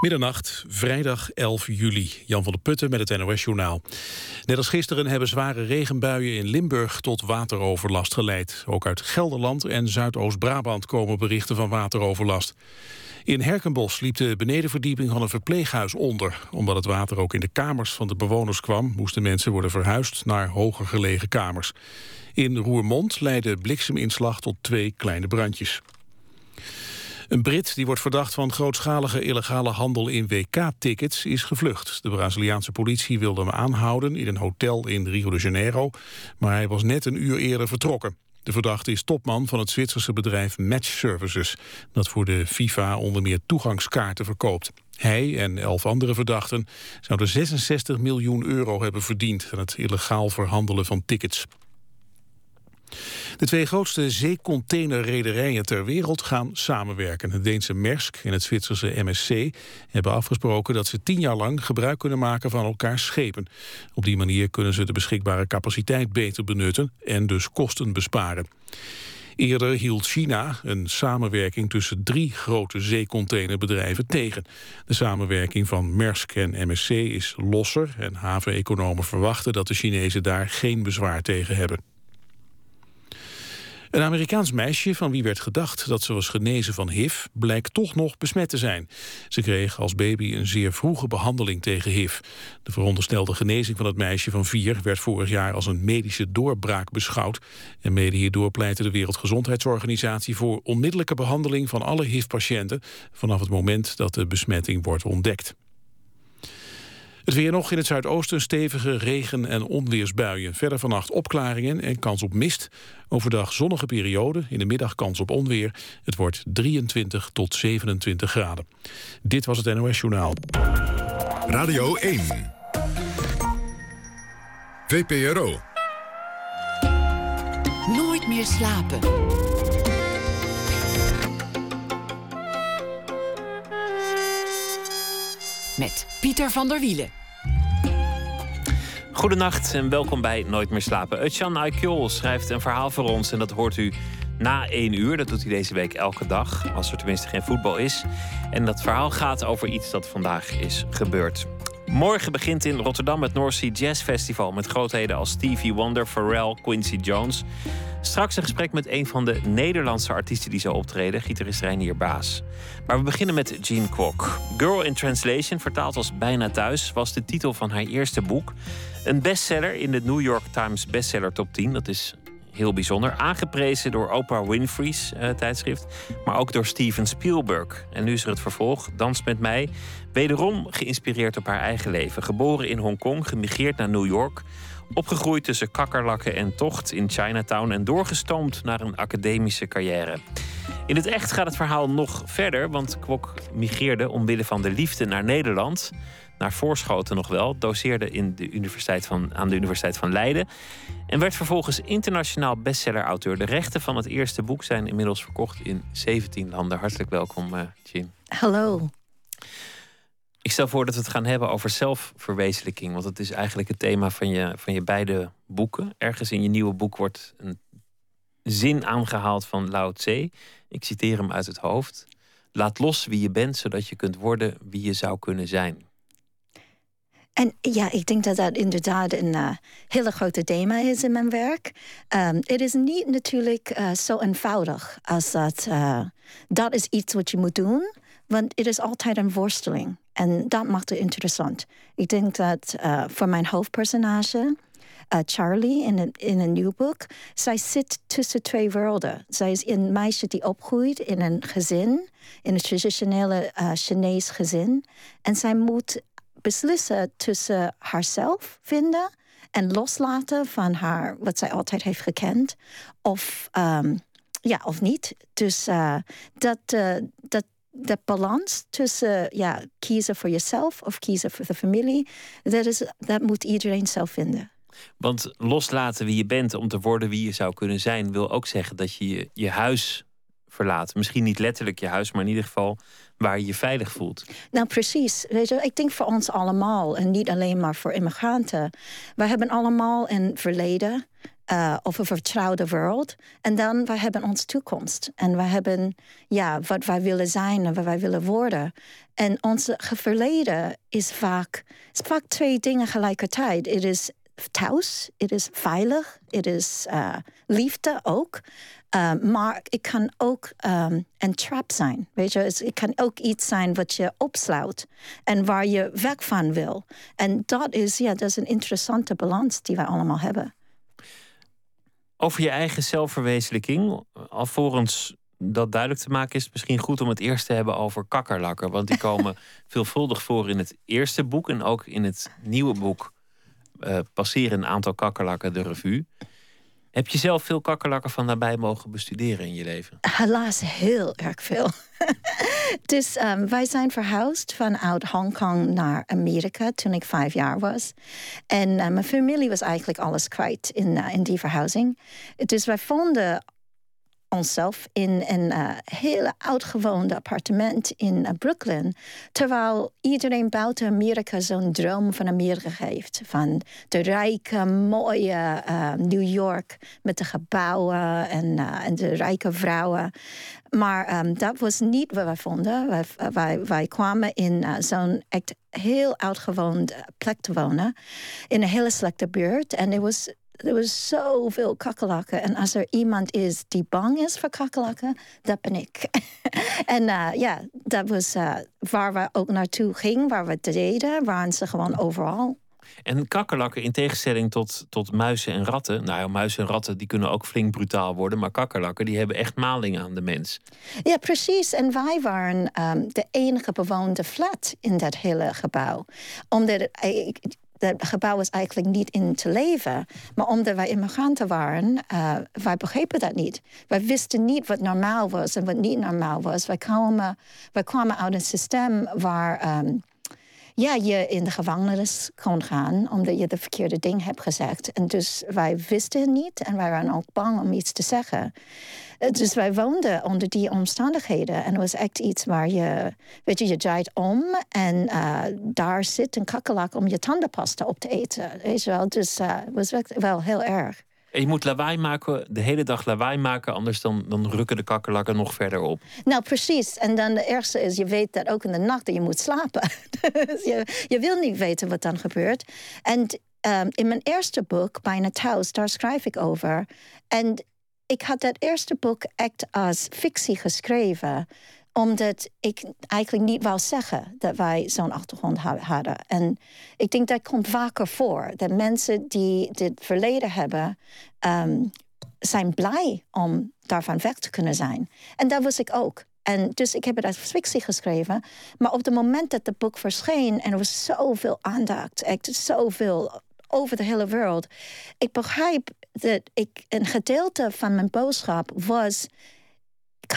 Middernacht, vrijdag 11 juli. Jan van der Putten met het NOS-journaal. Net als gisteren hebben zware regenbuien in Limburg tot wateroverlast geleid. Ook uit Gelderland en Zuidoost-Brabant komen berichten van wateroverlast. In Herkenbos liep de benedenverdieping van een verpleeghuis onder. Omdat het water ook in de kamers van de bewoners kwam... moesten mensen worden verhuisd naar hoger gelegen kamers. In Roermond leidde blikseminslag tot twee kleine brandjes. Een Brit die wordt verdacht van grootschalige illegale handel in WK-tickets is gevlucht. De Braziliaanse politie wilde hem aanhouden in een hotel in Rio de Janeiro, maar hij was net een uur eerder vertrokken. De verdachte is topman van het Zwitserse bedrijf Match Services, dat voor de FIFA onder meer toegangskaarten verkoopt. Hij en elf andere verdachten zouden 66 miljoen euro hebben verdiend aan het illegaal verhandelen van tickets. De twee grootste zeecontainerrederijen ter wereld gaan samenwerken. Het Deense Maersk en het Zwitserse MSC hebben afgesproken dat ze tien jaar lang gebruik kunnen maken van elkaars schepen. Op die manier kunnen ze de beschikbare capaciteit beter benutten en dus kosten besparen. Eerder hield China een samenwerking tussen drie grote zeecontainerbedrijven tegen. De samenwerking van Maersk en MSC is losser en haveneconomen verwachten dat de Chinezen daar geen bezwaar tegen hebben. Een Amerikaans meisje van wie werd gedacht dat ze was genezen van HIV... blijkt toch nog besmet te zijn. Ze kreeg als baby een zeer vroege behandeling tegen HIV. De veronderstelde genezing van het meisje van vier... werd vorig jaar als een medische doorbraak beschouwd. En mede hierdoor pleitte de Wereldgezondheidsorganisatie... voor onmiddellijke behandeling van alle HIV-patiënten... vanaf het moment dat de besmetting wordt ontdekt. Het weer nog in het zuidoosten stevige regen- en onweersbuien. Verder vannacht opklaringen en kans op mist. Overdag zonnige periode, in de middag kans op onweer. Het wordt 23 tot 27 graden. Dit was het NOS Journaal. Radio 1. VPRO. Nooit meer slapen. Met Pieter van der Wielen. Goedenacht en welkom bij Nooit meer slapen. Utjan Aikjol schrijft een verhaal voor ons en dat hoort u na één uur. Dat doet hij deze week elke dag, als er tenminste geen voetbal is. En dat verhaal gaat over iets dat vandaag is gebeurd. Morgen begint in Rotterdam het North Sea Jazz Festival met grootheden als Stevie Wonder, Pharrell, Quincy Jones. Straks een gesprek met een van de Nederlandse artiesten die zal optreden, gitarist Reinier Baas. Maar we beginnen met Jean Kwok. Girl in Translation, vertaald als Bijna Thuis, was de titel van haar eerste boek. Een bestseller in de New York Times bestseller top 10. Dat is heel bijzonder. Aangeprezen door Oprah Winfrey's uh, tijdschrift, maar ook door Steven Spielberg. En nu is er het vervolg, Dans met mij. Wederom geïnspireerd op haar eigen leven. Geboren in Hongkong, gemigreerd naar New York. Opgegroeid tussen kakkerlakken en tocht in Chinatown en doorgestoomd naar een academische carrière. In het echt gaat het verhaal nog verder, want Kwok migreerde omwille van de liefde naar Nederland. Naar Voorschoten nog wel, doseerde in de universiteit van, aan de Universiteit van Leiden. En werd vervolgens internationaal bestseller-auteur. De rechten van het eerste boek zijn inmiddels verkocht in 17 landen. Hartelijk welkom, uh, Jean. Hallo. Ik stel voor dat we het gaan hebben over zelfverwezenlijking. Want dat is eigenlijk het thema van je, van je beide boeken. Ergens in je nieuwe boek wordt een zin aangehaald van Lao Tse. Ik citeer hem uit het hoofd. Laat los wie je bent, zodat je kunt worden wie je zou kunnen zijn. En ja, ik denk dat dat inderdaad een uh, hele grote thema is in mijn werk. Um, het is niet natuurlijk uh, zo eenvoudig als dat. Uh, dat is iets wat je moet doen, want het is altijd een worsteling. En dat maakt het interessant. Ik denk dat voor mijn hoofdpersonage, Charlie, in een, in een nieuw boek, zij zit tussen twee werelden. Zij is een meisje die opgroeit in een gezin, in een traditionele Chinees gezin. En zij moet beslissen tussen haarzelf vinden en loslaten van haar, wat zij altijd heeft gekend, of, um, ja, of niet. Dus uh, dat, uh, dat de balans tussen ja, kiezen voor jezelf of kiezen voor de familie, dat, is, dat moet iedereen zelf vinden. Want loslaten wie je bent om te worden wie je zou kunnen zijn, wil ook zeggen dat je je huis Misschien niet letterlijk je huis, maar in ieder geval waar je je veilig voelt. Nou, precies. Weet ik denk voor ons allemaal en niet alleen maar voor immigranten. We hebben allemaal een verleden uh, of een vertrouwde wereld. En dan we hebben onze toekomst. En we hebben ja, wat wij willen zijn en wat wij willen worden. En ons verleden is vaak, is vaak twee dingen tegelijkertijd. Het is thuis, het is veilig, het is uh, liefde ook. Uh, maar het kan ook um, een trap zijn. Weet je, het kan ook iets zijn wat je opsluit en waar je weg van wil. En dat is, ja, dat is een interessante balans die wij allemaal hebben. Over je eigen zelfverwezenlijking, alvorens dat duidelijk te maken, is het misschien goed om het eerst te hebben over kakkerlakken. Want die komen veelvuldig voor in het eerste boek en ook in het nieuwe boek uh, passeren een aantal kakkerlakken de revue. Heb je zelf veel kakkerlakken van nabij mogen bestuderen in je leven? Helaas heel erg veel. dus um, wij zijn verhuisd vanuit Hongkong naar Amerika toen ik vijf jaar was. En uh, mijn familie was eigenlijk alles kwijt in, uh, in die verhuizing. Dus wij vonden onszelf in een uh, hele oudgewoonde appartement in uh, Brooklyn. Terwijl iedereen buiten Amerika zo'n droom van Amerika heeft. Van de rijke, mooie uh, New York met de gebouwen en, en de rijke vrouwen. Maar um, dat was niet wat wij vonden. Wij, wij, kwamen in zo'n echt heel oudgewoond plek te wonen. In een hele slechte buurt. En het was er was zoveel kakkelakken. En als er iemand is die bang is voor kakkelakken, dat ben ik. en uh, ja, dat was uh, waar we ook naartoe gingen, waar we het deden, waren ze gewoon overal. En kakkerlakken, in tegenstelling tot, tot muizen en ratten. Nou ja, muizen en ratten die kunnen ook flink brutaal worden. Maar kakkerlakken die hebben echt maling aan de mens. Ja, precies. En wij waren um, de enige bewoonde flat in dat hele gebouw. Omdat het gebouw was eigenlijk niet in te leven. Maar omdat wij immigranten waren, uh, wij begrepen dat niet. Wij wisten niet wat normaal was en wat niet normaal was. Wij kwamen, wij kwamen uit een systeem waar um, ja, je in de gevangenis kon gaan omdat je de verkeerde ding hebt gezegd. En dus wij wisten het niet en wij waren ook bang om iets te zeggen. Eh, dus wij woonden onder die omstandigheden. En het was echt iets waar je, weet je, je draait om en uh, daar zit een kakkelak om je tandenpasta op te eten. Weet je wel, dus uh, het was wel heel erg. En je moet lawaai maken, de hele dag lawaai maken, anders dan, dan rukken de kakkerlakken nog verder op. Nou, precies. En dan de eerste is, je weet dat ook in de nacht dat je moet slapen. dus je, je wil niet weten wat dan gebeurt. En um, in mijn eerste boek, Bijna Thuis, daar schrijf ik over. En ik had dat eerste boek echt als fictie geschreven omdat ik eigenlijk niet wou zeggen dat wij zo'n achtergrond hadden. En ik denk dat komt vaker voor. Dat mensen die dit verleden hebben, um, zijn blij om daarvan weg te kunnen zijn. En dat was ik ook. En dus ik heb het als fictie geschreven. Maar op het moment dat het boek verscheen en er was zoveel aandacht, echt zoveel over de hele wereld. Ik begrijp dat ik een gedeelte van mijn boodschap was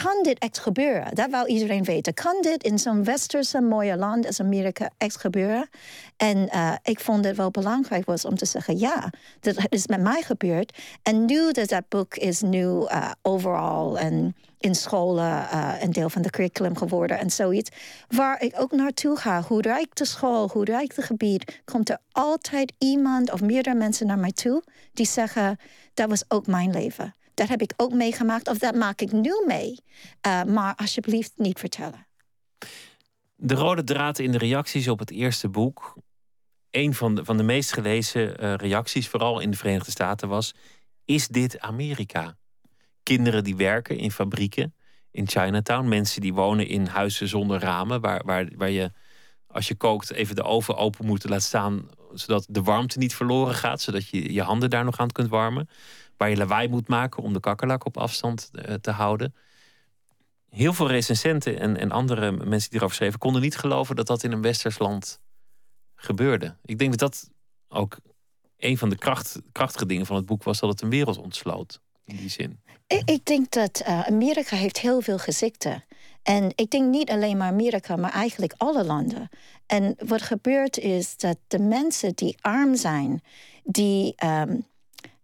kan dit echt gebeuren? Dat wou iedereen weten. Kan dit in zo'n westerse mooie land als Amerika echt gebeuren? En uh, ik vond het wel belangrijk was om te zeggen... ja, dat is met mij gebeurd. En nu dat dat boek is nu uh, overal en in scholen uh, een deel van de curriculum geworden en zoiets. Waar ik ook naartoe ga, hoe rijk de school, hoe rijk het gebied... komt er altijd iemand of meerdere mensen naar mij toe... die zeggen, dat was ook mijn leven dat heb ik ook meegemaakt of dat maak ik nu mee. Uh, maar alsjeblieft niet vertellen. De rode draad in de reacties op het eerste boek. Een van de, van de meest gelezen uh, reacties, vooral in de Verenigde Staten, was: Is dit Amerika? Kinderen die werken in fabrieken in Chinatown. Mensen die wonen in huizen zonder ramen, waar, waar, waar je als je kookt even de oven open moet laten staan, zodat de warmte niet verloren gaat, zodat je je handen daar nog aan kunt warmen waar je lawaai moet maken om de kakkerlak op afstand eh, te houden. Heel veel recensenten en, en andere mensen die erover schreven, konden niet geloven dat dat in een westers land gebeurde. Ik denk dat dat ook een van de kracht, krachtige dingen van het boek was dat het een wereld ontsloot. In die zin. Ik, ik denk dat uh, Amerika heeft heel veel gezichten. En ik denk niet alleen maar Amerika, maar eigenlijk alle landen. En wat gebeurt is dat de mensen die arm zijn, die um,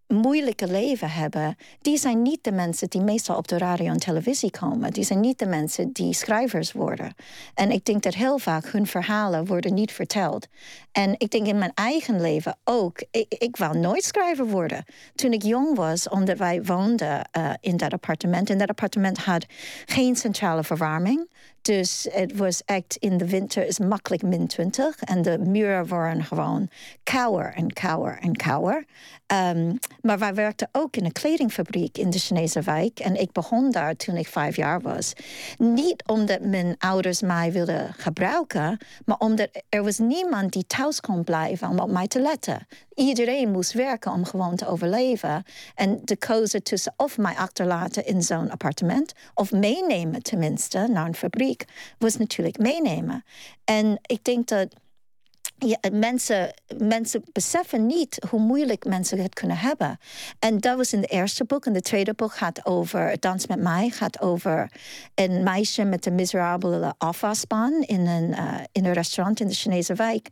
moeilijke leven hebben, die zijn niet de mensen die meestal op de radio en televisie komen. Die zijn niet de mensen die schrijvers worden. En ik denk dat heel vaak hun verhalen worden niet verteld. En ik denk in mijn eigen leven ook. Ik, ik wou nooit schrijver worden. Toen ik jong was, omdat wij woonden uh, in dat appartement. En dat appartement had geen centrale verwarming. Dus het was echt in de winter is makkelijk min 20. En de muren waren gewoon kouder en kouder en kouder. Um, maar wij werkten ook in een kledingfabriek in de Chinese wijk. En ik begon daar toen ik vijf jaar was. Niet omdat mijn ouders mij wilden gebruiken, maar omdat er was niemand die thuis kon blijven om op mij te letten. Iedereen moest werken om gewoon te overleven. En de keuze tussen of mij achterlaten in zo'n appartement of meenemen tenminste naar een fabriek was natuurlijk meenemen. En ik denk dat mensen, mensen beseffen niet hoe moeilijk mensen het kunnen hebben. En dat was in het eerste boek. En de tweede boek gaat over Dans met mij. Gaat over een meisje met een miserabele afwasbaan in een, uh, in een restaurant in de Chinese wijk.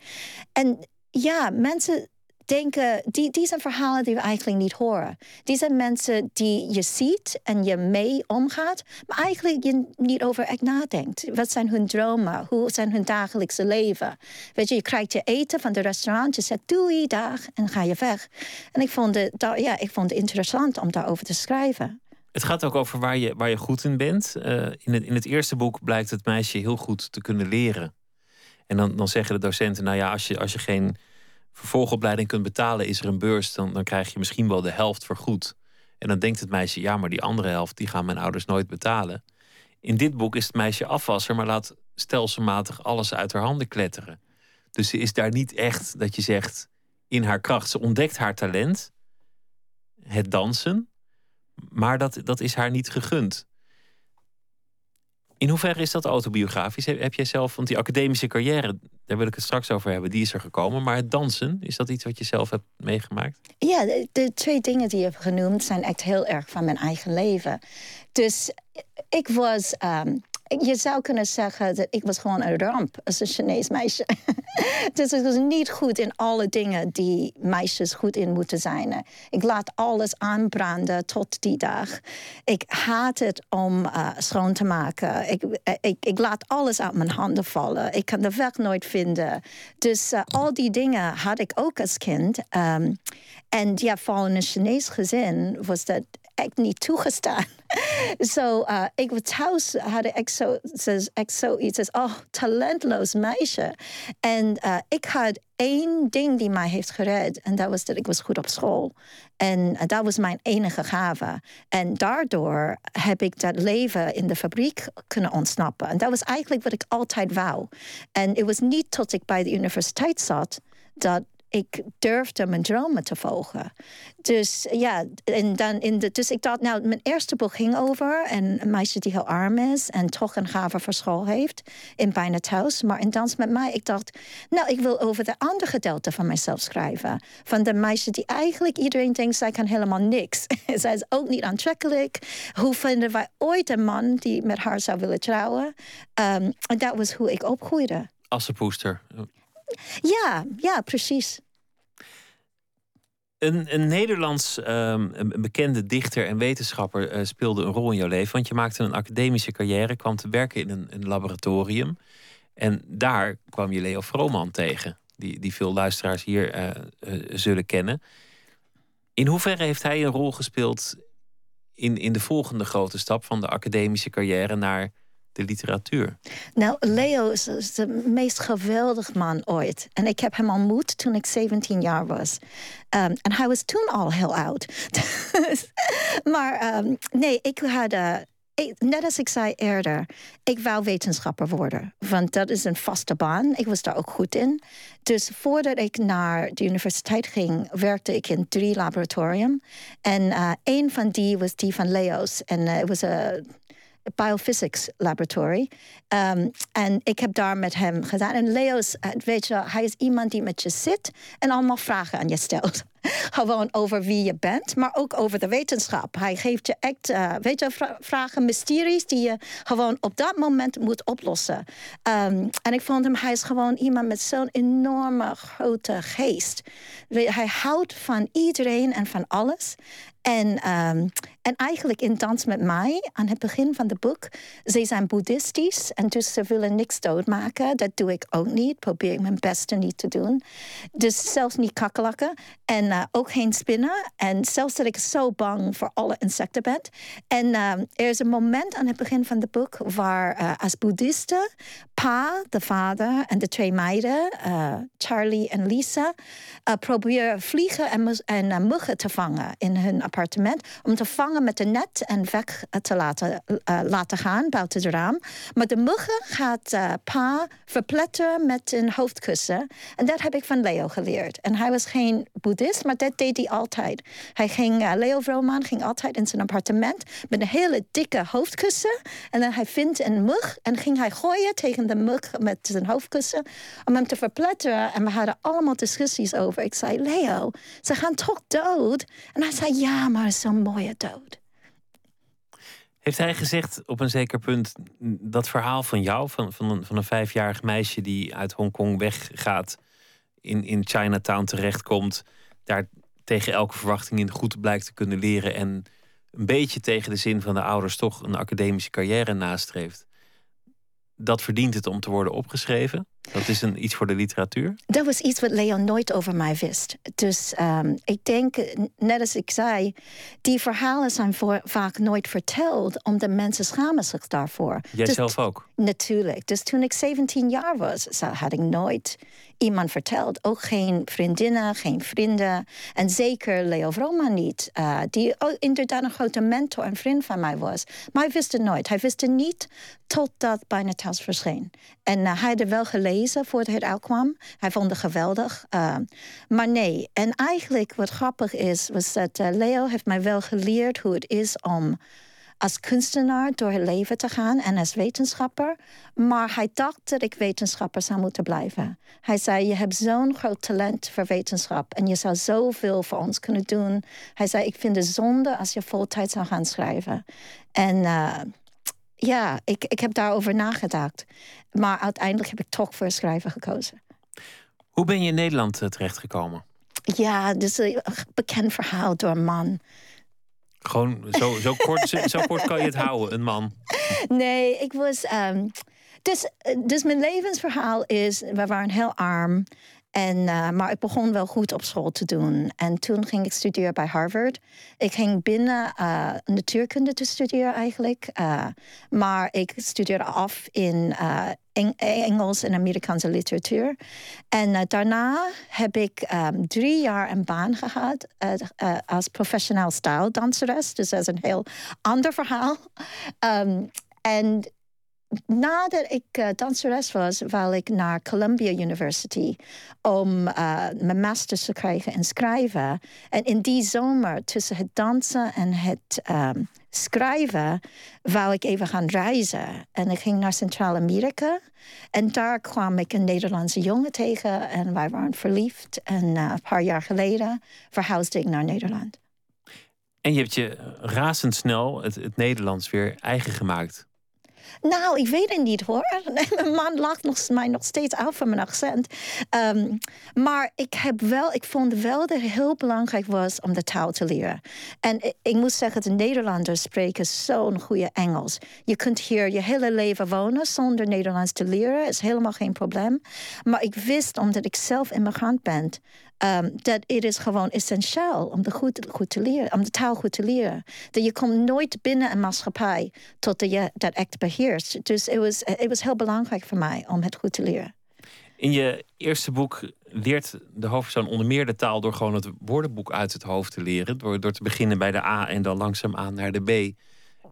En ja, mensen denken, die, die zijn verhalen die we eigenlijk niet horen. Die zijn mensen die je ziet en je mee omgaat, maar eigenlijk je niet over echt nadenkt. Wat zijn hun dromen? Hoe zijn hun dagelijkse leven? Weet je, je krijgt je eten van de restaurant, je zegt doei, dag, en ga je weg. En ik vond het, ja, ik vond het interessant om daarover te schrijven. Het gaat ook over waar je, waar je goed in bent. Uh, in, het, in het eerste boek blijkt het meisje heel goed te kunnen leren. En dan, dan zeggen de docenten, nou ja, als je, als je geen vervolgopleiding kunt betalen, is er een beurs, dan, dan krijg je misschien wel de helft vergoed. En dan denkt het meisje, ja, maar die andere helft, die gaan mijn ouders nooit betalen. In dit boek is het meisje afwasser, maar laat stelselmatig alles uit haar handen kletteren. Dus ze is daar niet echt, dat je zegt, in haar kracht. Ze ontdekt haar talent, het dansen, maar dat, dat is haar niet gegund. In hoeverre is dat autobiografisch? Heb jij zelf, want die academische carrière, daar wil ik het straks over hebben, die is er gekomen. Maar het dansen, is dat iets wat je zelf hebt meegemaakt? Ja, de, twee dingen die je hebt genoemd zijn echt heel erg van mijn eigen leven. Dus ik was um, je zou kunnen zeggen dat ik was gewoon een ramp als een Chinees meisje. dus ik was niet goed in alle dingen die meisjes goed in moeten zijn. Ik laat alles aanbranden tot die dag. Ik haat het om uh, schoon te maken. Ik, ik, ik, laat alles uit mijn handen vallen. Ik kan de weg nooit vinden. Dus uh, al die dingen had ik ook als kind. Um, en ja, vooral in een Chinees gezin was dat echt niet toegestaan. Zo, uh, ik was thuis, had ik zoiets als, oh, talentloos meisje. En uh, ik had één ding die mij heeft gered. En dat was dat ik was goed op school. En uh, dat was mijn enige gave. En daardoor heb ik dat leven in de fabriek kunnen ontsnappen. En dat was eigenlijk wat ik altijd wou. En het was niet tot ik bij de universiteit zat dat ik durfde mijn dromen te volgen. Dus ja, en dan in de, dus ik dacht, nou, mijn eerste boek ging over een meisje die heel arm is en toch een gave voor school heeft in bijna thuis. Maar in Dans met mij, ik dacht, nou, ik wil over de andere gedeelte van mezelf schrijven. Van de meisje die eigenlijk iedereen denkt, zij kan helemaal niks. zij is ook niet aantrekkelijk. Hoe vinden wij ooit een man die met haar zou willen trouwen? Um, en dat was hoe ik opgroeide. Assenpoester. Ja, ja, precies. Een, een Nederlands um, een bekende dichter en wetenschapper uh, speelde een rol in jouw leven. Want je maakte een academische carrière, kwam te werken in een, een laboratorium. En daar kwam je Leo Vrooman tegen, die, die veel luisteraars hier uh, uh, zullen kennen. In hoeverre heeft hij een rol gespeeld in, in de volgende grote stap van de academische carrière naar de literatuur? Nou, Leo is, de meest geweldig man ooit. En ik heb hem ontmoet toen ik 17 jaar was. Um, en hij was toen al heel oud. maar um, nee, ik had. Uh, net als ik zei eerder, ik wou wetenschapper worden. Want dat is een vaste baan. Ik was daar ook goed in. Dus voordat ik naar de universiteit ging, werkte ik in drie laboratorium. En uh, een van die was die van Leo's. En uh, het was een biophysics laboratory. Um, en ik heb daar met hem gedaan. En Leo is, weet je, hij is iemand die met je zit en allemaal vragen aan je stelt. gewoon over wie je bent, maar ook over de wetenschap. Hij geeft je echt, uh, weet je, vragen, mysteries die je gewoon op dat moment moet oplossen. Um, en ik vond hem, hij is gewoon iemand met zo'n enorme grote geest. Hij houdt van iedereen en van alles. En, um, en eigenlijk in Dans met mij, aan het begin van het boek, ze zijn boeddhistisch en dus ze willen niks doodmaken. Dat doe ik ook niet, probeer ik mijn beste niet te doen. Dus zelfs niet kakkelakken en uh, ook geen spinnen. En zelfs dat ik zo bang voor alle insecten ben. En uh, er is een moment aan het begin van het boek waar uh, als boeddhisten pa, de vader en de twee meiden, Charlie en Lisa, proberen vliegen en, en muggen te vangen in hun appartement. Om te vangen met een net en weg te laten, uh, laten gaan buiten het raam. Maar de muggen gaat uh, pa verpletteren met een hoofdkussen. En dat heb ik van Leo geleerd. En hij was geen boeddhist, maar dat deed hij altijd. Hij ging, Leo Vroman ging altijd in zijn appartement met een hele dikke hoofdkussen. En dan hij vindt een mug en ging hij gooien tegen de mug met zijn hoofdkussen om hem te verpletteren. En we hadden allemaal discussies over. Ik zei, Leo, ze gaan toch dood? En hij zei, ja, maar zo'n mooie dood. Heeft hij gezegd op een zeker punt dat verhaal van jou, van, van, een, van een vijfjarig meisje die uit Hongkong weggaat, in, in Chinatown terechtkomt, daar tegen elke verwachting in goed blijkt te kunnen leren en een beetje tegen de zin van de ouders toch een academische carrière nastreeft? Dat verdient het om te worden opgeschreven? Dat is een, iets voor de literatuur? Dat was iets wat Leon nooit over mij wist. Dus um, ik denk, net als ik zei, die verhalen zijn voor, vaak nooit verteld, omdat mensen schamen zich daarvoor. Jij dus, zelf ook? Natuurlijk. Dus toen ik 17 jaar was, had ik nooit iemand verteld. Ook geen vriendinnen, geen vrienden. En zeker Leo Vroma niet. Uh, die inderdaad een grote mentor en vriend van mij was. Maar hij wist het nooit. Hij wist het niet totdat Bijna Thuis verscheen. En uh, hij had er wel gelezen voordat het uitkwam. Hij vond het geweldig. Uh, maar nee. En eigenlijk wat grappig is, was dat Leo heeft mij wel geleerd hoe het is om als kunstenaar door het leven te gaan en als wetenschapper. Maar hij dacht dat ik wetenschapper zou moeten blijven. Hij zei: Je hebt zo'n groot talent voor wetenschap en je zou zoveel voor ons kunnen doen. Hij zei: Ik vind het zonde als je voltijd zou gaan schrijven. En. Uh, ja, ik, ik heb daarover nagedacht. Maar uiteindelijk heb ik toch voor schrijven gekozen. Hoe ben je in Nederland uh, terechtgekomen? Ja, dus een bekend verhaal door een man. Gewoon zo, zo, kort, zo kort kan je het houden, een man. Nee, ik was. Um, dus, dus mijn levensverhaal is: we waren heel arm. En, uh, maar ik begon wel goed op school te doen. En toen ging ik studeren bij Harvard. Ik ging binnen uh, natuurkunde te studeren eigenlijk. Uh, maar ik studeerde af in Engels en Amerikaanse literatuur. En daarna heb ik um, drie jaar een baan gehad als professioneel stijldanseres. Dus dat is een heel ander verhaal. Um, en nadat ik uh, danseres was, wou ik naar Columbia University om uh, mijn master te krijgen in schrijven. En in die zomer, tussen het dansen en het um, schrijven, wou ik even gaan reizen. En ik ging naar Centraal-Amerika. En daar kwam ik een Nederlandse jongen tegen en wij waren verliefd. En uh, een paar jaar geleden verhuisde ik naar Nederland. En je hebt je razendsnel het, het Nederlands weer eigen gemaakt. Nou, ik weet het niet hoor. Mijn man lacht nog, mij nog steeds af van mijn accent. Um, maar ik, heb wel, ik vond wel dat het heel belangrijk was om de taal te leren. En ik, ik moet zeggen, de Nederlanders spreken zo'n goede Engels. Je kunt hier je hele leven wonen zonder Nederlands te leren. is helemaal geen probleem. Maar ik wist, omdat ik zelf immigrant ben... Um, dat het is gewoon essentieel om de, goed, te leren, om de taal goed te leren. Dat je komt nooit binnen een maatschappij tot je dat echt beheerst. Dus het was, was heel belangrijk voor mij om het goed te leren. In je eerste boek leert de hoofdpersoon onder meer de taal door gewoon het woordenboek uit het hoofd te leren. Door, door te beginnen bij de A en dan langzaamaan naar de B.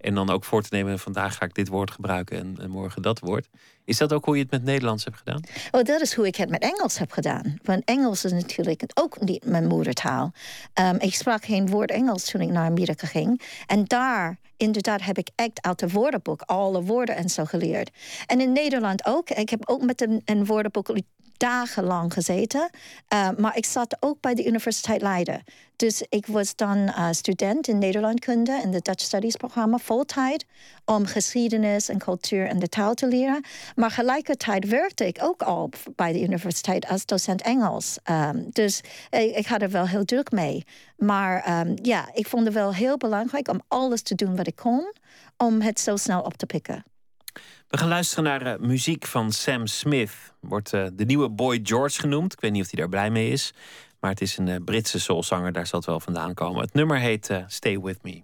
En dan ook voor te nemen, vandaag ga ik dit woord gebruiken en, en morgen dat woord. Is dat ook hoe je het met Nederlands hebt gedaan? Oh, dat is hoe ik het met Engels heb gedaan. Want Engels is natuurlijk ook niet mijn moedertaal. Um, ik sprak geen woord Engels toen ik naar Amerika ging. En daar, inderdaad, heb ik echt uit het woordenboek alle woorden en zo geleerd. En in Nederland ook. Ik heb ook met een, een woordenboek dagenlang gezeten. Uh, maar ik zat ook bij de Universiteit Leiden. Dus ik was dan uh, student in Nederlandkunde in de Dutch Studies programma, voltijd, om geschiedenis en cultuur en de taal te leren. Maar gelijkertijd werkte ik ook al bij de universiteit als docent Engels. Um, dus ik, had er wel heel druk mee. Maar um, ja, ik vond het wel heel belangrijk om alles te doen wat ik kon, om het zo snel op te pikken. We gaan luisteren naar uh, muziek van Sam Smith. Wordt uh, de nieuwe Boy George genoemd. Ik weet niet of hij daar blij mee is. Maar het is een uh, Britse soulzanger, daar zal het wel vandaan komen. Het nummer heet Stay With Me.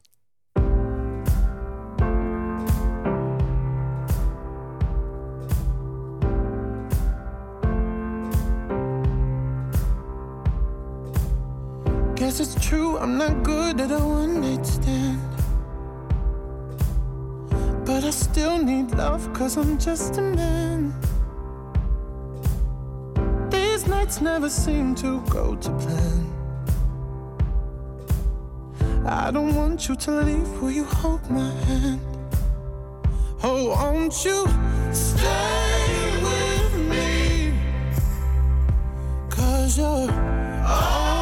Guess it's true, I'm not good at a one-night stand But I still need love, cause I'm just a man. These nights never seem to go to plan. I don't want you to leave, will you hold my hand? Oh, won't you stay with me? Cause you're all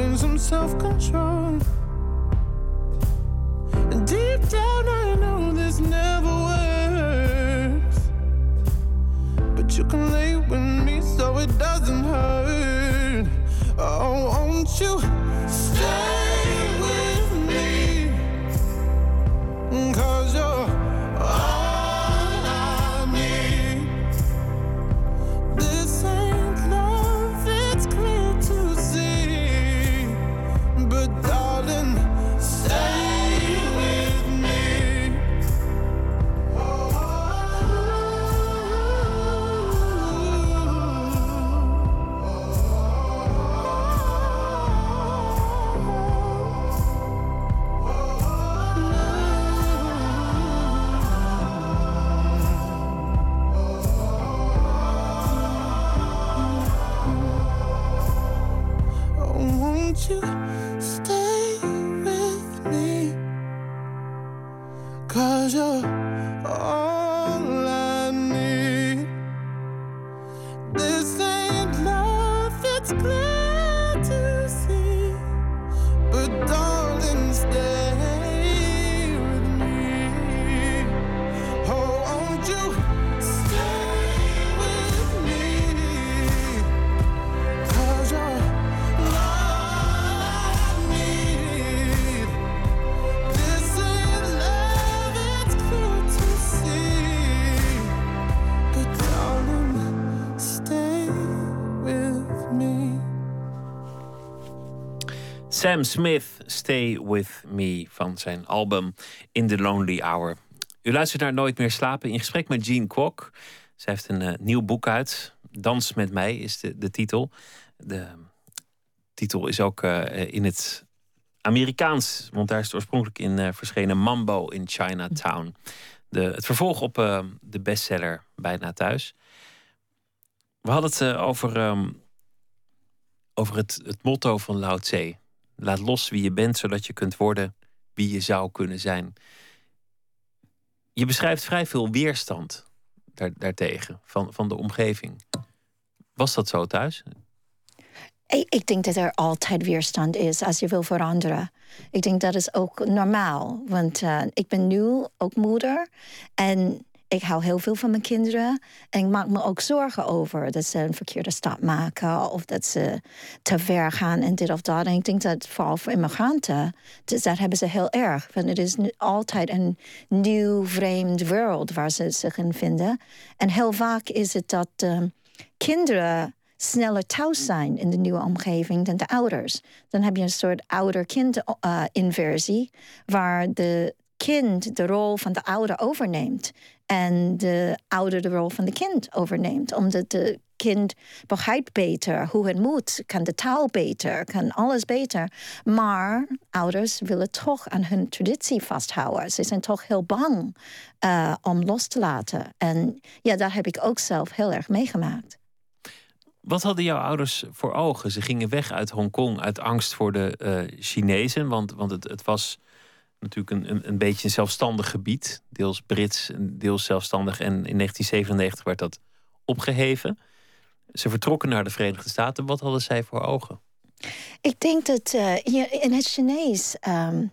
And some self control. deep down, I know this never works. You can lay with me so it doesn't hurt. Oh, won't you stay with me? Cause you're Sam Smith, Stay With Me van zijn album In the Lonely Hour. U luistert naar Nooit meer slapen in gesprek met Jean Kwok. Zij heeft een uh, nieuw boek uit. Dans met mij is de, de titel. De titel is ook uh, in het Amerikaans, want daar is het oorspronkelijk in uh, verschenen Mambo in Chinatown. De, het vervolg op de bestseller Bijna Thuis. We hadden het over, um, over het, het motto van Lao Tse. Laat los wie je bent, zodat je kunt worden wie je zou kunnen zijn. Je beschrijft vrij veel weerstand daar, daartegen van, van de omgeving. Was dat zo thuis? Ik, denk dat er altijd weerstand is als je wil veranderen. Ik denk dat is ook normaal. Want uh, ik ben nu ook moeder. En ik hou heel veel van mijn kinderen. En ik maak me ook zorgen over dat ze een verkeerde stap maken. Of dat ze te ver gaan en dit of dat. En ik denk dat vooral voor immigranten, dus dat hebben ze heel erg. Want het is altijd een nieuw, vreemd wereld waar ze zich in vinden. En heel vaak is het dat kinderen sneller thuis zijn in de nieuwe omgeving dan de ouders. Dan heb je een soort ouder-kind-inversie, waar de kind de rol van de ouder overneemt en de ouder de rol van de kind overneemt. Omdat de kind begrijpt beter hoe het moet, kan de taal beter, kan alles beter. Maar ouders willen toch aan hun traditie vasthouden. Ze zijn toch heel bang uh, om los te laten. En ja, dat heb ik ook zelf heel erg meegemaakt. Wat hadden jouw ouders voor ogen? Ze gingen weg uit Hongkong uit angst voor de uh, Chinezen, want, want het, het was natuurlijk een, een, beetje een zelfstandig gebied. Deels Brits, deels zelfstandig. En in 1997 werd dat opgeheven. Ze vertrokken naar de Verenigde Staten. Wat hadden zij voor ogen? Ik denk dat uh, in het Chinees, um,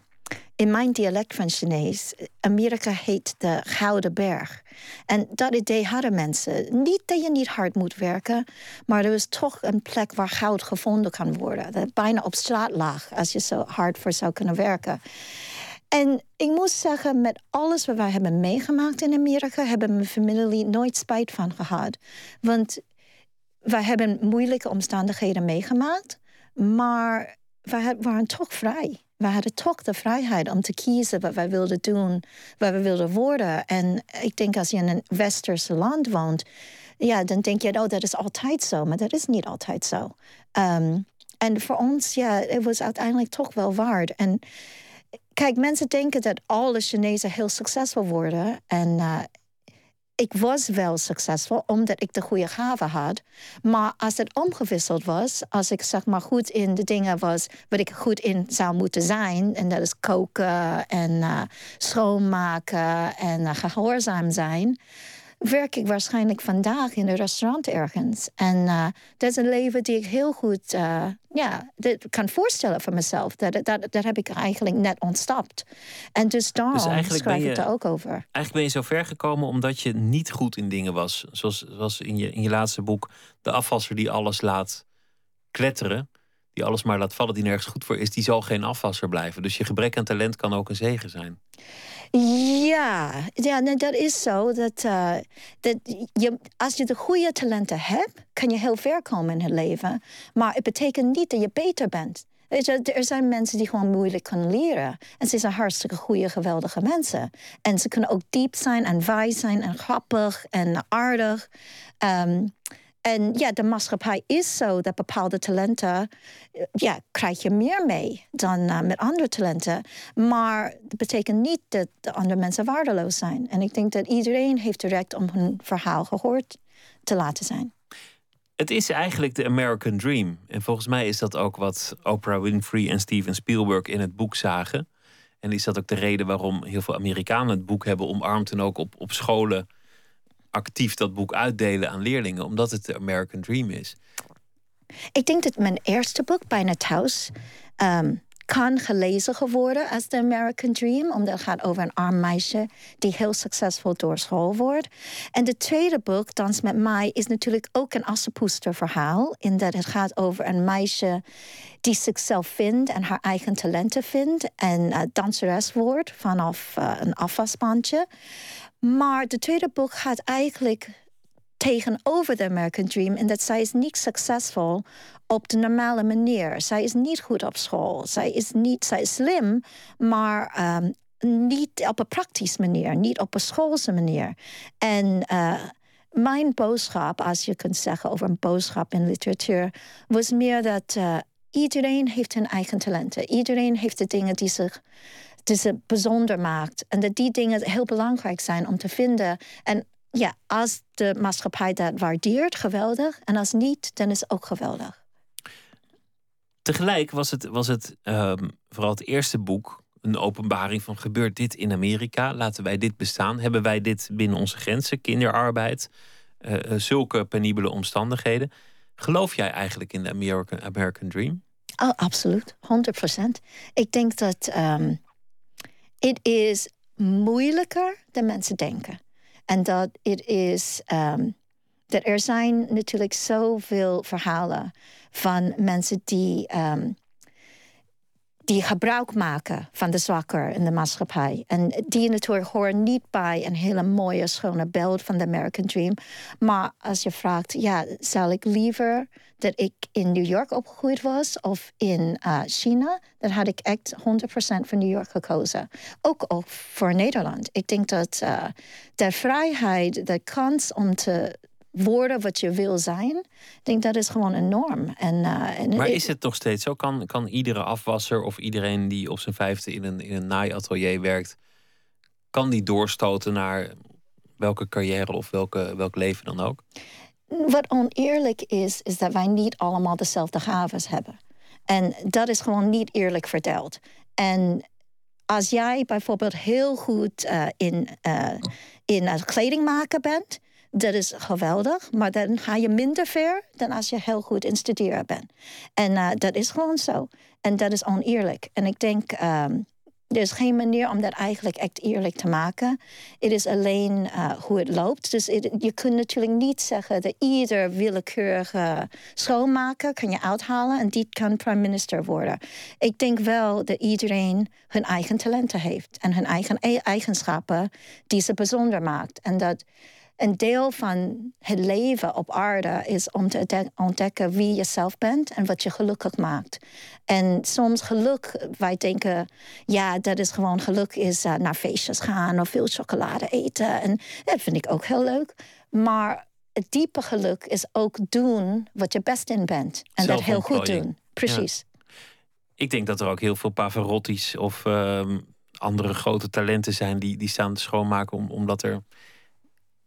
in mijn dialect van Chinees, Amerika heet de Gouden Berg. En dat idee hadden mensen. Niet dat je niet hard moet werken, maar er is toch een plek waar goud gevonden kan worden. Dat bijna op straat lag als je zo hard voor zou kunnen werken. En ik moet zeggen, met alles wat wij hebben meegemaakt in Amerika, hebben mijn familie nooit spijt van gehad. Want wij hebben moeilijke omstandigheden meegemaakt, maar wij waren toch vrij. We hadden toch de vrijheid om te kiezen wat wij wilden doen, wat we wilden worden. En ik denk als je in een westerse land woont, ja, dan denk je, oh, dat is altijd zo. Maar dat is niet altijd zo. Um, en voor ons, ja, het was uiteindelijk toch wel waard. En Kijk, mensen denken dat alle Chinezen heel succesvol worden. En uh, ik was wel succesvol omdat ik de goede gaven had. Maar als het omgewisseld was, als ik zeg maar goed in de dingen was wat ik goed in zou moeten zijn, en dat is koken en uh, schoonmaken en uh, gehoorzaam zijn werk ik waarschijnlijk vandaag in een restaurant ergens. En uh, dat is een leven die ik heel goed uh, ja, kan voorstellen voor mezelf. Dat, dat, dat heb ik eigenlijk net ontstapt. En dus daarom dus schrijf ik er ook over. Eigenlijk ben je zo ver gekomen omdat je niet goed in dingen was. Zoals, zoals in, je, in je laatste boek, de afwasser die alles laat kletteren die alles maar laat vallen, die nergens goed voor is, die zal geen afwasser blijven. Dus je gebrek aan talent kan ook een zegen zijn. Ja, ja dat is zo. Dat, uh, dat je, als je de goede talenten hebt, kan je heel ver komen in het leven. Maar het betekent niet dat je beter bent. er zijn mensen die gewoon moeilijk kunnen leren. En ze zijn hartstikke goede, geweldige mensen. En ze kunnen ook diep zijn en wijs zijn en grappig en aardig. Um, en ja, de maatschappij is zo dat bepaalde talenten, eh, ja, krijg je meer mee dan uh, met andere talenten. Maar dat betekent niet dat de andere mensen waardeloos zijn. En ik denk dat iedereen heeft het recht om hun verhaal gehoord te laten zijn. Het is eigenlijk de American Dream. En volgens mij is dat ook wat Oprah Winfrey en Steven Spielberg in het boek zagen. En is dat ook de reden waarom heel veel Amerikanen het boek hebben omarmd en ook op, op scholen actief dat boek uitdelen aan leerlingen, omdat het de American Dream is. Ik denk dat mijn eerste boek, Bijna Thuis, um, kan gelezen geworden als The American Dream, omdat het gaat over een arm meisje die heel succesvol door school wordt. En de tweede boek, Dans met mij, is natuurlijk ook een assepoester verhaal, in dat het gaat over een meisje die zichzelf vindt en haar eigen talenten vindt en uh, danseres wordt vanaf uh, een afwasbandje. Maar de tweede boek gaat eigenlijk tegenover de American Dream. En dat zij is niet succesvol op de normale manier. Zij is niet goed op school. Zij is, niet, zij is slim, maar um, niet op een praktische manier. Niet op een schoolse manier. En uh, mijn boodschap, als je kunt zeggen over een boodschap in literatuur... was meer dat uh, iedereen heeft hun eigen talenten. Iedereen heeft de dingen die zich die ze bijzonder maakt. En dat die dingen heel belangrijk zijn om te vinden. En ja, als de maatschappij dat waardeert, geweldig. En als niet, dan is het ook geweldig. Tegelijk was het, was het um, vooral het eerste boek een openbaring van gebeurt dit in Amerika? Laten wij dit bestaan? Hebben wij dit binnen onze grenzen? Kinderarbeid, uh, zulke penibele omstandigheden. Geloof jij eigenlijk in de American, American Dream? Oh, absoluut, 100% Ik denk dat um, het is moeilijker dan mensen denken. En dat het is. Um, dat er zijn natuurlijk zoveel verhalen van mensen die. Um, die gebruik maken van de zwakker in de maatschappij. En die natuurlijk horen niet bij een hele mooie, schone beeld van de American Dream. Maar als je vraagt, ja, zal ik liever dat ik in New York opgegroeid was of in uh, China, dan had ik echt 100% voor New York gekozen. Ook, ook voor Nederland. Ik denk dat uh, de vrijheid, de kans om te worden wat je wil zijn. Ik denk dat is gewoon enorm. En, uh, en maar is het nog steeds zo? Kan, kan iedere afwasser of iedereen die op zijn vijfde in een, in een naaiatelier werkt, kan die doorstoten naar welke carrière of welke, welk leven dan ook? Wat oneerlijk is, is dat wij niet allemaal dezelfde gaven hebben. En dat is gewoon niet eerlijk verteld. En als jij bijvoorbeeld heel goed uh, in, uh, in kleding maken bent, dat is geweldig, maar dan ga je minder ver dan als je heel goed in studeren bent. En uh, dat is gewoon zo. En dat is oneerlijk. En ik denk, um, er is geen manier om dat eigenlijk echt eerlijk te maken. Het is alleen uh, hoe het loopt. Dus it, je kunt natuurlijk niet zeggen dat ieder willekeurige schoonmaker kan je uithalen en die kan prime minister worden. Ik denk wel dat iedereen hun eigen talenten heeft en hun eigen eigenschappen die ze bijzonder maakt. En dat een deel van het leven op aarde is om te ontdekken wie je zelf bent en wat je gelukkig maakt. En soms geluk, wij denken, ja, dat is gewoon geluk, is uh, naar feestjes gaan of veel chocolade eten. En dat vind ik ook heel leuk. Maar het diepe geluk is ook doen wat je best in bent. En dat heel goed doen. Precies. Ik denk dat er ook heel veel Pavarotti's of uh, andere grote talenten zijn die, die staan te schoonmaken om, omdat er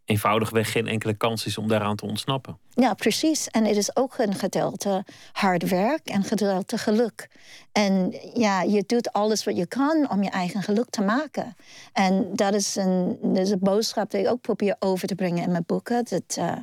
eenvoudigweg geen enkele kans is om daaraan te ontsnappen. Ja, precies. En het is ook een gedeelte hard werk en gedeelte geluk. En ja, je doet alles wat je kan om je eigen geluk te maken. En dat is een, dat is een boodschap die ik ook probeer over te brengen in mijn boeken. Dat, uh,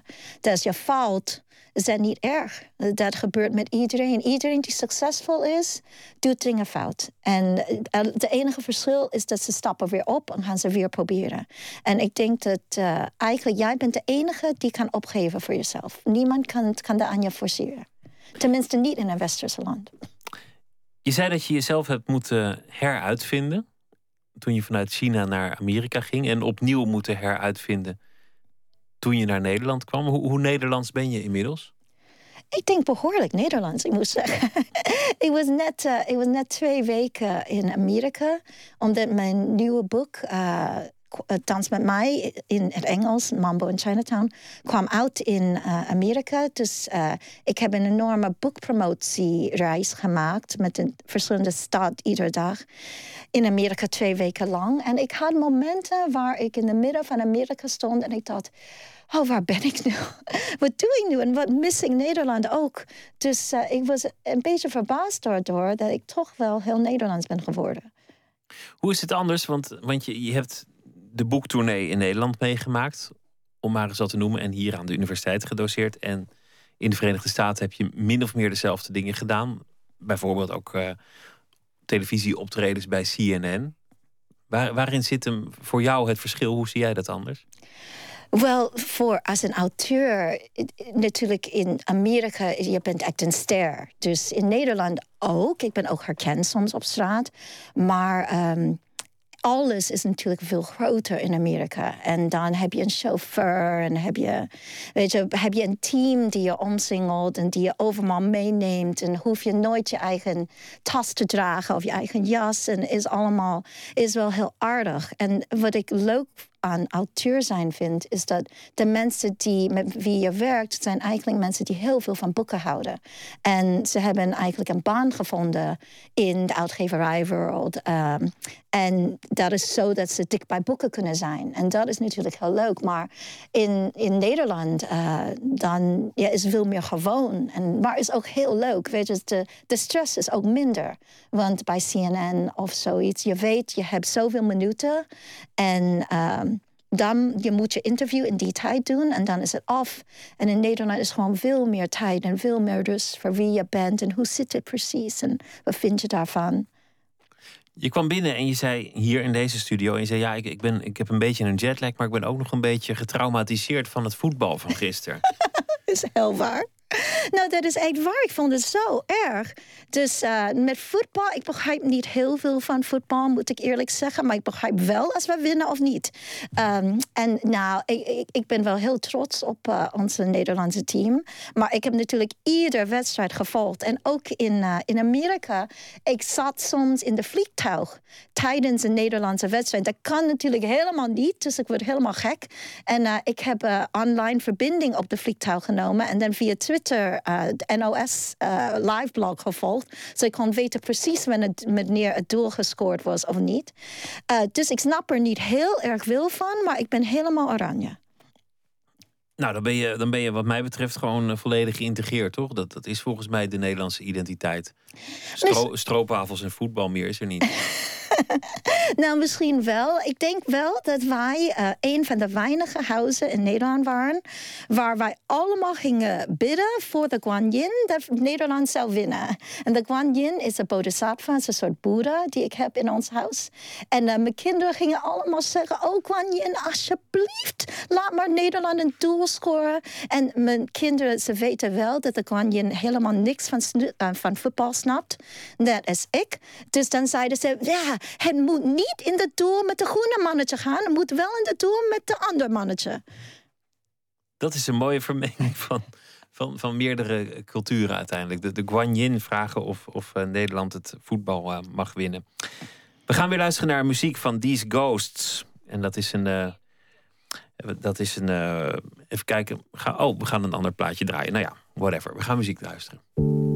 dat je faalt, dat niet erg. Dat gebeurt met iedereen. Iedereen die succesvol is, doet dingen fout. En het enige verschil is dat ze stappen weer op en gaan ze weer proberen. En ik denk dat uh, eigenlijk jij bent de enige die kan opgeven voor jezelf. Niemand kan, kan dat aan je forceren. Tenminste niet in een westerse land. Je zei dat je jezelf hebt moeten heruitvinden toen je vanuit China naar Amerika ging en opnieuw moeten heruitvinden toen je naar Nederland kwam. Hoe, hoe Nederlands ben je inmiddels? Ik denk behoorlijk Nederlands, ik moet zeggen. ik, was net, uh, ik was net twee weken in Amerika, omdat mijn nieuwe boek, uh, Dans met mij, in het Engels, Mambo in Chinatown, kwam uit in uh, Amerika. Dus ik heb een enorme boekpromotiereis gemaakt met een verschillende stad iedere dag. In Amerika twee weken lang. En ik had momenten waar ik in de midden van Amerika stond en ik dacht oh, waar ben ik nu? wat doe ik nu? En wat mis ik Nederland ook? Dus ik was een beetje verbaasd daardoor dat ik toch wel heel Nederlands ben geworden. Hoe is het anders? Want, want je, je hebt de boektournee in Nederland meegemaakt, om maar eens wat te noemen, en hier aan de universiteit gedoseerd. En in de Verenigde Staten heb je min of meer dezelfde dingen gedaan. Bijvoorbeeld ook uh, televisieoptredens bij CNN. Waar, waarin zit hem voor jou het verschil? Hoe zie jij dat anders? Wel, voor als een auteur, natuurlijk in Amerika, je bent echt een ster. Dus in Nederland ook. Ik ben ook herkend soms op straat. Maar um, alles is natuurlijk veel groter in Amerika. En dan heb je een chauffeur en heb je, weet je, heb je een team die je omsingelt en die je overal meeneemt. En hoef je nooit je eigen tas te dragen of je eigen jas. En is allemaal is wel heel aardig. En wat ik leuk aan auteur zijn vind, is dat de mensen die, met wie je werkt, zijn eigenlijk mensen die heel veel van boeken houden. En ze hebben eigenlijk een baan gevonden in de uitgeverijwereld. Um, en dat is zo dat ze dik bij boeken kunnen zijn. En dat is natuurlijk heel leuk. Maar in, in Nederland uh, dan ja, is veel meer gewoon. En, maar is ook heel leuk. Weet je, de, de stress is ook minder. Want bij CNN of zoiets, je weet, je hebt zoveel minuten. En um, dan je moet je interview in die tijd doen en dan is het af. En in Nederland is gewoon veel meer tijd en veel meer rust voor wie je bent en hoe zit het precies en wat vind je daarvan. Je kwam binnen en je zei hier in deze studio en je zei ja, ik, ik, ben, ik heb een beetje een jetlag, maar ik ben ook nog een beetje getraumatiseerd van het voetbal van gisteren. is heel waar. nou, dat is echt waar. Ik vond het zo erg. Dus uh, met voetbal, ik begrijp niet heel veel van voetbal, moet ik eerlijk zeggen. Maar ik begrijp wel als we winnen of niet. Um, en nou, ik, ik, ik, ben wel heel trots op uh, onze Nederlandse team. Maar ik heb natuurlijk ieder wedstrijd gevolgd. En ook in, uh, in Amerika. Ik zat soms in de vliegtuig tijdens een Nederlandse wedstrijd. Dat kan natuurlijk helemaal niet, dus ik word helemaal gek. En ik heb online verbinding op de vliegtuig genomen en dan via Twitter uh, de NOS live blog gevolgd. Dus ik kon weten precies wanneer het doel gescoord was of niet. dus ik snap er niet heel erg veel van, maar ik ben helemaal oranje. Nou, dan ben, je, dan ben je wat mij betreft gewoon volledig geïntegreerd, toch? Dat, dat is volgens mij de Nederlandse identiteit. Stro, stroopwafels en voetbal meer is er niet. nou, misschien wel. Ik denk wel dat wij uh, een van de weinige huizen in Nederland waren... waar wij allemaal gingen bidden voor de Guanyin dat Nederland zou winnen. En de Guanyin is een bodhisattva, een soort boeddha die ik heb in ons huis. En uh, mijn kinderen gingen allemaal zeggen... oh, Guanyin, alsjeblieft, laat maar Nederland een doel En mijn kinderen, ze weten wel dat de Guanyin helemaal niks van, uh, van voetbal snapt. Net als ik. Dus dan zeiden ze, ja, het moet niet in de doel met de groene mannetje gaan. Het moet wel in de doel met de andere mannetje. Dat is een mooie vermenging van, van, van meerdere culturen uiteindelijk. De, de Guanyin vragen of, of uh, Nederland het voetbal uh, mag winnen. We gaan weer luisteren naar muziek van These Ghosts. En dat is een... dat is een. even kijken. Ga, oh, we gaan een ander plaatje draaien. Nou ja, whatever. We gaan muziek luisteren.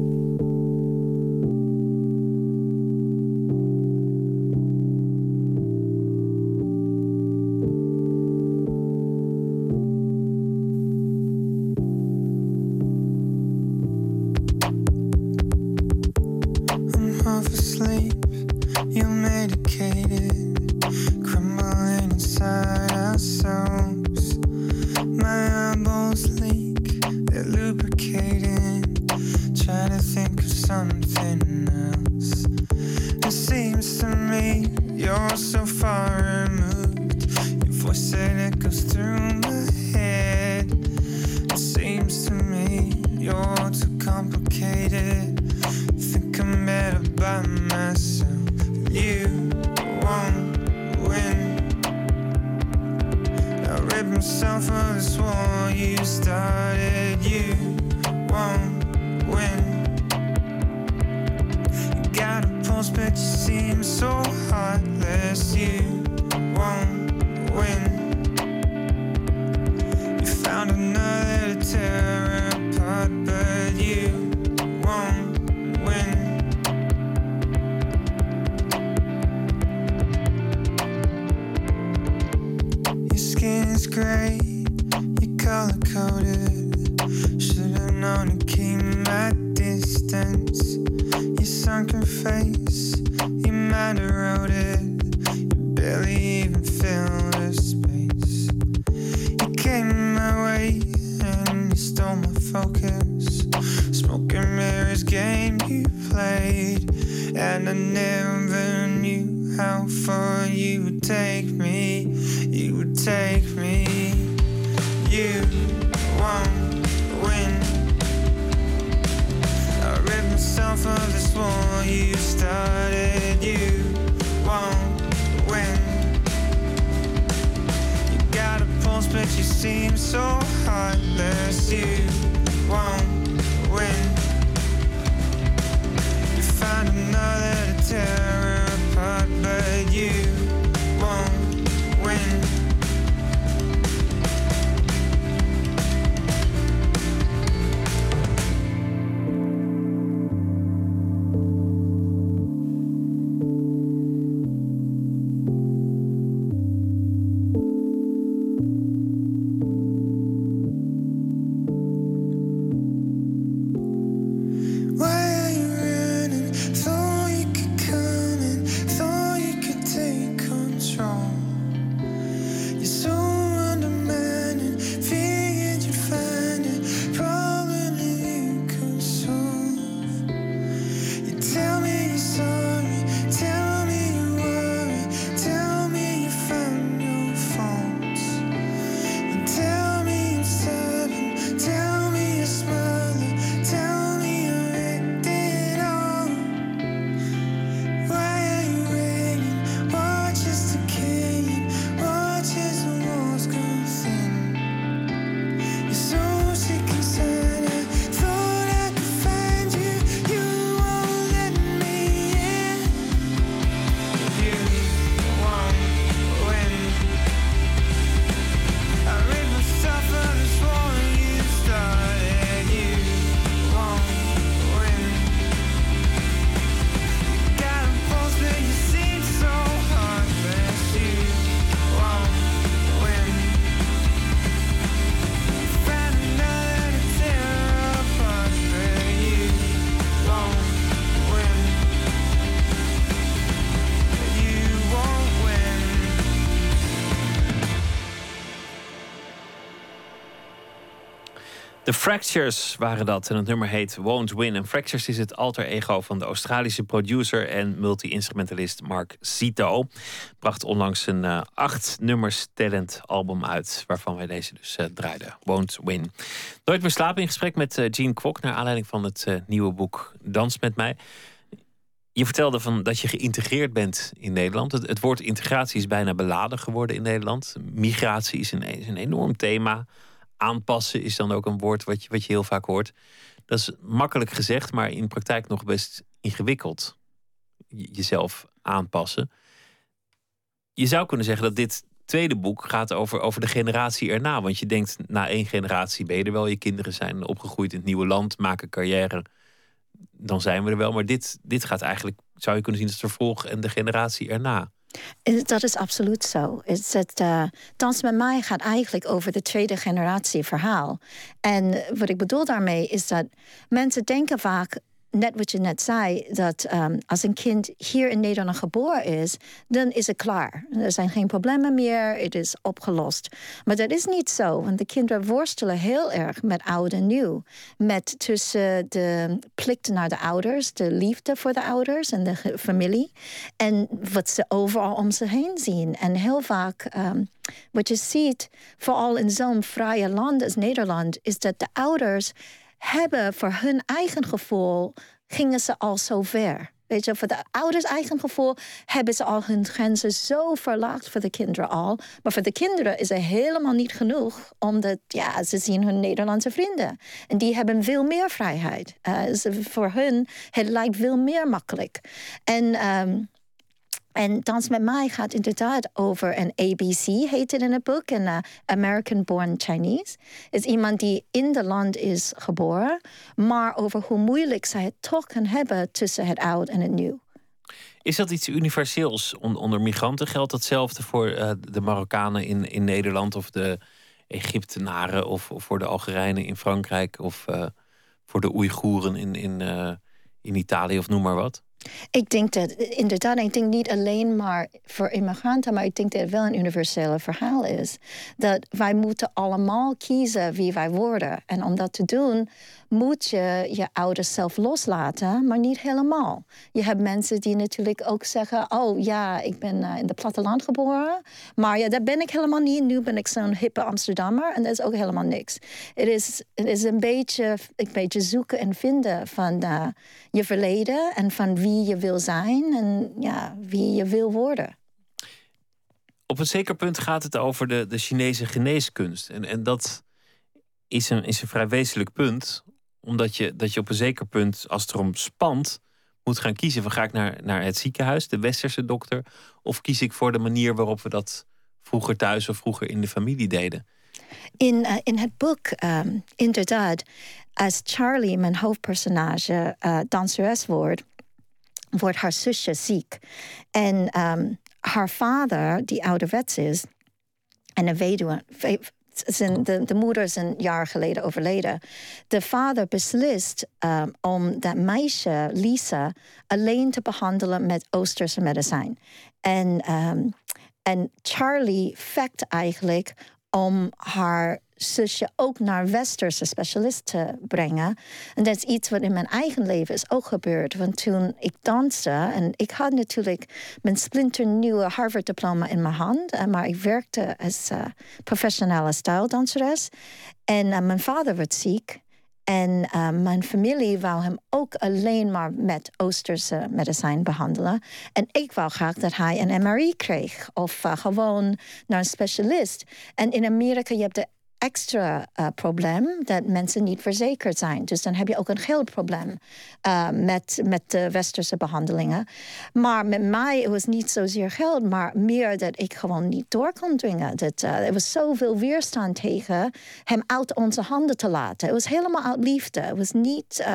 seem so heartless. You won't win. You find another to tear. Fractures waren dat en het nummer heet Won't Win. En Fractures is het alter ego van de Australische producer en multi-instrumentalist Mark Zito. Bracht onlangs een uh, acht nummers talent album uit, waarvan wij deze dus uh, draaiden. Won't Win. Nooit meer slapen in gesprek met uh, Jean Kwok naar aanleiding van het nieuwe boek Dans met mij. Je vertelde van dat je geïntegreerd bent in Nederland. Het, het woord integratie is bijna beladen geworden in Nederland. Migratie is een, is een enorm thema aanpassen is dan ook een woord wat je, wat je heel vaak hoort. Dat is makkelijk gezegd, maar in praktijk nog best ingewikkeld. Jezelf aanpassen. Je zou kunnen zeggen dat dit tweede boek gaat over, over de generatie erna. Want je denkt, na één generatie ben je er wel. Je kinderen zijn opgegroeid in het nieuwe land, maken carrière. Dan zijn we er wel. Maar dit, dit gaat eigenlijk, zou je kunnen zien, als het vervolg en de generatie erna. Dat is absoluut zo. Uh, Dans met mij gaat eigenlijk over de tweede generatie verhaal. En wat ik bedoel daarmee is dat mensen denken vaak net wat je net zei, dat um, als een kind hier in Nederland geboren is, dan is het klaar. Er zijn geen problemen meer, het is opgelost. Maar dat is niet zo, want de kinderen worstelen heel erg met oud en nieuw. Met tussen de plicht naar de ouders, de liefde voor de ouders en de familie, en wat ze overal om ze heen zien. En heel vaak, um, wat je ziet, vooral in zo'n vrije land als Nederland, is dat de ouders hebben voor hun eigen gevoel, gingen ze al zo ver. Weet je, voor de ouders eigen gevoel hebben ze al hun grenzen zo verlaagd voor de kinderen al. Maar voor de kinderen is het helemaal niet genoeg, omdat ja, ze zien hun Nederlandse vrienden. En die hebben veel meer vrijheid. Uh, voor hun het lijkt veel meer makkelijk. En um, en Dans met mij gaat inderdaad over een ABC, heet het in het boek, een uh, American Born Chinese. Is iemand die in het land is geboren, maar over hoe moeilijk zij het toch kan hebben tussen het oud en het nieuw. Is dat iets universeels onder migranten? Geldt datzelfde voor uh, de Marokkanen in, in Nederland of de Egyptenaren of, of voor de Algerijnen in Frankrijk of uh, voor de Oeigoeren in, in, in Italië of noem maar wat? Ik denk dat inderdaad, ik denk niet alleen maar voor immigranten, maar ik denk dat het wel een universele verhaal is. Dat wij moeten allemaal kiezen wie wij worden. En om dat te doen, moet je je ouders zelf loslaten, maar niet helemaal. Je hebt mensen die natuurlijk ook zeggen: Oh ja, ik ben uh, in het platteland geboren, maar ja, dat ben ik helemaal niet. Nu ben ik zo'n hippe Amsterdammer en dat is ook helemaal niks. Het is, het is een, beetje, een beetje zoeken en vinden van uh, je verleden en van wie je wil zijn en ja, wie je wil worden. Op een zeker punt gaat het over de, de Chinese geneeskunst. En, en dat is een, is een vrij wezenlijk punt omdat je, dat je op een zeker punt, als het erom spant, moet gaan kiezen van ga ik naar, naar het ziekenhuis, de westerse dokter, of kies ik voor de manier waarop we dat vroeger thuis of vroeger in de familie deden. In, uh, in het boek, um, inderdaad, als Charlie, mijn hoofdpersonage, uh, danseres wordt, wordt haar zusje ziek. En um, haar vader, die ouderwets is, en een weduwe, zijn, de, de moeder is een jaar geleden overleden. De vader beslist um, om dat meisje, Lisa, alleen te behandelen met Oosterse medicijn. En, um, en Charlie vecht eigenlijk om haar zusje ook naar westerse specialisten brengen. En dat is iets wat in mijn eigen leven is ook gebeurd. Want toen ik danste, en ik had natuurlijk mijn splinternieuwe Harvard-diploma in mijn hand, eh, maar ik werkte als uh, professionele stijldanseres. En uh, mijn vader werd ziek. En mijn familie wou hem ook alleen maar met Oosterse medicijn behandelen. En ik wou graag dat hij een MRI kreeg of gewoon naar een specialist. En in Amerika, je hebt de extra uh, probleem dat mensen niet verzekerd zijn. Dus dan heb je ook een geldprobleem uh, met, met de westerse behandelingen. Maar met mij het was niet zozeer geld, maar meer dat ik gewoon niet door kon dringen. Dat, uh, er was zoveel weerstand tegen hem uit onze handen te laten. Het was helemaal uit liefde. Het was niet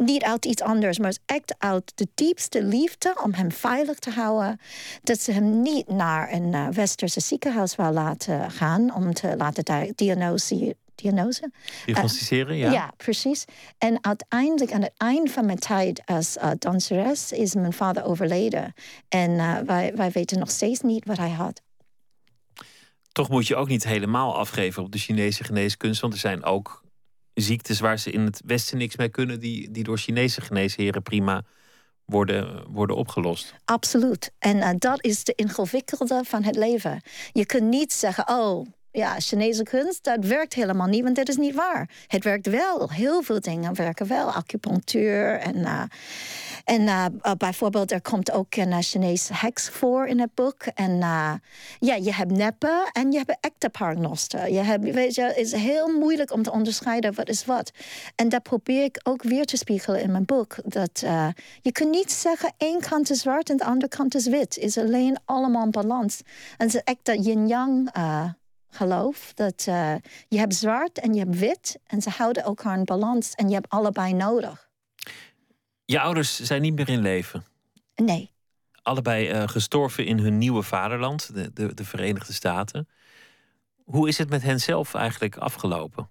niet uit iets anders, maar echt uit de diepste liefde om hem veilig te houden. Dat ze hem niet naar een uh, westerse ziekenhuis wil laten gaan om te laten diagnose. Diagnose. Diagnosticeren, ja. Ja, precies. En uiteindelijk, aan het eind van mijn tijd als uh, danseres, is mijn vader overleden. En uh, wij, wij weten nog steeds niet wat hij had. Toch moet je ook niet helemaal afgeven op de Chinese geneeskunst, want er zijn ook ziektes waar ze in het Westen niks mee kunnen, die, die door Chinese geneesheren prima worden, worden opgelost. Absoluut. En uh, dat is de ingewikkelde van het leven. Je kunt niet zeggen, oh, ja, Chinese kunst, dat werkt helemaal niet, want dat is niet waar. Het werkt wel. Heel veel dingen werken wel. Acupunctuur en, uh, en uh, bijvoorbeeld, er komt ook een Chinese heks voor in het boek. En ja, je hebt neppen en je hebt echte paragnosten. Je hebt, weet je, het is heel moeilijk om te onderscheiden wat is wat. En dat probeer ik ook weer te spiegelen in mijn boek. Dat je kunt niet zeggen, één kant is zwart en de andere kant is wit. Het is alleen allemaal balans. En het is echt dat yin-yang geloof. Dat uh, je hebt zwart en je hebt wit. En ze houden elkaar in balans. En je hebt allebei nodig. Je ouders zijn niet meer in leven? Nee. Allebei uh, gestorven in hun nieuwe vaderland, de, de, de, Verenigde Staten. Hoe is het met hen zelf eigenlijk afgelopen?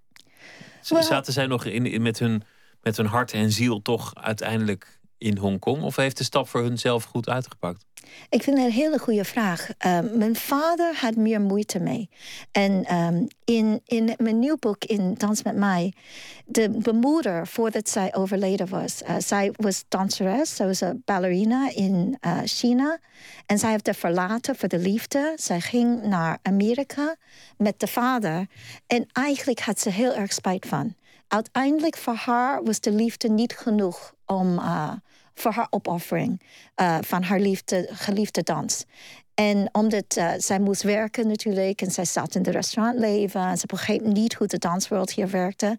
Well, Zaten zij nog in, in, met, hun, met hun hart en ziel toch uiteindelijk in Hongkong? Of heeft de stap voor hun zelf goed uitgepakt? Ik vind het een hele goede vraag. Um, mijn vader had meer moeite mee. En um, in, in mijn nieuw boek, in Dans met mij, de, de moeder, voordat zij overleden was, uh, zij was danseres, zij was een ballerina in uh, China. En zij heeft haar verlaten voor de liefde. Zij ging naar Amerika met de vader. En eigenlijk had ze heel erg spijt van. Uiteindelijk voor haar was de liefde niet genoeg om... Uh, voor haar opoffering uh, van haar liefde, geliefde dans. En omdat uh, zij moest werken natuurlijk en zij zat in de restaurantleven en ze begreep niet hoe de danswereld hier werkte.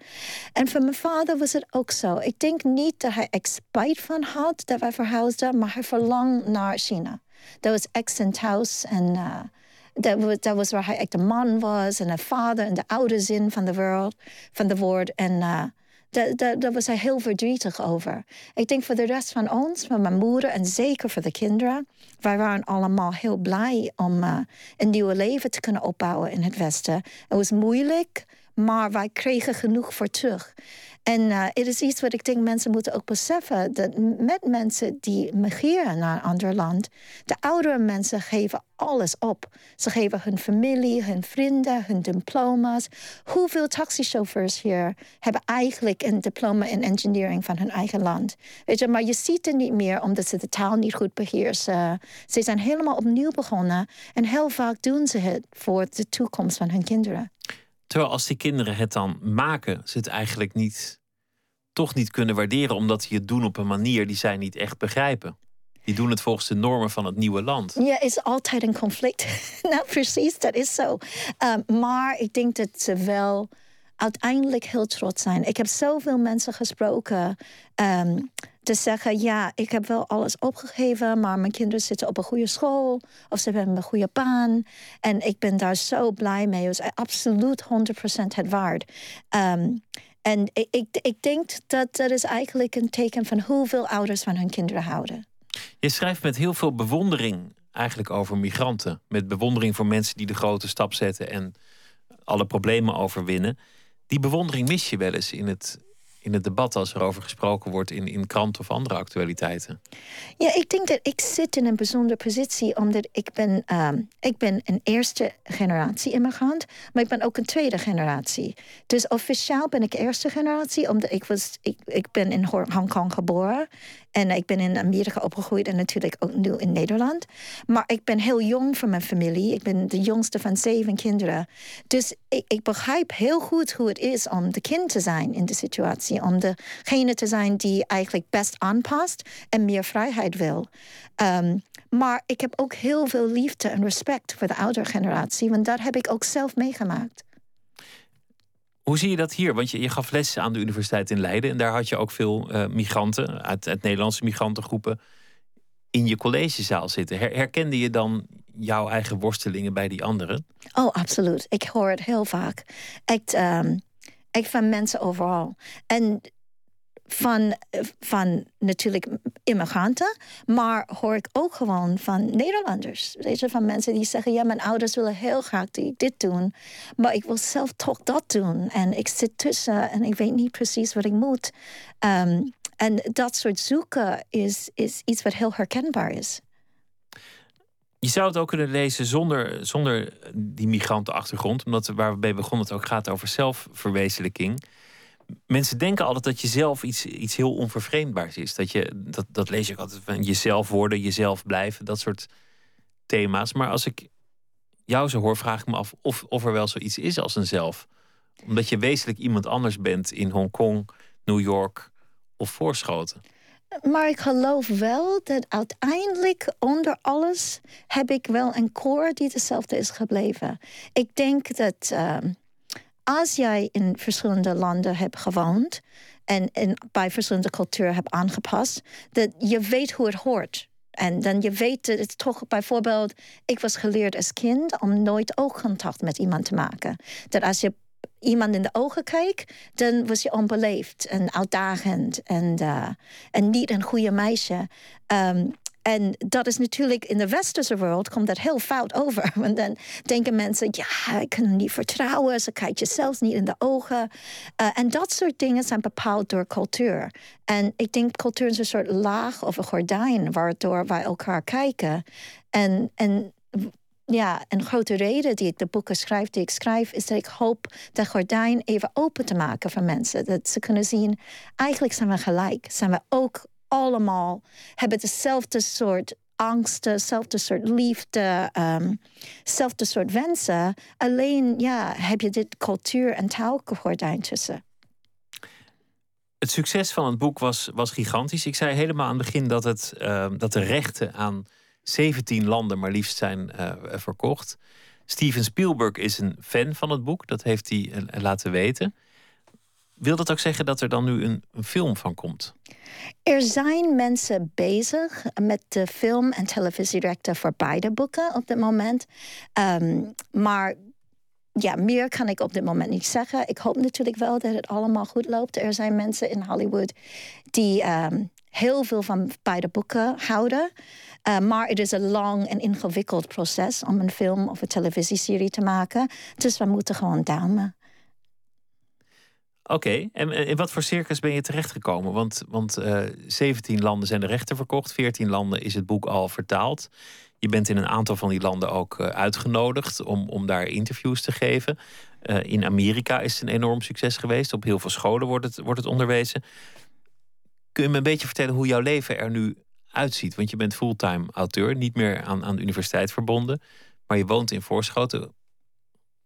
En voor mijn vader was het ook zo. Ik denk niet dat hij er spijt van had dat wij verhuisden, maar hij verlangde naar China. Dat was accent house en uh, dat, was, was waar hij echt de man was en een vader en de oude zin van de wereld, van de woord. En daar, daar, was hij heel verdrietig over. Ik denk voor de rest van ons, van mijn moeder en zeker voor de kinderen, wij waren allemaal heel blij om uh, een nieuw leven te kunnen opbouwen in het Westen. Het was moeilijk, maar wij kregen genoeg voor terug. En het is iets wat ik denk mensen moeten ook beseffen. Dat met mensen die migreren naar een ander land, de oudere mensen geven alles op. Ze geven hun familie, hun vrienden, hun diploma's. Hoeveel taxichauffeurs hier hebben eigenlijk een diploma in engineering van hun eigen land? Weet je, maar je ziet het niet meer omdat ze de taal niet goed beheersen. Ze zijn helemaal opnieuw begonnen en heel vaak doen ze het voor de toekomst van hun kinderen. Terwijl als die kinderen het dan maken, ze het eigenlijk niet, toch niet kunnen waarderen, omdat ze het doen op een manier die zij niet echt begrijpen. Die doen het volgens de normen van het nieuwe land. Ja, is altijd een conflict. nou, precies, dat is zo. Um, maar ik denk dat ze wel uiteindelijk heel trots zijn. Ik heb zoveel mensen gesproken um, te zeggen: ja, ik heb wel alles opgegeven, maar mijn kinderen zitten op een goede school of ze hebben een goede baan. En ik ben daar zo blij mee. Het is absoluut 100% het waard. Um, en ik, ik, ik denk dat dat is eigenlijk een teken van hoeveel ouders van hun kinderen houden. Je schrijft met heel veel bewondering eigenlijk over migranten. Met bewondering voor mensen die de grote stap zetten en alle problemen overwinnen. Die bewondering mis je wel eens in het, in het debat als er over gesproken wordt in, in kranten of andere actualiteiten? Ja, ik denk dat ik zit in een bijzondere positie omdat ik ben, um, ik ben een eerste generatie immigrant, maar ik ben ook een tweede generatie. Dus officieel ben ik eerste generatie, omdat ik, was, ik, ik ben in Hongkong geboren en ik ben in Amerika opgegroeid en natuurlijk ook nu in Nederland. Maar ik ben heel jong voor mijn familie. Ik ben de jongste van zeven kinderen. Dus ik, ik begrijp heel goed hoe het is om de kind te zijn in de situatie. Om degene te zijn die eigenlijk best aanpast en meer vrijheid wil. Um, maar ik heb ook heel veel liefde en respect voor de oudere generatie, want dat heb ik ook zelf meegemaakt. Hoe zie je dat hier? Want je, gaf lessen aan de Universiteit in Leiden en daar had je ook veel uh, migranten uit, uit Nederlandse migrantengroepen in je collegezaal zitten. Her, herkende je dan jouw eigen worstelingen bij die anderen? Oh, absoluut. Ik hoor het heel vaak. Echt, um, echt van mensen overal. En van, van natuurlijk immigranten, maar hoor ik ook gewoon van Nederlanders. Weet je, van mensen die zeggen: Ja, mijn ouders willen heel graag dit doen, maar ik wil zelf toch dat doen. En ik zit tussen en ik weet niet precies wat ik moet. Um, en dat soort zoeken is, is iets wat heel herkenbaar is. Je zou het ook kunnen lezen zonder, zonder die migrantenachtergrond, omdat waar we bij begonnen het ook gaat over zelfverwezenlijking Mensen denken altijd dat je zelf iets, iets heel onvervreemdbaars is. Dat, je, dat, dat lees ik altijd van jezelf worden, jezelf blijven, dat soort thema's. Maar als ik jou zo hoor, vraag ik me af of, of er wel zoiets is als een zelf. Omdat je wezenlijk iemand anders bent in Hongkong, New York of Voorschoten. Maar ik geloof wel dat uiteindelijk onder alles heb ik wel een core die hetzelfde is gebleven. Ik denk dat ehm, als jij in verschillende landen hebt gewoond en, en bij verschillende culturen hebt aangepast, dat je weet hoe het hoort. En dan je weet dat het toch bijvoorbeeld, ik was geleerd als kind om nooit oogcontact met iemand te maken. Dat als je iemand in de ogen kijkt, dan was je onbeleefd en uitdagend en, uh, en niet een goede meisje. Um, en dat is natuurlijk in de westerse wereld komt dat heel fout over. Want dan denken mensen, ja, ik kan niet vertrouwen. Ze kijkt je zelfs niet in de ogen. Uh, en dat soort dingen zijn bepaald door cultuur. En ik denk cultuur is een soort laag of een gordijn waardoor wij elkaar kijken. En, en ja, een grote reden die ik de boeken schrijf, die ik schrijf, is dat ik hoop dat gordijn even open te maken voor mensen. Dat ze kunnen zien, eigenlijk zijn we gelijk. Zijn we ook allemaal, hebben dezelfde soort angsten, dezelfde soort liefde, dezelfde soort wensen. Alleen, ja, heb je dit cultuur- en taalgordijn tussen. Het succes van het boek was, was gigantisch. Ik zei helemaal aan het begin dat, het, uh, dat de rechten aan 17 landen maar liefst zijn uh, verkocht. Steven Spielberg is een fan van het boek, dat heeft hij uh, laten weten. Wil dat ook zeggen dat er dan nu een, een, film van komt? Er zijn mensen bezig met de film- en televisierechten voor beide boeken op dit moment. Um, maar ja, meer kan ik op dit moment niet zeggen. Ik hoop natuurlijk wel dat het allemaal goed loopt. Er zijn mensen in Hollywood die um, heel veel van beide boeken houden. Uh, maar het is een lang en ingewikkeld proces om een film of een televisieserie te maken. Dus we moeten gewoon duimen. Oké, en in wat voor circus ben je terechtgekomen? Want, want uh, eh, 17 landen zijn de rechten verkocht, 14 landen is het boek al vertaald. Je bent in een aantal van die landen ook uh, uitgenodigd om, om daar interviews te geven. Uh, in Amerika is het een enorm succes geweest. Op heel veel scholen wordt het, wordt het onderwezen. Kun je me een beetje vertellen hoe jouw leven er nu uitziet? Want je bent fulltime auteur, niet meer aan, aan de universiteit verbonden. Maar je woont in Voorschoten.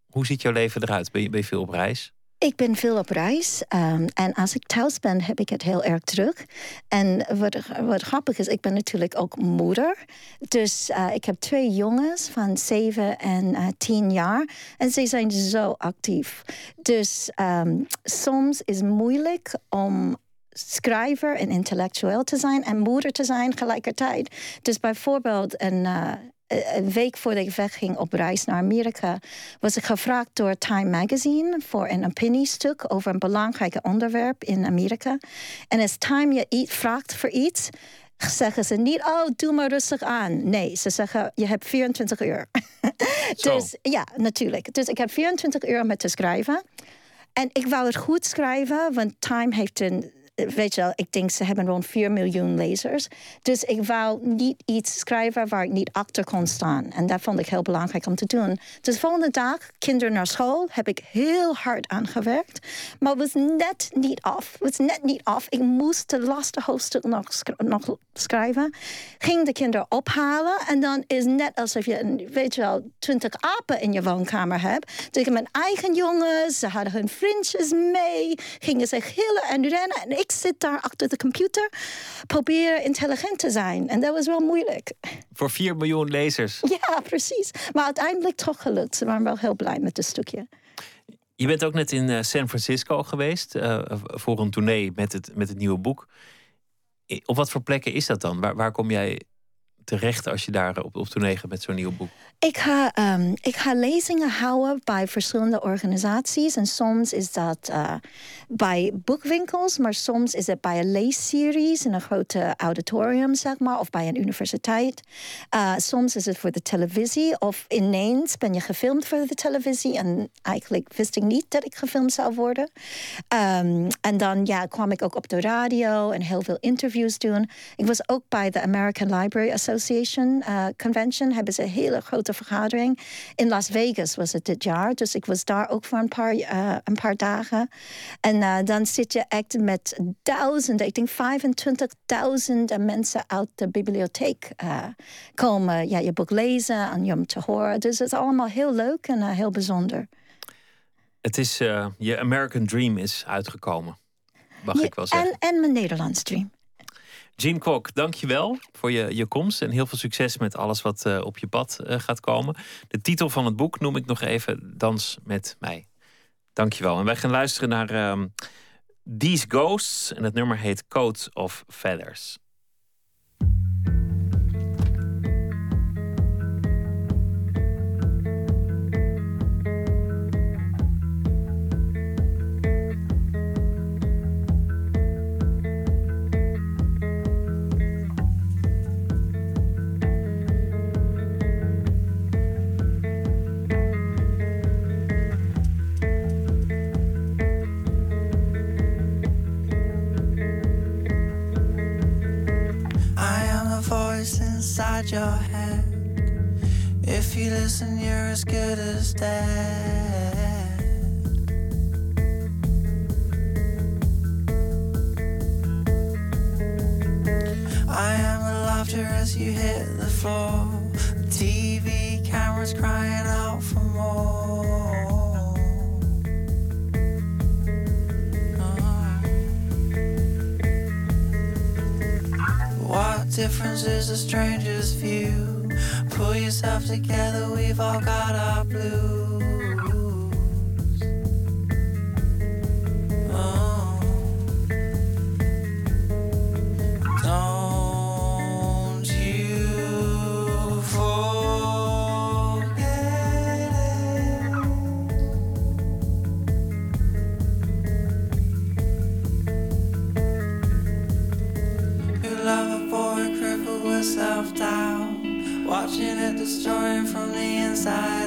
Hoe ziet jouw leven eruit? Ben je, ben je veel op reis? Ik ben veel op reis. Um, en als ik thuis ben, heb ik het heel erg druk. En wat, wat grappig is, ik ben natuurlijk ook moeder. Dus uh, ik heb twee jongens van zeven en uh, tien jaar. En ze zijn zo actief. Dus um, soms is het moeilijk om schrijver en intellectueel te zijn en moeder te zijn tegelijkertijd. Dus bijvoorbeeld een, uh, een week voordat ik wegging op reis naar Amerika, was ik gevraagd door Time Magazine voor een opiniestuk over een belangrijk onderwerp in Amerika. En als Time je iets vraagt voor iets, zeggen ze niet, oh, doe maar rustig aan. Nee, ze zeggen, je hebt 24 uur. dus ja, natuurlijk. Dus ik heb 24 uur om te schrijven. En ik wou het goed schrijven, want Time heeft een weet je wel, ik denk ze hebben rond 4 miljoen lezers. Dus ik wou niet iets schrijven waar ik niet achter kon staan. En dat vond ik heel belangrijk om te doen. Dus de volgende dag, kinderen naar school, heb ik heel hard aan gewerkt. Maar het was net niet af. Het was net niet af. Ik moest de laatste hoofdstuk nog, schrijven. Ging de kinderen ophalen. En dan is net alsof je, weet je wel, twintig apen in je woonkamer hebt. Dus ik mijn eigen jongens, ze hadden hun vriendjes mee. Gingen ze gillen en rennen. En ik zit daar achter de computer, probeer intelligent te zijn. En dat was wel moeilijk. Voor 4 miljoen lezers. Ja, precies. Maar uiteindelijk toch gelukt. Ze waren wel heel blij met het stukje. Je bent ook net in eh, San Francisco geweest uh, voor een tournee met het, met het nieuwe boek. Op wat voor plekken is dat dan? Waar, waar kom jij terecht als je daar op, op tournee gaat met zo'n nieuw boek? Ik ga, um, ik ga lezingen houden bij verschillende organisaties. En soms is dat uh, bij boekwinkels, maar soms is het bij een leesseries in een grote auditorium, zeg maar, of bij een universiteit. Uh, soms is het voor de televisie, of ineens ben je gefilmd voor de televisie. En eigenlijk wist ik niet dat ik gefilmd zou worden. Um, en dan ja, kwam ik ook op de radio en heel veel interviews doen. Ik was ook bij de American Library Association Association uh, Convention hebben ze een hele grote vergadering. In Las Vegas was het dit jaar. Dus ik was daar ook voor een paar, uh, een paar dagen. En dan zit je echt met duizenden, ik denk 25.000 mensen uit de bibliotheek komen. Ja, je boek lezen en je hem te horen. Dus het is allemaal heel leuk en heel bijzonder. Het is, je American Dream is uitgekomen mag ik wel zeggen. En, en mijn Nederlands dream. Jean Kok, dankjewel voor je, je komst en heel veel succes met alles wat uh, op je pad uh, gaat komen. De titel van het boek noem ik nog even Dans met mij. Dankjewel. En wij gaan luisteren naar um, These Ghosts en het nummer heet Coat of Feathers. Inside your head. If you listen, you're as good as dead. I am the laughter as you hit the floor. TV cameras crying out for more. What difference is a stranger's view? Pull yourself together, we've all got our blues. Destroying from the inside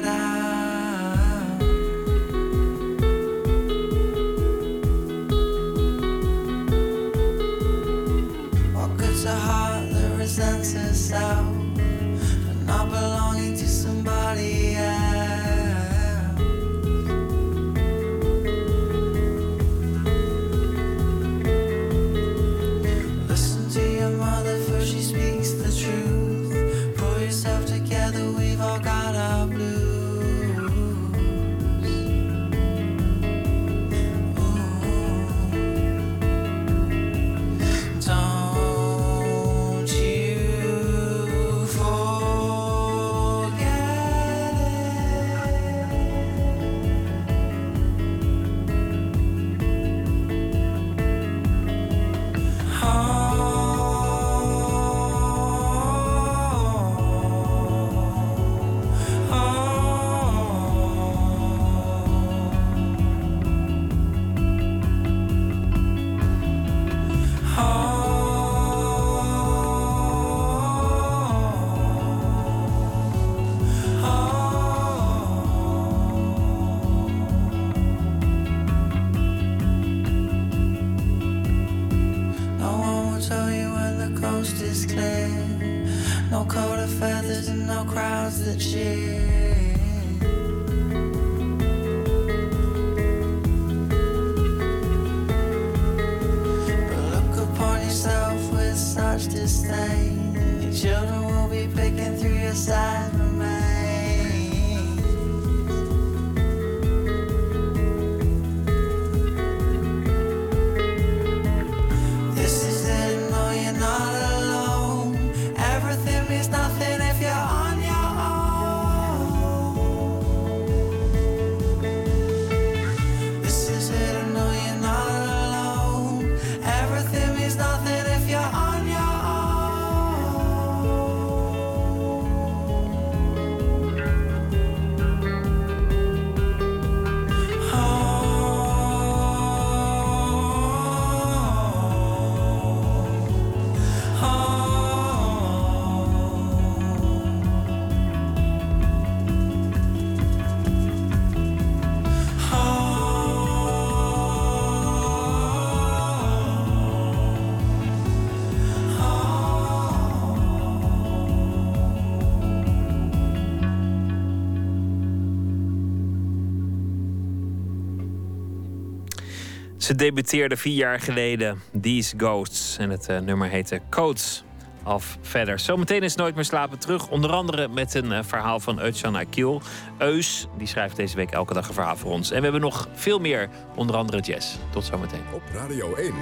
Ze debuteerde vier jaar geleden, These Ghosts. En het uh, nummer heette Codes of Verder. Zometeen is Nooit meer slapen terug. Onder andere met een uh, verhaal van Eutjan Akil. Eus, die schrijft deze week elke dag een verhaal voor ons. En we hebben nog veel meer, onder andere jazz. Tot zometeen. Op Radio 1,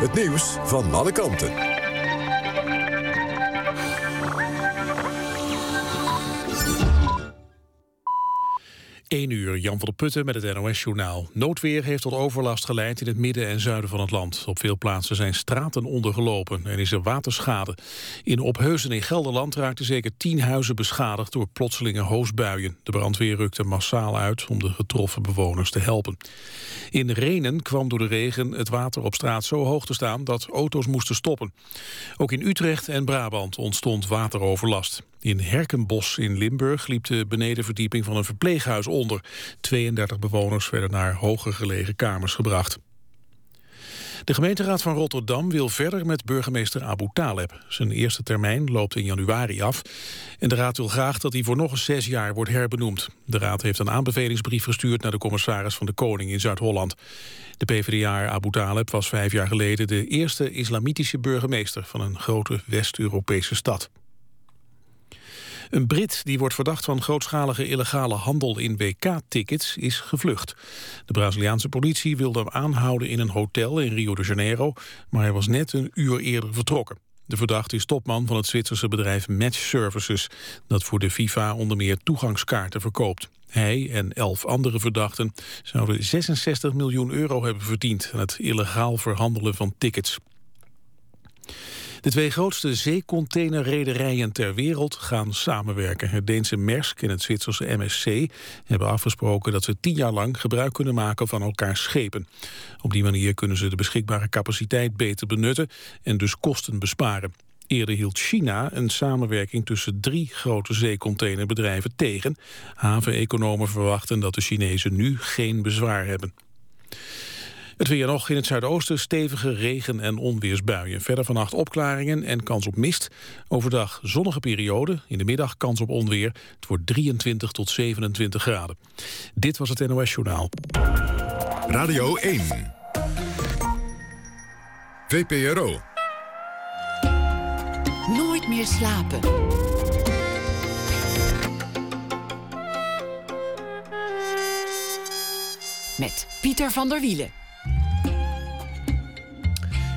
het nieuws van alle kanten. 1 uur, Jan van der Putten met het NOS-journaal. Noodweer heeft tot overlast geleid in het midden en zuiden van het land. Op veel plaatsen zijn straten ondergelopen en is er waterschade. In Opheuzen in Gelderland raakten zeker 10 huizen beschadigd... door plotselinge hoosbuien. De brandweer rukte massaal uit om de getroffen bewoners te helpen. In Renen kwam door de regen het water op straat zo hoog te staan... dat auto's moesten stoppen. Ook in Utrecht en Brabant ontstond wateroverlast. In Herkenbos in Limburg liep de benedenverdieping van een verpleeghuis onder. 32 bewoners werden naar hoger gelegen kamers gebracht. De gemeenteraad van Rotterdam wil verder met burgemeester Abu Taleb. Zijn eerste termijn loopt in januari af. En de raad wil graag dat hij voor nog eens zes jaar wordt herbenoemd. De raad heeft een aanbevelingsbrief gestuurd naar de commissaris van de Koning in Zuid-Holland. De PvdA Abu Taleb was vijf jaar geleden de eerste islamitische burgemeester van een grote West-Europese stad. Een Brit die wordt verdacht van grootschalige illegale handel in WK-tickets is gevlucht. De Braziliaanse politie wilde hem aanhouden in een hotel in Rio de Janeiro, maar hij was net een uur eerder vertrokken. De verdachte is topman van het Zwitserse bedrijf Match Services... dat voor de FIFA onder meer toegangskaarten verkoopt. Hij en elf andere verdachten zouden 66 miljoen euro hebben verdiend... aan het illegaal verhandelen van tickets. De twee grootste zeecontainerrederijen ter wereld gaan samenwerken. Het Deense Maersk en het Zwitserse MSC hebben afgesproken dat ze tien jaar lang gebruik kunnen maken van elkaars schepen. Op die manier kunnen ze de beschikbare capaciteit beter benutten en dus kosten besparen. Eerder hield China een samenwerking tussen drie grote zeecontainerbedrijven tegen. Haveneconomen verwachten dat de Chinezen nu geen bezwaar hebben. Het weer nog in het zuidoosten stevige regen- en onweersbuien. Verder vannacht opklaringen en kans op mist. Overdag zonnige periode, in de middag kans op onweer. Het wordt 23 tot 27 graden. Dit was het NOS Journaal. Radio 1. VPRO. Nooit meer slapen. Met Pieter van der Wielen.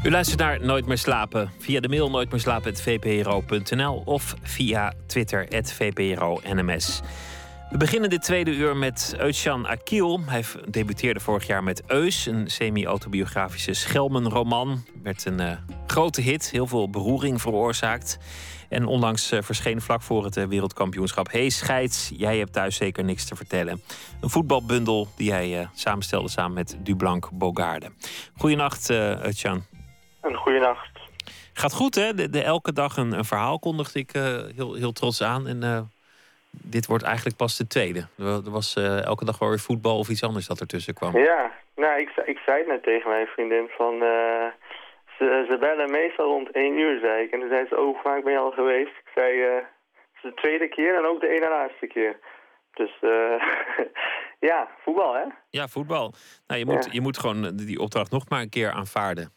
U luistert naar Nooit meer slapen via de mail nooitmeerslapen.vpro.nl of via Twitter @vpro_nms. We beginnen dit tweede uur met Eutjan Akil. Hij debuteerde vorig jaar met Eus, een semi-autobiografische Schelmenroman. Werd een uh, grote hit, heel veel beroering veroorzaakt. En onlangs uh, verscheen vlak voor het uh, wereldkampioenschap... Hey scheids, jij hebt thuis zeker niks te vertellen. Een voetbalbundel die hij samenstelde samen met Dublanc Bogarde. Goedenacht, Eutjan. Een goede nacht. Gaat goed, hè? De, de elke dag een, een, verhaal kondigde ik uh, heel, heel trots aan. En uh, dit wordt eigenlijk pas de tweede. Er was uh, elke dag wel weer voetbal of iets anders dat ertussen kwam. Ja, nou, ik, ik zei het net tegen mijn vriendin van... Ze, ze, bellen meestal rond één uur, zei ik. En toen zei ze, oh, vaak ben je al geweest? Ik zei, het is de tweede keer en ook de ene laatste keer. Dus ja, voetbal, hè? Ja, voetbal. Nou, je, moet, ja. je moet gewoon die opdracht nog maar een keer aanvaarden.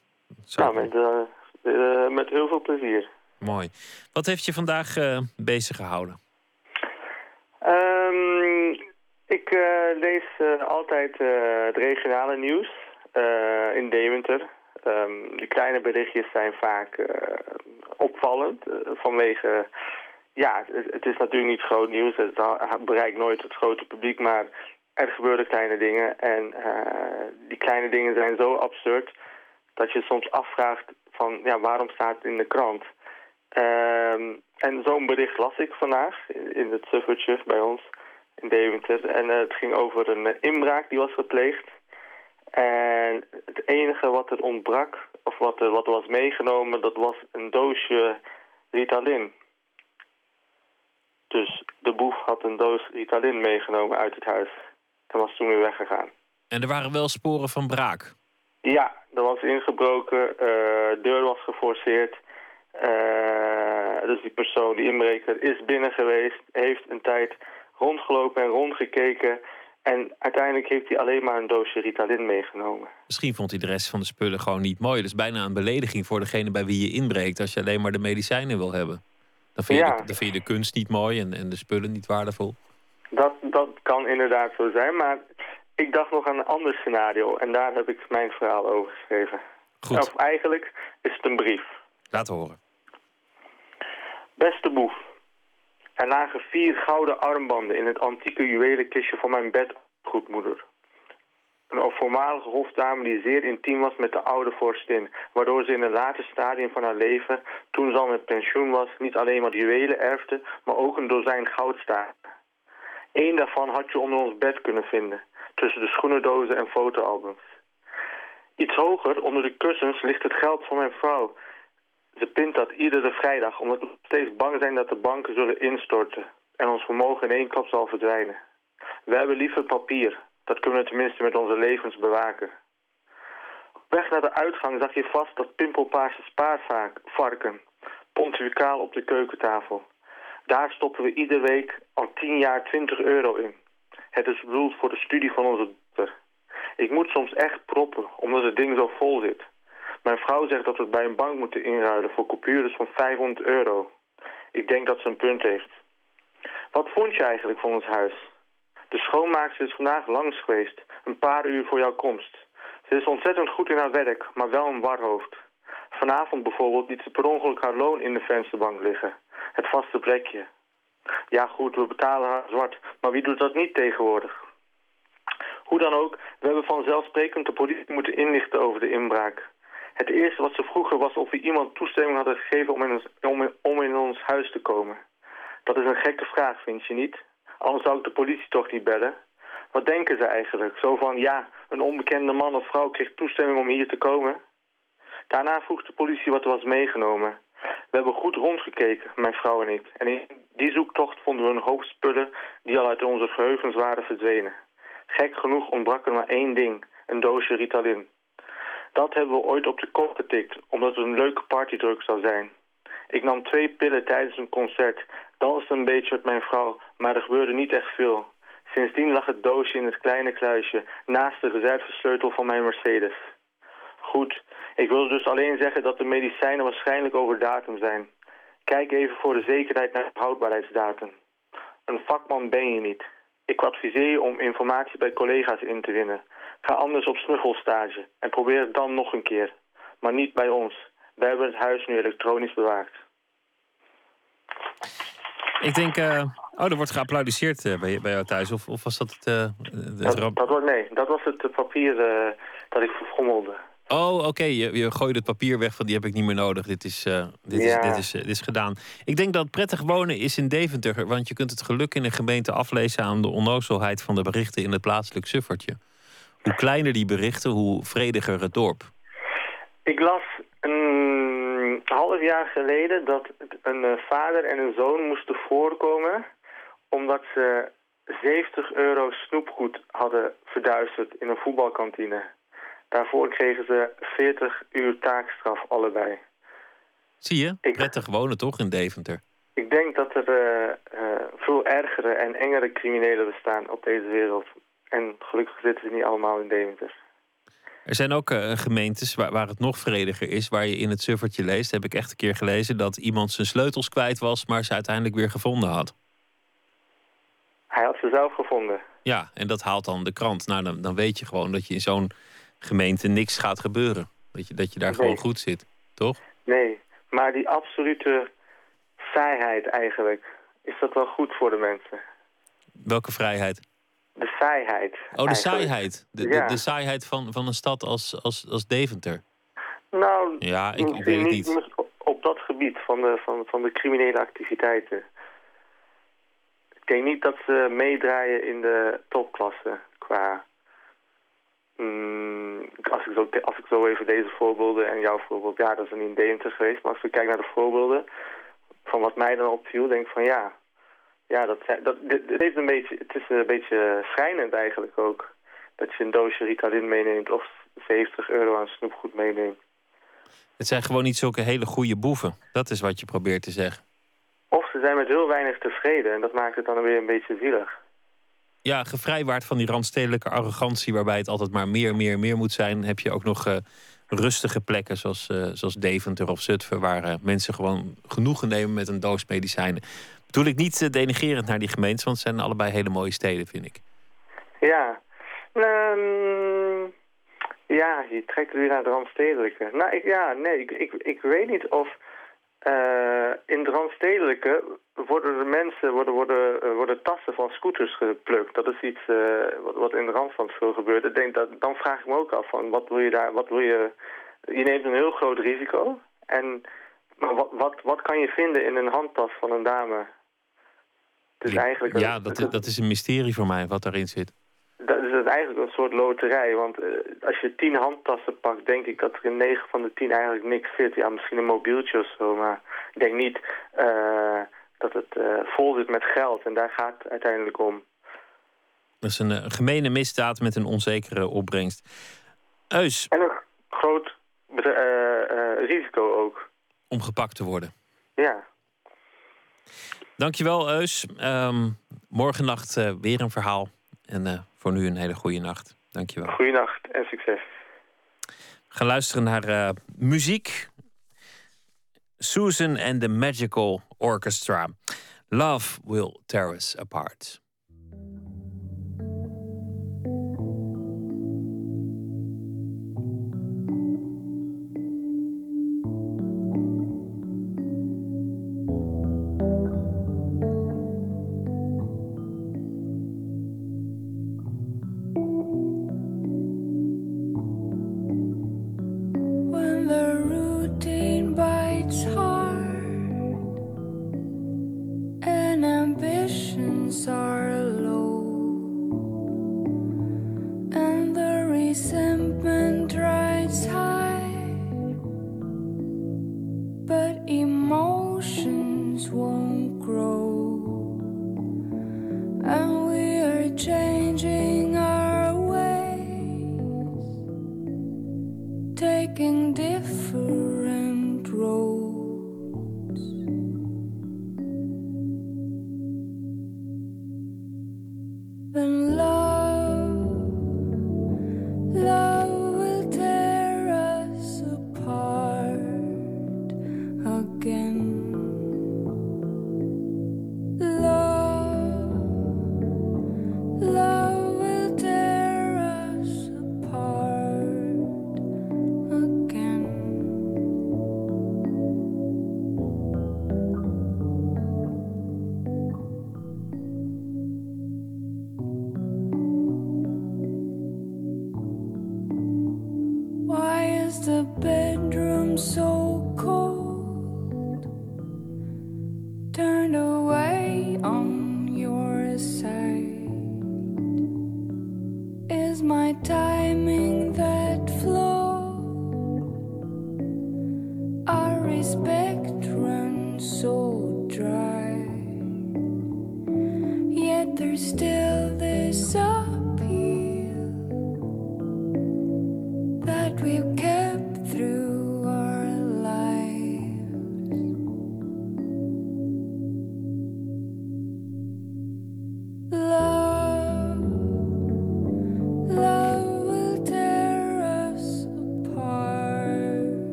Nou, met, uh, uh, met heel veel plezier. Mooi. Wat heeft je vandaag uh, bezig gehouden? Um, ik lees altijd het regionale nieuws in Deventer. Um, de kleine berichtjes zijn vaak opvallend vanwege... Ja, het, het, is natuurlijk niet groot nieuws. Het bereikt nooit het grote publiek, maar er gebeuren kleine dingen. En die kleine dingen zijn zo absurd dat je soms afvraagt van ja, waarom staat het in de krant? Um, en zo'n bericht las ik vandaag in het suffertje bij ons in Deventer. En uh, het ging over een uh, inbraak die was gepleegd. En het enige wat er ontbrak, of wat er wat was meegenomen, dat was een doosje Ritalin. Dus de boef had een doos Ritalin meegenomen uit het huis. En was toen weer weggegaan. En er waren wel sporen van braak? Ja, er was ingebroken, uh, deur was geforceerd. Uh, dus die persoon, die inbreker, is binnen geweest, heeft een tijd rondgelopen en rondgekeken. En uiteindelijk heeft hij alleen maar een doosje Ritalin meegenomen. Misschien vond hij de rest van de spullen gewoon niet mooi. Dat is bijna een belediging voor degene bij wie je inbreekt... als je alleen maar de medicijnen wil hebben. Dan vind je, Ja. de, dan vind je de kunst niet mooi en, en de spullen niet waardevol. Dat, dat kan inderdaad zo zijn, maar ik dacht nog aan een ander scenario. En daar heb ik mijn verhaal over geschreven. Goed, Of eigenlijk is het een brief. laat horen. Beste boef, er lagen vier gouden armbanden in het antieke juwelenkistje van mijn bedgoedmoeder. Een voormalige hofdame die zeer intiem was met de oude vorstin, waardoor ze in een later stadium van haar leven, toen ze al met pensioen was, niet alleen wat juwelen erfde, maar ook een dozijn goudstaarten. Eén daarvan had je onder ons bed kunnen vinden, tussen de schoenendozen en fotoalbums. Iets hoger, onder de kussens, ligt het geld van mijn vrouw, ze pint dat iedere vrijdag omdat we steeds bang zijn dat de banken zullen instorten en ons vermogen in één klap zal verdwijnen. We hebben liever papier, dat kunnen we tenminste met onze levens bewaken. Op weg naar de uitgang zag je vast dat pimpelpaarse spaarvarken, pontificaal op de keukentafel. Daar stoppen we iedere week al tien jaar 20 euro in. Het is bedoeld voor de studie van onze dochter. Ik moet soms echt proppen, omdat het ding zo vol zit. Mijn vrouw zegt dat we het bij een bank moeten inruilen voor coupures van 500 euro. Ik denk dat ze een punt heeft. Wat vond je eigenlijk van ons huis? De schoonmaakster is vandaag langs geweest, een paar uur voor jouw komst. Ze is ontzettend goed in haar werk, maar wel een warhoofd. Vanavond bijvoorbeeld liet ze per ongeluk haar loon in de vensterbank liggen. Het vaste plekje. Ja goed, we betalen haar zwart, maar wie doet dat niet tegenwoordig? Hoe dan ook, we hebben vanzelfsprekend de politie moeten inlichten over de inbraak. Het eerste wat ze vroegen was of we iemand toestemming hadden gegeven om in, ons, om, in ons huis te komen. Dat is een gekke vraag, vind je niet? Anders zou ik de politie toch niet bellen. Wat denken ze eigenlijk? Zo van, ja, een onbekende man of vrouw kreeg toestemming om hier te komen. Daarna vroeg de politie wat er was meegenomen. We hebben goed rondgekeken, mijn vrouw en ik. En in die zoektocht vonden we een hoop spullen die al uit onze geheugens waren verdwenen. Gek genoeg ontbrak er maar één ding, een doosje Ritalin. Dat hebben we ooit op de kop getikt, omdat het een leuke partydruk zou zijn. Ik nam twee pillen tijdens een concert, danste een beetje met mijn vrouw, maar er gebeurde niet echt veel. Sindsdien lag het doosje in het kleine kluisje, naast de reservesleutel van mijn Mercedes. Goed, ik wil dus alleen zeggen dat de medicijnen waarschijnlijk over datum zijn. Kijk even voor de zekerheid naar de houdbaarheidsdatum. Een vakman ben je niet. Ik adviseer je om informatie bij collega's in te winnen. Ga anders op snuffelstage en probeer het dan nog een keer. Maar niet bij ons. Wij hebben het huis nu elektronisch bewaakt. Ik denk... eh, oh, er wordt geapplaudisseerd eh, bij, bij jou thuis. Of, of was dat het... eh, het Dat, dat nee, dat was het papier dat ik verfrommelde. Oh, oké. Je, je gooide het papier weg van die heb ik niet meer nodig. Dit is, eh, dit, Ja. is, dit, is, eh, dit is gedaan. Ik denk dat prettig wonen is in Deventer. Want je kunt het geluk in een gemeente aflezen aan de onnozelheid van de berichten in het plaatselijk suffertje. Hoe kleiner die berichten, hoe vrediger het dorp. Ik las een half jaar geleden dat een eh, vader en een zoon moesten voorkomen... omdat ze 70 euro snoepgoed hadden verduisterd in een voetbalkantine. Daarvoor kregen ze 40 uur taakstraf allebei. Zie je? Ik- Prettig wonen toch in Deventer? Ik denk dat er eh, eh, veel ergere en engere criminelen bestaan op deze wereld. En gelukkig zitten ze niet allemaal in Deventer. Er zijn ook eh, gemeentes waar, waar het nog vrediger is, waar je in het suffertje leest. Heb ik echt een keer gelezen dat iemand zijn sleutels kwijt was, maar ze uiteindelijk weer gevonden had. Hij had ze zelf gevonden. Ja, en dat haalt dan de krant. Nou, dan, dan weet je gewoon dat je in zo'n gemeente niks gaat gebeuren. Dat je, dat je daar Nee. gewoon goed zit, toch? Nee, maar die absolute vrijheid eigenlijk, is dat wel goed voor de mensen? Welke vrijheid? De vrijheid. Oh, de eigenlijk. saaiheid. De, de, Ja. de saaiheid van, van een stad als, als, als Deventer. Nou, Ja, ik, ik weet het niet. Op dat gebied van de, van, van de criminele activiteiten. Ik denk niet dat ze meedraaien in de topklasse qua... Mm, als, ik zo, als ik zo even deze voorbeelden en jouw voorbeeld... Ja, dat is niet in Deventer geweest. Maar als we kijken naar de voorbeelden... Van wat mij dan opviel, denk ik van ja... Ja, dat, dat, dit, dit heeft een beetje, het is een beetje schrijnend eigenlijk ook. Dat je een doosje Ritalin meeneemt of 70 euro aan snoepgoed meeneemt. Het zijn gewoon niet zulke hele goede boeven. Dat is wat je probeert te zeggen. Of ze zijn met heel weinig tevreden en dat maakt het dan weer een beetje zielig. Ja, gevrijwaard van die randstedelijke arrogantie... waarbij het altijd maar meer, meer, meer moet zijn... heb je ook nog uh, rustige plekken zoals, uh, zoals Deventer of Zutphen... waar uh, mensen gewoon genoegen nemen met een doos medicijnen. Bedoel ik niet denigerend naar die gemeentes... want het zijn allebei hele mooie steden, vind ik. Ja, um, ja, je trekt weer naar de randstedelijke. Nou, ik, ja, nee, ik, ik, ik weet niet of in de Randstedelijke worden de mensen, worden, worden, uh, worden tassen van scooters geplukt. Dat is iets uh, wat, wat, in de Randstad veel gebeurt. Ik denk dat, dan vraag ik me ook af van wat wil je daar, wat wil je... Je neemt een heel groot risico. En maar wat, wat, wat kan je vinden in een handtas van een dame? Dus eigenlijk ja, dat, dat is een mysterie voor mij, wat daarin zit dat is eigenlijk een soort loterij. Want uh, als je tien handtassen pakt, denk ik dat er in negen van de tien eigenlijk niks zit. Ja, misschien een mobieltje of zo, maar ik denk niet uh, dat het uh, vol zit met geld. En daar gaat het uiteindelijk om. Dat is een gemene misdaad met een onzekere opbrengst. Eus. En een groot risico ook. Om gepakt te worden. Ja. Dankjewel, Eus. Um, morgennacht weer een verhaal. En voor nu een hele goede nacht. Dankjewel. Goeienacht en succes. We gaan luisteren naar muziek. Susan and the Magical Orchestra. Love will tear us apart.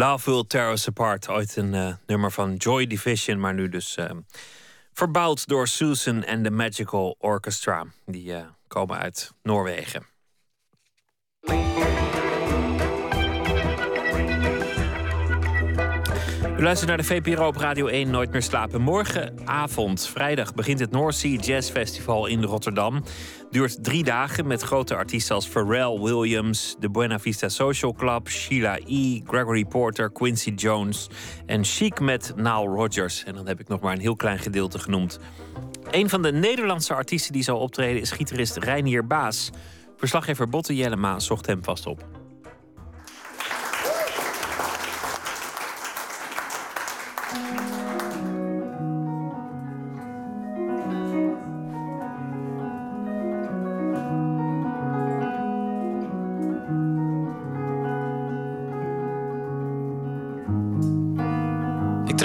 Love Will Tear Us Apart. Ooit een uh, nummer van Joy Division, maar nu dus uh, verbouwd door Susan en the Magical Orchestra. Die uh, komen uit Noorwegen. U luistert naar de VPRO op Radio 1 Nooit meer slapen. Morgenavond, vrijdag, begint het North Sea Jazz Festival in Rotterdam. Duurt drie dagen met grote artiesten als Pharrell Williams, de Buena Vista Social Club, Sheila E., Gregory Porter, Quincy Jones en Chic met Nile Rodgers. En dan heb ik nog maar een heel klein gedeelte genoemd. Een van de Nederlandse artiesten die zal optreden is gitarist Reinier Baas. Verslaggever Botte Jellema zocht hem vast op.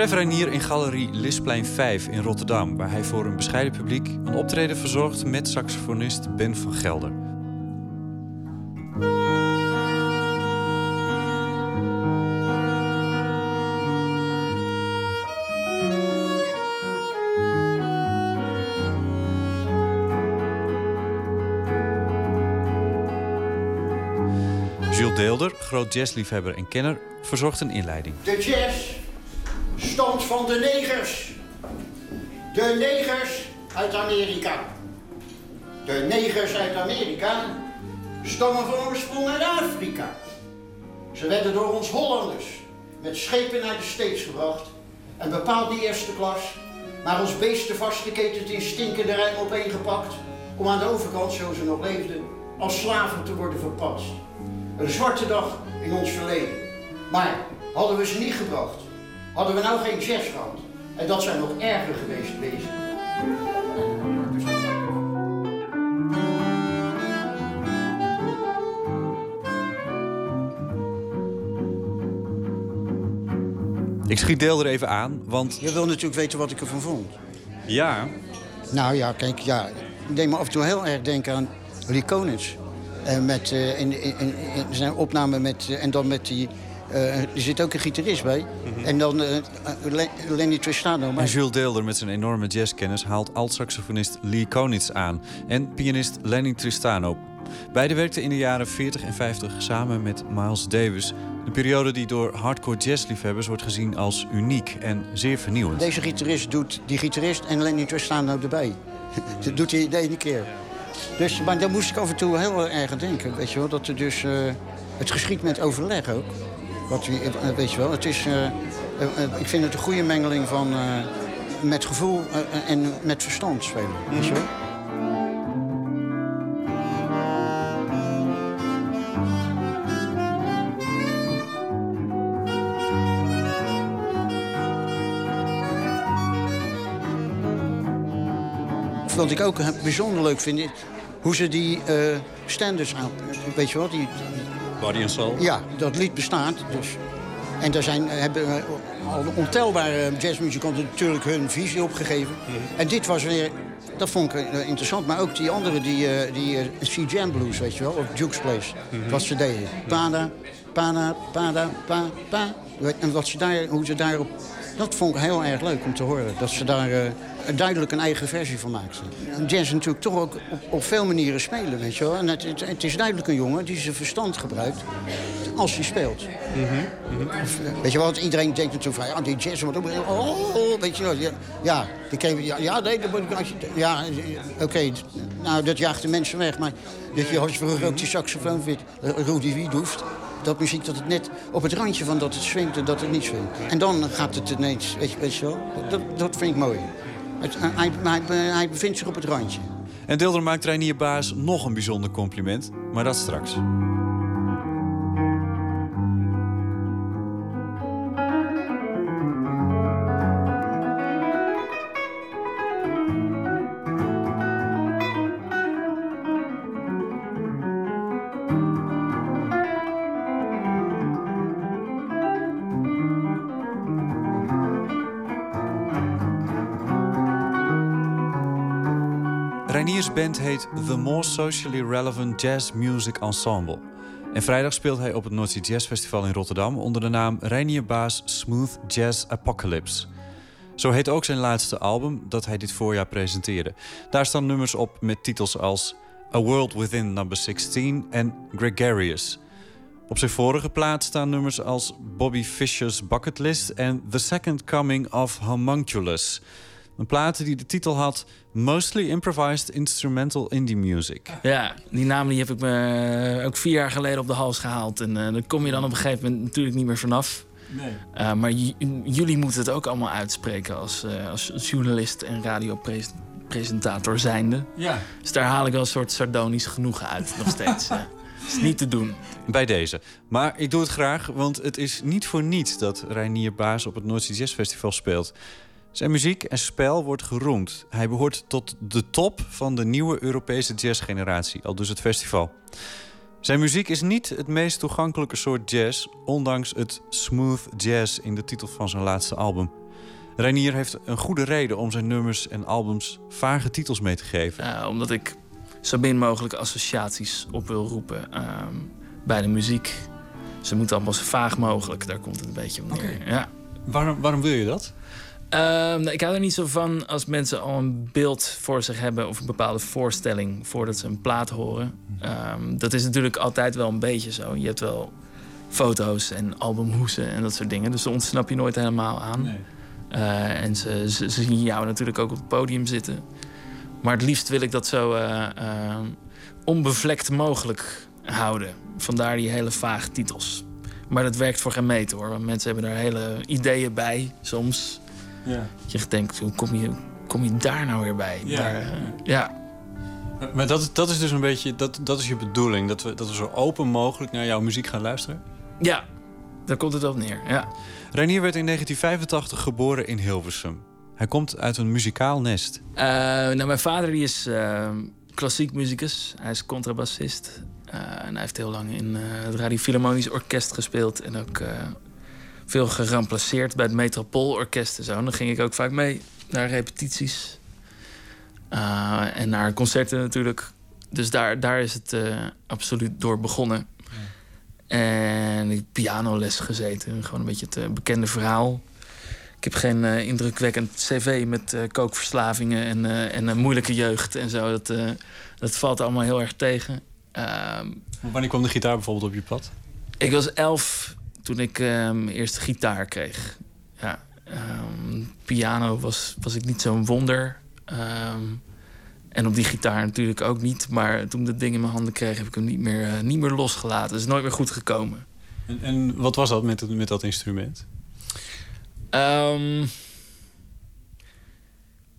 tref Reinier in galerie Lisplein 5 in Rotterdam... waar hij voor een bescheiden publiek een optreden verzorgt... met saxofonist Ben van Gelder. Jules Deelder, groot jazzliefhebber en kenner, verzorgt een inleiding. De jazz stond van de negers. De negers uit Amerika. De negers uit Amerika stammen van oorsprong uit Afrika. Ze werden door ons Hollanders met schepen naar de States gebracht en bepaald die eerste klas, maar ons beesten vastgeketend in stinkende rijm opeengepakt om aan de overkant, zo ze nog leefden, als slaven te worden verpast. Een zwarte dag in ons verleden. Maar hadden we ze niet gebracht, hadden we nou geen jazz gehad. En dat zijn nog erger geweest wezen. Ik schiet Deel er even aan, want... Je wil natuurlijk weten wat ik ervan vond. Ja, Nou ja, kijk, ja, ik deed me af en toe heel erg denken aan Lee Konitz. En met, eh, in, in, in zijn opname met, eh, en dan met die... eh, er zit ook een gitarist bij. En dan eh, Le- Lenny Tristano. en Jules Deelder met zijn enorme jazzkennis haalt alt-saxofonist Lee Konitz aan... en pianist Lenny Tristano. Beiden werkten in de jaren 40 en 50 samen met Miles Davis... een periode die door hardcore jazzliefhebbers wordt gezien als uniek en zeer vernieuwend. deze gitarist doet die gitarist en Lenny Tristano erbij. Dat doet hij de ene keer. Dus, maar daar moest ik af en toe heel erg aan denken. Weet je wel, dat er dus... eh, het geschiet met overleg ook. Wat, eh, weet je wel, het is... eh, eh, ik vind het een goede mengeling van... met gevoel en met verstand spelen. Je wel? Wat ik ook bijzonder leuk vind, is hoe ze die eh, standards aan... Weet je wat? Die, Body and Soul. ja, dat lied bestaat. Dus. En daar zijn, eh, hebben al ontelbare jazzmuzikanten natuurlijk hun visie opgegeven. En dit was weer, dat vond ik eh, interessant. Maar ook die andere, die, eh, die C-Jam Blues, weet je wel, of Duke's Place. Wat ze deden. Pada, pada, pada, pa, pa. En wat ze daar, hoe ze daarop... Dat vond ik heel erg leuk om te horen. Dat ze daar duidelijk een eigen versie van maakten. En Jazz natuurlijk toch ook op, op veel manieren spelen, weet je wel. En het, het, het is duidelijk een jongen die zijn verstand gebruikt als hij speelt. Of, eh, Weet je wel, want iedereen denkt natuurlijk van, ja, die jazz wordt ook... Oh, oh, weet je wel, ja, ja, die ja, ja, nee, dat moet ik... als je- Ja, eh, oké, nou, dat jaagt de mensen weg, maar... Weet je, als je vroeger ook die saxofoon vindt, eh, Rudy Wiedoeft... dat muziek dat het net op het randje van dat het swingt en dat het niet swingt. En dan gaat het ineens, weet je, weet je wel, dat, dat vind ik mooi. Eh, hij, hij, hij bevindt zich op het randje. En Deelder maakt Reinier Baas nog een bijzonder compliment, maar dat straks. Band heet The More Socially Relevant Jazz Music Ensemble. En vrijdag speelt hij op het Sea Jazz Festival in Rotterdam onder de naam Reinier Baas Smooth Jazz Apocalypse. Zo heet ook zijn laatste album dat hij dit voorjaar presenteerde. Daar staan nummers op met titels als A World Within Number 16 en Gregarious. Op zijn vorige plaat staan nummers als Bobby Fischer's Bucket List en The Second Coming of Homunculus. Een plaat die de titel had Mostly Improvised Instrumental Indie Music. Ja, die naam die heb ik me ook vier jaar geleden op de hals gehaald. En uh, daar kom je dan op een gegeven moment natuurlijk niet meer vanaf. Nee. Uh, maar jullie moeten het ook allemaal uitspreken als, uh, als journalist en radiopresentator zijnde. Ja. Dus daar haal ik wel een soort sardonisch genoegen uit nog steeds. Dat is niet te doen. Bij deze. Maar ik doe het graag, want het is niet voor niets dat Reinier Baas op het Noordse Jazz Festival speelt. Zijn muziek en spel wordt geroemd. Hij behoort tot de top van de nieuwe Europese jazzgeneratie, al dus het festival. Zijn muziek is niet het meest toegankelijke soort jazz, ondanks het smooth jazz in de titel van zijn laatste album. Reinier heeft een goede reden om zijn nummers en albums vage titels mee te geven. Uh, omdat ik zo min mogelijk associaties op wil roepen uh, bij de muziek. Ze moeten allemaal zo vaag mogelijk, daar komt het een beetje op neer. Okay. Ja. Waarom, waarom wil je dat? Uh, ik hou er niet zo van als mensen al een beeld voor zich hebben of een bepaalde voorstelling voordat ze een plaat horen. Um, dat is natuurlijk altijd wel een beetje zo. Je hebt wel foto's en albumhoesen en dat soort dingen, dus daar ontsnap je nooit helemaal aan. Nee. Uh, en ze, ze, ze, zien jou natuurlijk ook op het podium zitten. Maar het liefst wil ik dat zo uh, onbevlekt mogelijk houden. Vandaar die hele vage titels. Maar dat werkt voor geen meter hoor. Want mensen hebben daar hele ideeën bij soms. Ja. Dat je denkt, hoe kom je, kom je daar nou weer bij? Ja. Daar, uh, ja. Maar dat, dat is dus een beetje, dat, dat is je bedoeling. Dat we, dat we zo open mogelijk naar jouw muziek gaan luisteren? Ja, daar komt het op neer, ja. Reinier werd in 1985 geboren in Hilversum. Hij komt uit een muzikaal nest. Uh, nou, mijn vader die is uh, klassiek muzikus. Hij is contrabassist. Uh, en hij heeft heel lang in het Radio Philharmonisch Orkest gespeeld. En ook veel geramplaceerd bij het Metropoolorkest en zo. En dan ging ik ook vaak mee naar repetities. Uh, en naar concerten natuurlijk. Dus daar, daar is het uh, absoluut door begonnen. Ja. En ik heb pianoles gezeten. Gewoon een beetje het uh, bekende verhaal. Ik heb geen indrukwekkend cv met kookverslavingen en, en een moeilijke jeugd en zo. Dat, dat valt allemaal heel erg tegen. Ehm, Wanneer kwam de gitaar bijvoorbeeld op je pad? Ik was elf toen ik mijn uh, eerste gitaar kreeg. Ja, um, piano was, was ik niet zo'n wonder. Um, en op die gitaar natuurlijk ook niet. Maar toen ik dat ding in mijn handen kreeg, heb ik hem niet meer, uh, niet meer losgelaten. Het is nooit meer goed gekomen. En, en wat was dat met, met dat instrument? Um,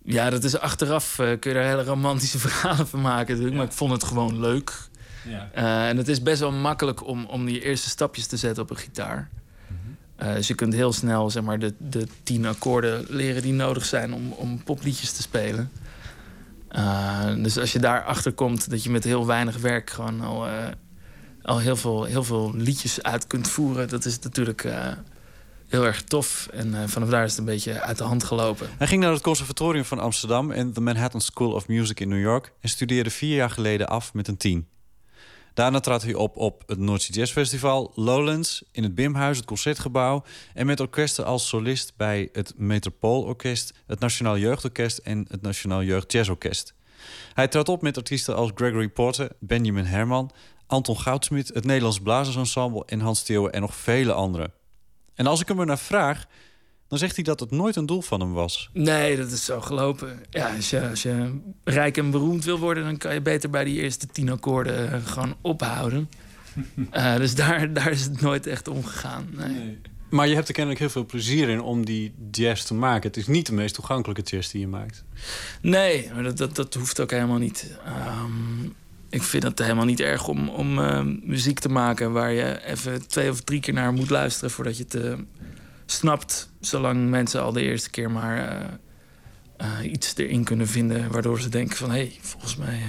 ja, dat is achteraf. Uh, kun je daar hele romantische verhalen van maken natuurlijk. Ja. Maar ik vond het gewoon leuk. Ja. Uh, en het is best wel makkelijk om, om die eerste stapjes te zetten op een gitaar. Mm -hmm. uh, dus je kunt heel snel zeg maar, de, de tien akkoorden leren die nodig zijn om, om popliedjes te spelen. Uh, dus als je daarachter komt dat je met heel weinig werk gewoon al, al heel, veel, heel veel liedjes uit kunt voeren, dat is natuurlijk heel erg tof. En vanaf daar is het een beetje uit de hand gelopen. Hij ging naar het Conservatorium van Amsterdam en de Manhattan School of Music in New York en studeerde vier jaar geleden af met een tien. Daarna trad hij op op het Noordzee Jazz Festival, Lowlands, in het Bimhuis, het Concertgebouw... en met orkesten als solist bij het Metropoolorkest, het Nationaal Jeugdorkest... en het Nationaal Jeugd Jazzorkest. Hij trad op met artiesten als Gregory Porter, Benjamin Herman... Anton Goudsmit, het Nederlands Blazersensemble en Hans Theeuwen en nog vele anderen. En als ik hem er naar vraag, dan zegt hij dat het nooit een doel van hem was. Nee, dat is zo gelopen. Ja, als je, als je rijk en beroemd wil worden... dan kan je beter bij die eerste tien akkoorden uh, gewoon ophouden. uh, dus daar, daar is het nooit echt omgegaan. Nee. nee. Maar je hebt er kennelijk heel veel plezier in om die jazz te maken. Het is niet de meest toegankelijke jazz die je maakt. Nee, maar dat, dat, dat hoeft ook helemaal niet. Um, ik vind het helemaal niet erg om, om uh, muziek te maken... waar je even twee of drie keer naar moet luisteren... voordat je het uh, snapt. Zolang mensen al de eerste keer maar uh, iets erin kunnen vinden... waardoor ze denken van... hé, hey, volgens, mij,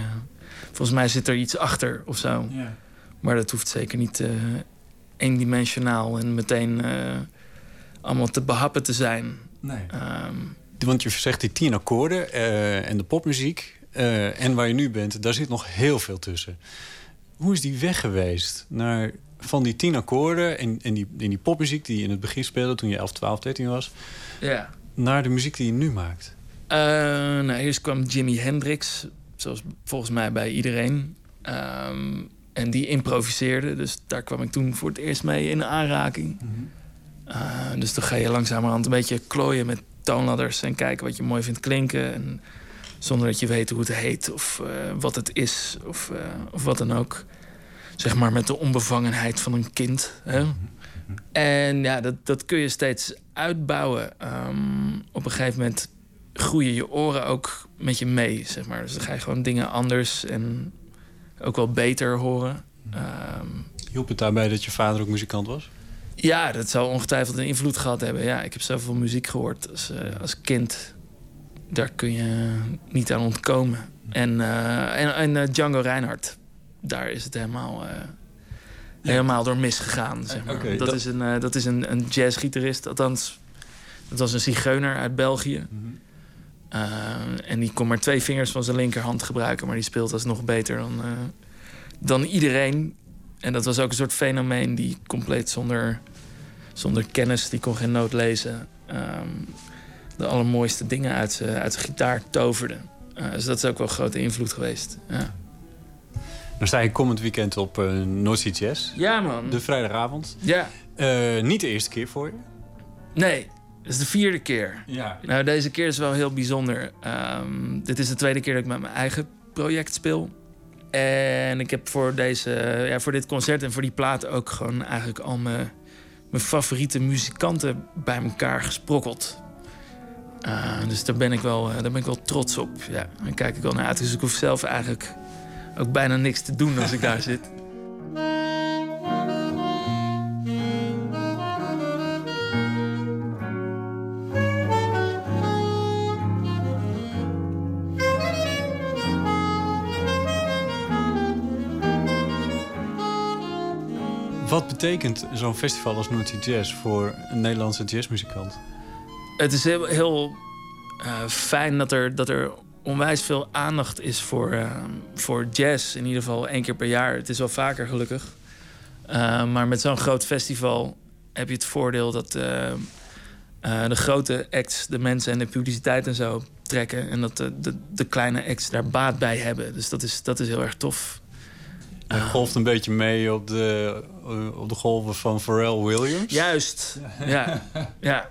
volgens mij zit er iets achter of zo. Ja. Maar dat hoeft zeker niet eendimensionaal... en meteen allemaal te behappen te zijn. Nee. Um, Want je zegt die tien akkoorden en de popmuziek... eh, en waar je nu bent, daar zit nog heel veel tussen. Hoe is die weg geweest naar, van die tien akkoorden en, en, die, en die popmuziek die je in het begin speelde toen je 11, 12, 13 was, Ja. naar de muziek die je nu maakt? Eh, nou, eerst kwam Jimi Hendrix, zoals volgens mij bij iedereen. Ehm, en die improviseerde, dus daar kwam ik toen voor het eerst mee in aanraking. Eh, dus dan ga je langzamerhand een beetje klooien met toonladders en kijken wat je mooi vindt klinken. En zonder dat je weet hoe het heet of eh, wat het is of, of wat dan ook. Zeg maar met de onbevangenheid van een kind. Hè? En ja, dat, dat kun je steeds uitbouwen. Ehm, op een gegeven moment groeien je oren ook met je mee, zeg maar. Dus dan ga je gewoon dingen anders en ook wel beter horen. Ehm, Hielp het daarbij dat je vader ook muzikant was? ja, dat zou ongetwijfeld een invloed gehad hebben. Ja, ik heb zoveel muziek gehoord als, eh, als kind. Daar kun je niet aan ontkomen. En, eh, en, en eh, Django Reinhardt, daar is het helemaal, eh, helemaal door misgegaan. Zeg maar. Dat, dat- is een, eh, dat is een, een jazzgitarist, althans, dat was een zigeuner uit België. Eh, en die kon maar twee vingers van zijn linkerhand gebruiken, maar die speelt alsnog beter dan, dan iedereen. En dat was ook een soort fenomeen die compleet zonder, zonder kennis, die kon geen noot lezen, ehm, de allermooiste dingen uit zijn gitaar toverde. Dus dat is ook wel een grote invloed geweest. Ja, Dan sta je komend weekend op uh, North Sea Jazz. ja man. De vrijdagavond. Ja. Eh, niet de eerste keer voor je. Nee, dat is de vierde keer. Ja. Nou, deze keer is wel heel bijzonder. Ehm, dit is de tweede keer dat ik met mijn eigen project speel. En ik heb voor, deze, ja, voor dit concert en voor die plaat ook gewoon eigenlijk al mijn, mijn favoriete muzikanten bij elkaar gesprokkeld. Eh, dus daar ben, ik wel, eh, daar ben ik wel trots op. Ja, daar kijk ik wel naar uit. Dus ik hoef zelf eigenlijk ook bijna niks te doen als ik daar zit. Wat betekent zo'n festival als Sea Jazz voor een Nederlandse jazzmuzikant? Het is heel, heel eh, fijn dat er, dat er onwijs veel aandacht is voor, eh, voor jazz. In ieder geval één keer per jaar. Het is wel vaker gelukkig. Eh, maar met zo'n groot festival heb je het voordeel dat eh, de grote acts de mensen en de publiciteit en zo trekken. En dat de, de, de kleine acts daar baat bij hebben. Dus dat is, dat is heel erg tof. Hij golft een beetje mee op de, op de golven van Pharrell Williams. Juist, ja. ja.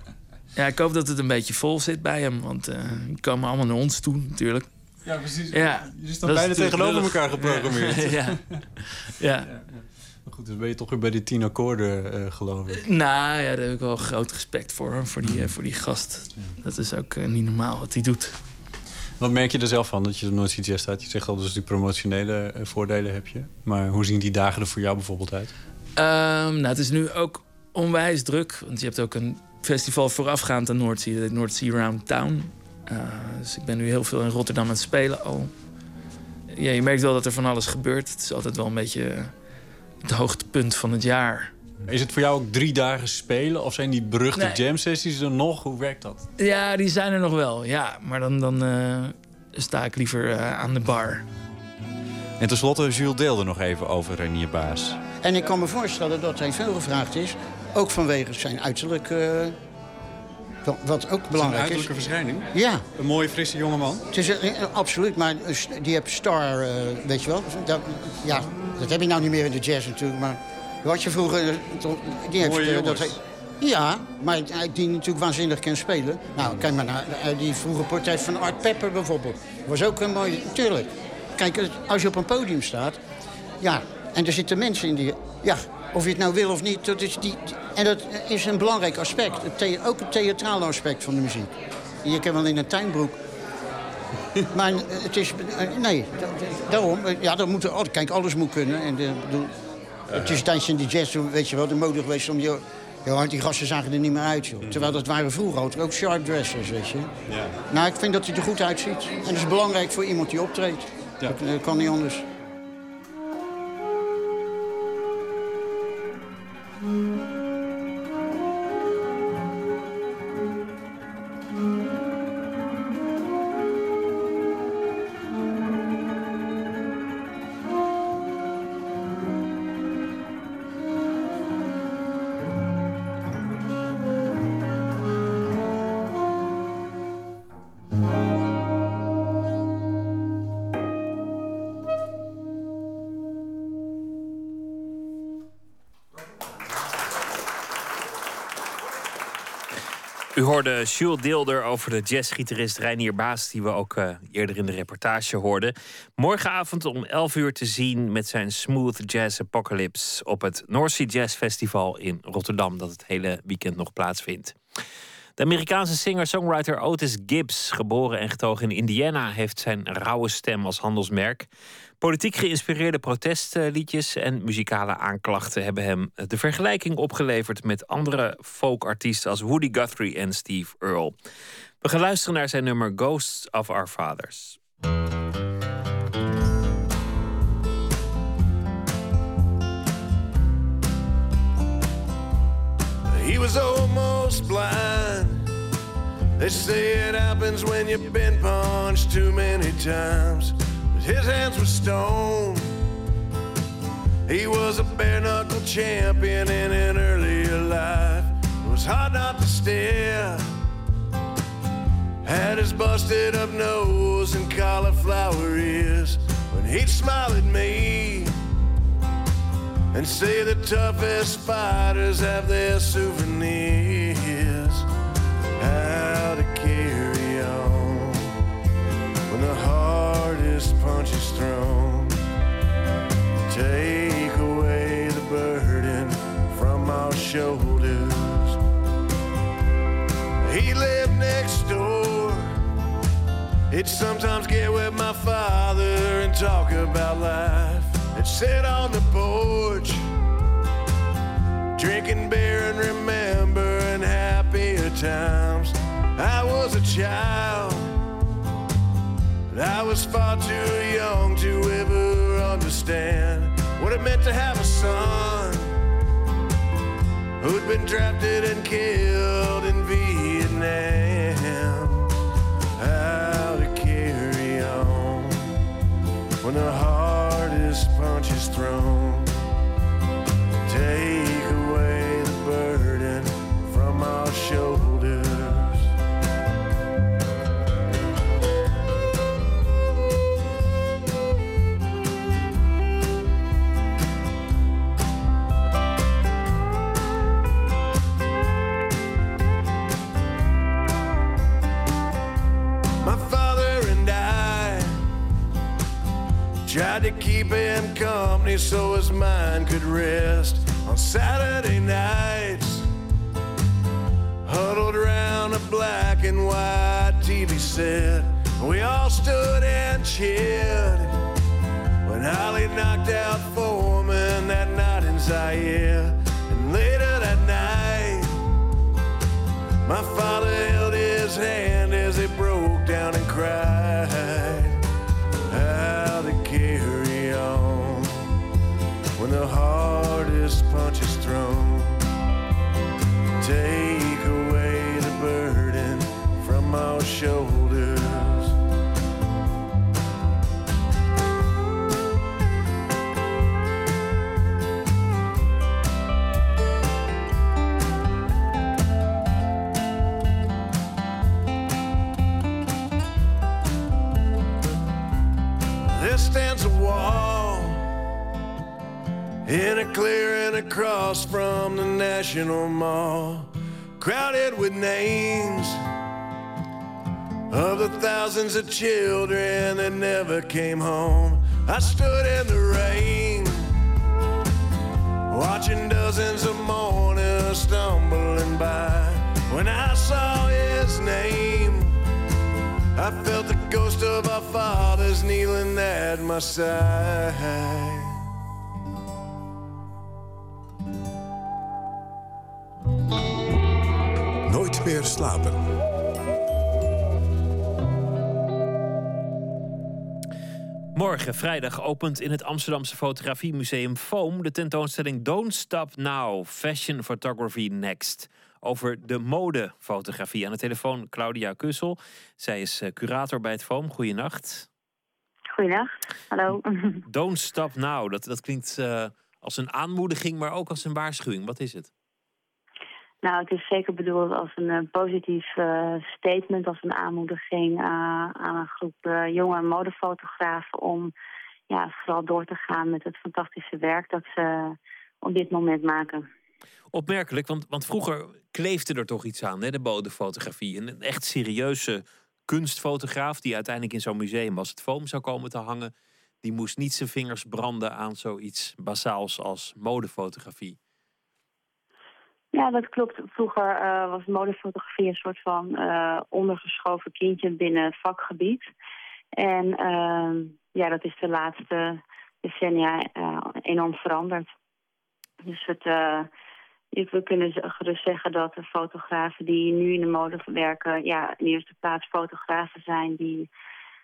Ja, ik hoop dat het een beetje vol zit bij hem. Want eh die komen allemaal naar ons toe natuurlijk. Ja, precies. Ja, Je dat is bijna tegenover lullig. elkaar geprogrammeerd. Ja. ja. Maar goed, dus ben je toch weer bij die tien akkoorden, eh, geloof ik. Nou ja, daar heb ik wel groot respect voor, voor die, eh, voor die gast. Dat is ook niet normaal wat hij doet. Wat merk je er zelf van dat je er nooit ziet staat? Je zegt al, dus die promotionele voordelen heb je. Maar hoe zien die dagen er voor jou bijvoorbeeld uit? Ehm, nou, het is nu ook onwijs druk. Want je hebt ook een festival voorafgaand aan Noordzee. Heet Noordzee Round Town. Eh, dus ik ben nu heel veel in Rotterdam aan het spelen al. Ja, je merkt wel dat er van alles gebeurt. Het is altijd wel een beetje eh, het hoogtepunt van het jaar. Is het voor jou ook drie dagen spelen? Of zijn die beruchte Nee. jam sessies er nog? Hoe werkt dat? Ja, die zijn er nog wel. Ja, maar dan, dan eh, sta ik liever eh, aan de bar. En tenslotte, Jules deelde nog even over Renier Baas. En ik kan me voorstellen dat hij veel gevraagd is. Ook vanwege zijn uiterlijk. eh, wat- ook belangrijk is. verschijning? Ja, Een mooie, frisse jongeman. het is, eh, absoluut. Maar eh, die heeft Star, eh, weet je wel. Dat, ja, dat heb je nou niet meer in de jazz natuurlijk. Maar wat je vroeger... eh, Die heeft, Mooie eh, dat hij- ja, maar die natuurlijk waanzinnig kan spelen. Nou, kijk maar naar eh, die vroege portret van Art Pepper bijvoorbeeld. Was ook een mooi... Tuurlijk. Kijk, eh, als je op een podium staat... Ja, en er zitten mensen in die... Ja, of je het nou wil of niet, dat is die... En dat is een belangrijk aspect. Het ook het theatrale aspect van de muziek. Je kan wel in een tuinbroek... Maar eh, het is... eh, Nee, da- da- daarom. eh, Ja, dat moet. Kijk, alles moet kunnen. En de, bedoel, het is tijdens in die jazz, weet je wel, de mode geweest om... Je, ja, die gasten zagen er niet meer uit, joh. Terwijl dat waren vroeger altijd ook sharp dressers, weet je. Ja. Nou, ik vind dat hij er goed uitziet. En dat is belangrijk voor iemand die optreedt. Ja. Dat, kan niet anders. Música U hoorde Jules Deelder over de jazzgitarist Reinier Baas... die we ook eh, eerder in de reportage hoorden. Morgenavond om 11 uur te zien met zijn Smooth Jazz Apocalypse... op het North Sea Jazz Festival in Rotterdam... dat het hele weekend nog plaatsvindt. De Amerikaanse singer-songwriter Otis Gibbs, geboren en getogen in Indiana... heeft zijn rauwe stem als handelsmerk. Politiek geïnspireerde protestliedjes en muzikale aanklachten hebben hem de vergelijking opgeleverd met andere folkartiesten als Woody Guthrie en Steve Earle. We gaan luisteren naar zijn nummer Ghosts of Our Fathers. He was almost blind. They say it happens when you've been punched too many times. But his hands were stone. He was a bare knuckle champion in an earlier life. It was hard not to stare. Had his busted up nose and cauliflower ears when he'd smile at me and say the toughest fighters have their souvenirs. How to carry on when the hardest punch is thrown. Take away the burden from our shoulders. He lived next door. He'd sometimes get with my father and talk about life. Sit on the porch, drinking beer and remembering happier times. I was a child, but I was far too young to ever understand what it meant to have a son who'd been drafted and killed in Vietnam. How to carry on when the hardest is. Take away the burden from our shoulders. Tried to keep him company so his mind could rest on Saturday nights. Huddled around a black and white TV set, we all stood and cheered when Holly knocked out Foreman that night in Zaire. And later that night, my father held his hand as he broke down and cried. When the hardest punch is thrown. Take away the burden from our shoulders. In a clearing across from the National Mall, crowded with names of the thousands of children that never came home. I stood in the rain, watching dozens of mourners stumbling by. When I saw his name, I felt the ghost of our fathers kneeling at my side. Meer slapen. Morgen, vrijdag, opent in het Amsterdamse fotografiemuseum Foam de tentoonstelling Don't Stop Now, Fashion Photography Next. Over de modefotografie. Aan de telefoon Claudia Kussel. Zij is eh, curator bij het Foam. Goeienacht. Goeienacht, hallo. Don't Stop Now, dat, dat klinkt eh, als een aanmoediging, maar ook als een waarschuwing. Wat is het? Nou, het is zeker bedoeld als een eh, positief eh, statement, als een aanmoediging eh, aan een groep jonge modefotografen om ja, vooral door te gaan met het fantastische werk dat ze op dit moment maken. Opmerkelijk, want, want vroeger kleefde er toch iets aan, hè, de modefotografie. Een echt serieuze kunstfotograaf die uiteindelijk in zo'n museum als het Foam zou komen te hangen, die moest niet zijn vingers branden aan zoiets basaals als modefotografie. Ja, dat klopt. Vroeger eh, was modefotografie een soort van eh, ondergeschoven kindje binnen het vakgebied. En ehm, ja, dat is de laatste decennia eh, enorm veranderd. Dus het, we kunnen gerust zeggen dat de fotografen die nu in de mode werken... ja, in eerste plaats fotografen zijn die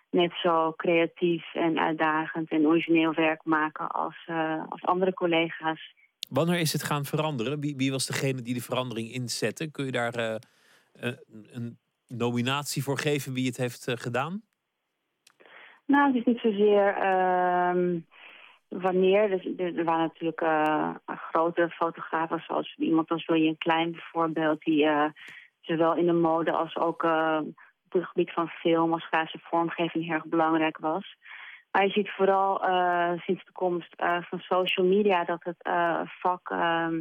net zo creatief en uitdagend en origineel werk maken als, als andere collega's. Wanneer is het gaan veranderen? Wie, wie was degene die de verandering inzette? Kun je daar eh, een nominatie voor geven wie het heeft eh, gedaan? Nou, het is niet zozeer ehm, wanneer. Dus, er, waren natuurlijk eh, grote fotografen, zoals iemand als William Klein bijvoorbeeld, die zowel in de mode als ook op het gebied van film als grafische vormgeving heel erg belangrijk was. Maar je ziet vooral eh, sinds de komst eh, van social media dat het eh, vak ehm,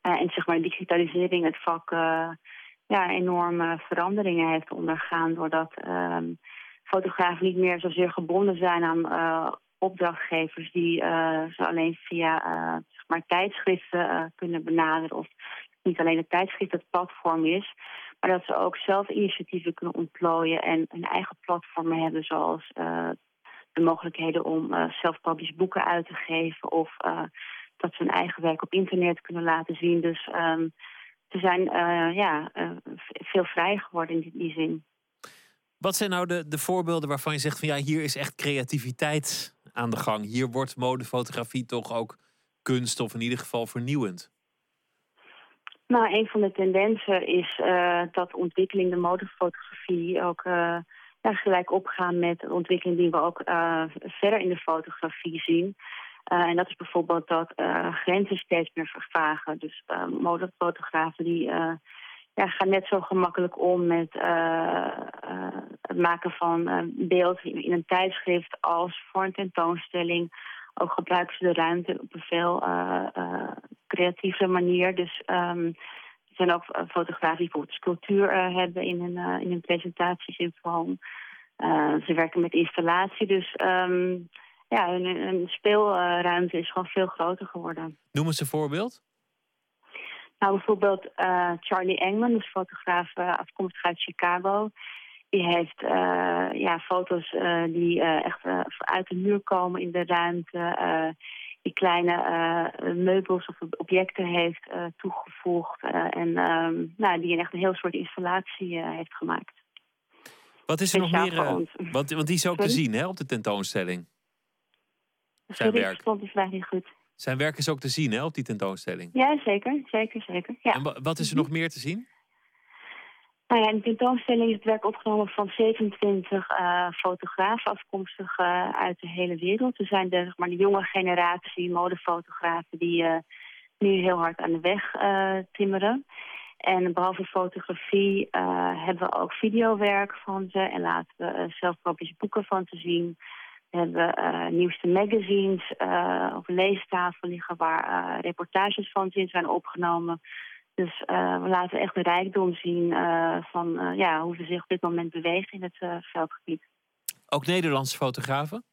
eh, en zeg maar digitalisering het vak ja, enorme veranderingen heeft ondergaan doordat ehm, fotografen niet meer zozeer gebonden zijn aan opdrachtgevers die ze alleen via zeg maar tijdschriften kunnen benaderen. Of niet alleen het tijdschrift het platform is, maar dat ze ook zelf initiatieven kunnen ontplooien en hun eigen platformen hebben, zoals eh, de mogelijkheden om self-published boeken uit te geven of eh, dat ze hun eigen werk op internet kunnen laten zien. Dus ehm, ze zijn ja, veel vrijer geworden in die, die zin. Wat zijn nou de, de voorbeelden waarvan je zegt van ja, hier is echt creativiteit aan de gang. Hier wordt modefotografie toch ook kunst of in ieder geval vernieuwend. Nou, een van de tendensen is eh, dat ontwikkeling de modefotografie ook eh, ja, gelijk opgaan met de ontwikkeling die we ook eh, verder in de fotografie zien. En dat is bijvoorbeeld dat grenzen steeds meer vervagen. Dus modefotografen die ja, gaan net zo gemakkelijk om met het maken van beeld in, een tijdschrift als voor een tentoonstelling. Ook gebruiken ze de ruimte op een veel creatieve manier. Dus ehm, er zijn ook eh, fotografen die bijvoorbeeld sculptuur eh, hebben in hun, eh, in hun presentaties in ze werken met installatie, dus ehm, ja, hun, hun speelruimte is gewoon veel groter geworden. Noem eens een voorbeeld. Nou, bijvoorbeeld Charlie Engman, dus fotograaf afkomstig uit Chicago. Die heeft ja, foto's die echt uit de muur komen in de ruimte. Die kleine eh, meubels of objecten heeft eh, toegevoegd. eh, en ehm, nou, die een echt een heel soort installatie heeft gemaakt. Wat is er nog meer? want, want die is ook te zien hè, op de tentoonstelling. Zijn Sorry, werk. die niet goed. Zijn werk is ook te zien hè, op die tentoonstelling. Ja, zeker, zeker, zeker. Ja. En wa- wat is er nog meer te zien? Nou ja, in de tentoonstelling is het werk opgenomen van 27 eh, fotografen afkomstig eh, uit de hele wereld. Er zijn de, zeg maar, de jonge generatie modefotografen die eh, nu heel hard aan de weg timmeren. En behalve fotografie hebben we ook videowerk van ze en laten we zelfpublished boeken van ze zien. We hebben nieuwste magazines op een leestafel liggen waar reportages van ze in zijn opgenomen. Dus eh, we laten echt de rijkdom zien eh, van eh, ja, hoe ze zich op dit moment bewegen in het veldgebied. Ook Nederlandse fotografen?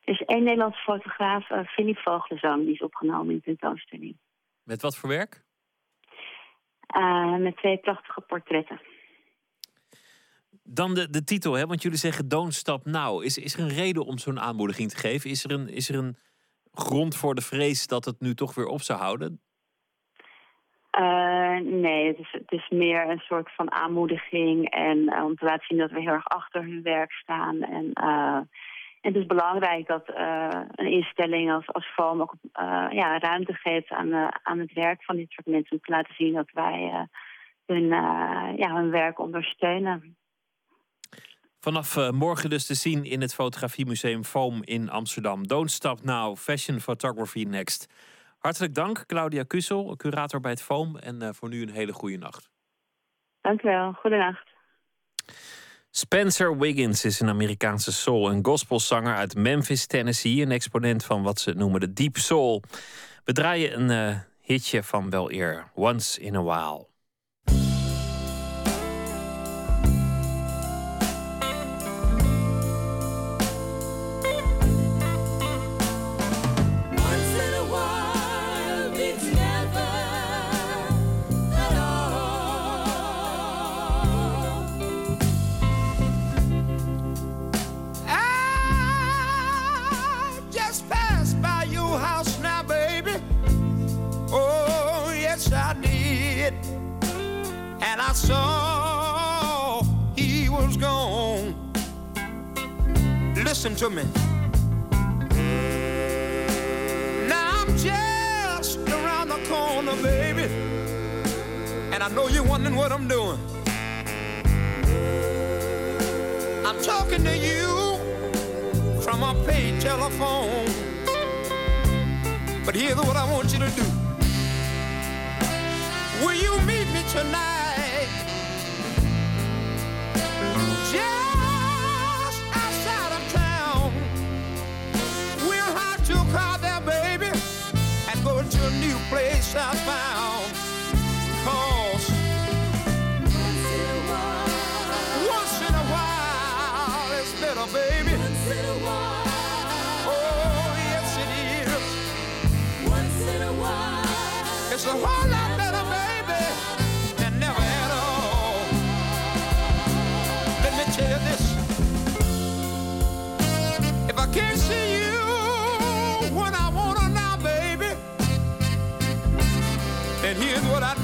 Er is één Nederlandse fotograaf, Philip Vogelzang, die is opgenomen in de tentoonstelling. Met wat voor werk? Met twee prachtige portretten. Dan de, de titel, hè? want jullie zeggen Don't Stop Now. Is, is er een reden om zo'n aanmoediging te geven? Is er, een, is er een grond voor de vrees dat het nu toch weer op zou houden? Uh, nee, het is, het is meer een soort van aanmoediging. En uh, om te laten zien dat we heel erg achter hun werk staan. En, en het is belangrijk dat een instelling als, als ook ja, ruimte geeft aan, aan het werk van dit soort mensen. Om te laten zien dat wij hun, ja, hun werk ondersteunen. Vanaf morgen dus te zien in het Fotografiemuseum Foam in Amsterdam. Don't Stop Now, Fashion Photography Next. Hartelijk dank, Claudia Kussel, curator bij het Foam. En uh, voor nu een hele goede nacht. Dank u wel. Goedenacht. Spencer Wiggins is een Amerikaanse soul- en gospelzanger uit Memphis, Tennessee. Een exponent van wat ze noemen de deep soul. We draaien een eh, hitje van wel eer, Once in a While. Listen to me. Now I'm just around the corner, baby. And I know you're wondering what I'm doing. I'm talking to you from a paid telephone. But here's what I want you to do. Will you meet me tonight? Here's what I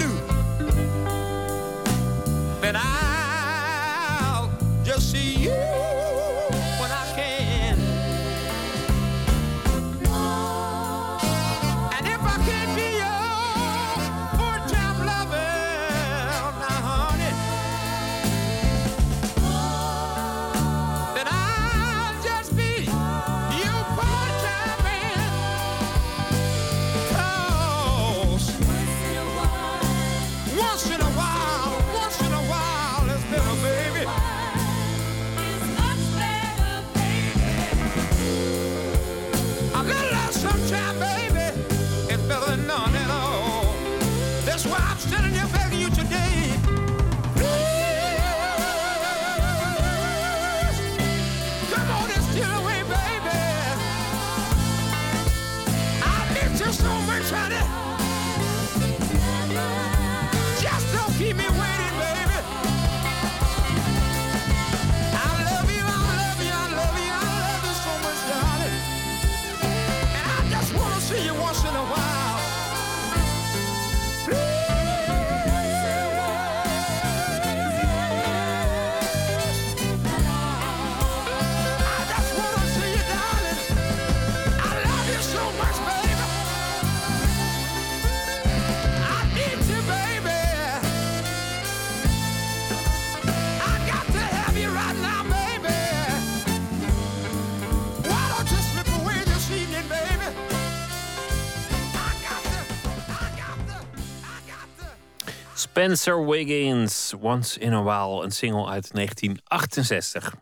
Spencer Wiggins, Once in a While, een single uit 1968.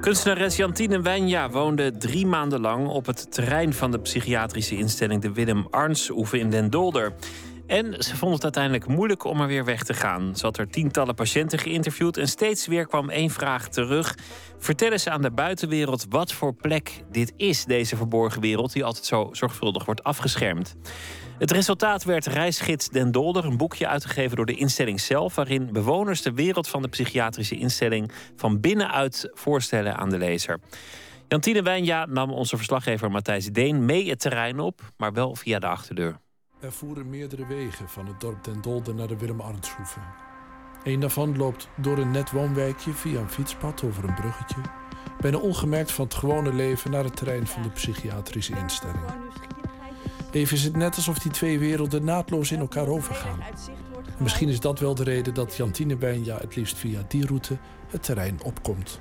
Kunstenares Jantine Wijnja woonde drie maanden lang op het terrein van de psychiatrische instelling de Willem Arnsoeven in Den Dolder. En ze vond het uiteindelijk moeilijk om er weer weg te gaan. Ze had er tientallen patiënten geïnterviewd en steeds weer kwam één vraag terug. Vertellen ze aan de buitenwereld wat voor plek dit is, deze verborgen wereld, die altijd zo zorgvuldig wordt afgeschermd. Het resultaat werd Reisgids Den Dolder, een boekje uitgegeven door de instelling zelf, waarin bewoners de wereld van de psychiatrische instelling van binnenuit voorstellen aan de lezer. Jantine Wijnja nam onze verslaggever Matthijs Deen mee het terrein op, maar wel via de achterdeur. Er voeren meerdere wegen van het dorp Den Dolder naar de Willem Arnshoeve. Eén daarvan loopt door een net woonwijkje via een fietspad over een bruggetje. Bijna ongemerkt van het gewone leven naar het terrein van de psychiatrische instelling. Even is het net alsof die twee werelden naadloos in elkaar overgaan. En misschien is dat wel de reden dat Jantine Wijnja het liefst via die route het terrein opkomt.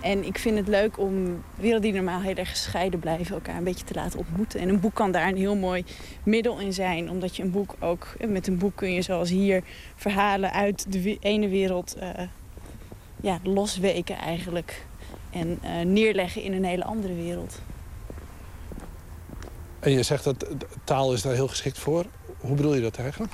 En ik vind het leuk om werelden die normaal heel erg gescheiden blijven... elkaar een beetje te laten ontmoeten. En een boek kan daar een heel mooi middel in zijn. Omdat je een boek ook... Met een boek kun je zoals hier verhalen uit de ene wereld... eh, ja, losweken eigenlijk. En eh, neerleggen in een hele andere wereld. En je zegt dat taal is daar heel geschikt voor. Hoe bedoel je dat eigenlijk?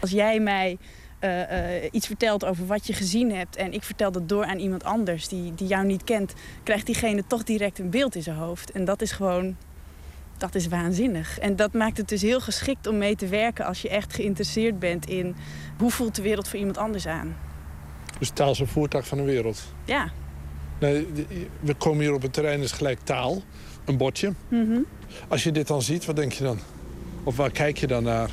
Als jij mij eh, eh, iets vertelt over wat je gezien hebt... en ik vertel dat door aan iemand anders die, die jou niet kent... krijgt diegene toch direct een beeld in zijn hoofd. En dat is gewoon... Dat is waanzinnig. En dat maakt het dus heel geschikt om mee te werken... als je echt geïnteresseerd bent in... hoe voelt de wereld voor iemand anders aan. Dus taal is een voertuig van de wereld. Ja. Nee, we komen hier op het terrein, is gelijk taal. Een bordje. Mhm. Als je dit dan ziet, wat denk je dan? Of waar kijk je dan naar?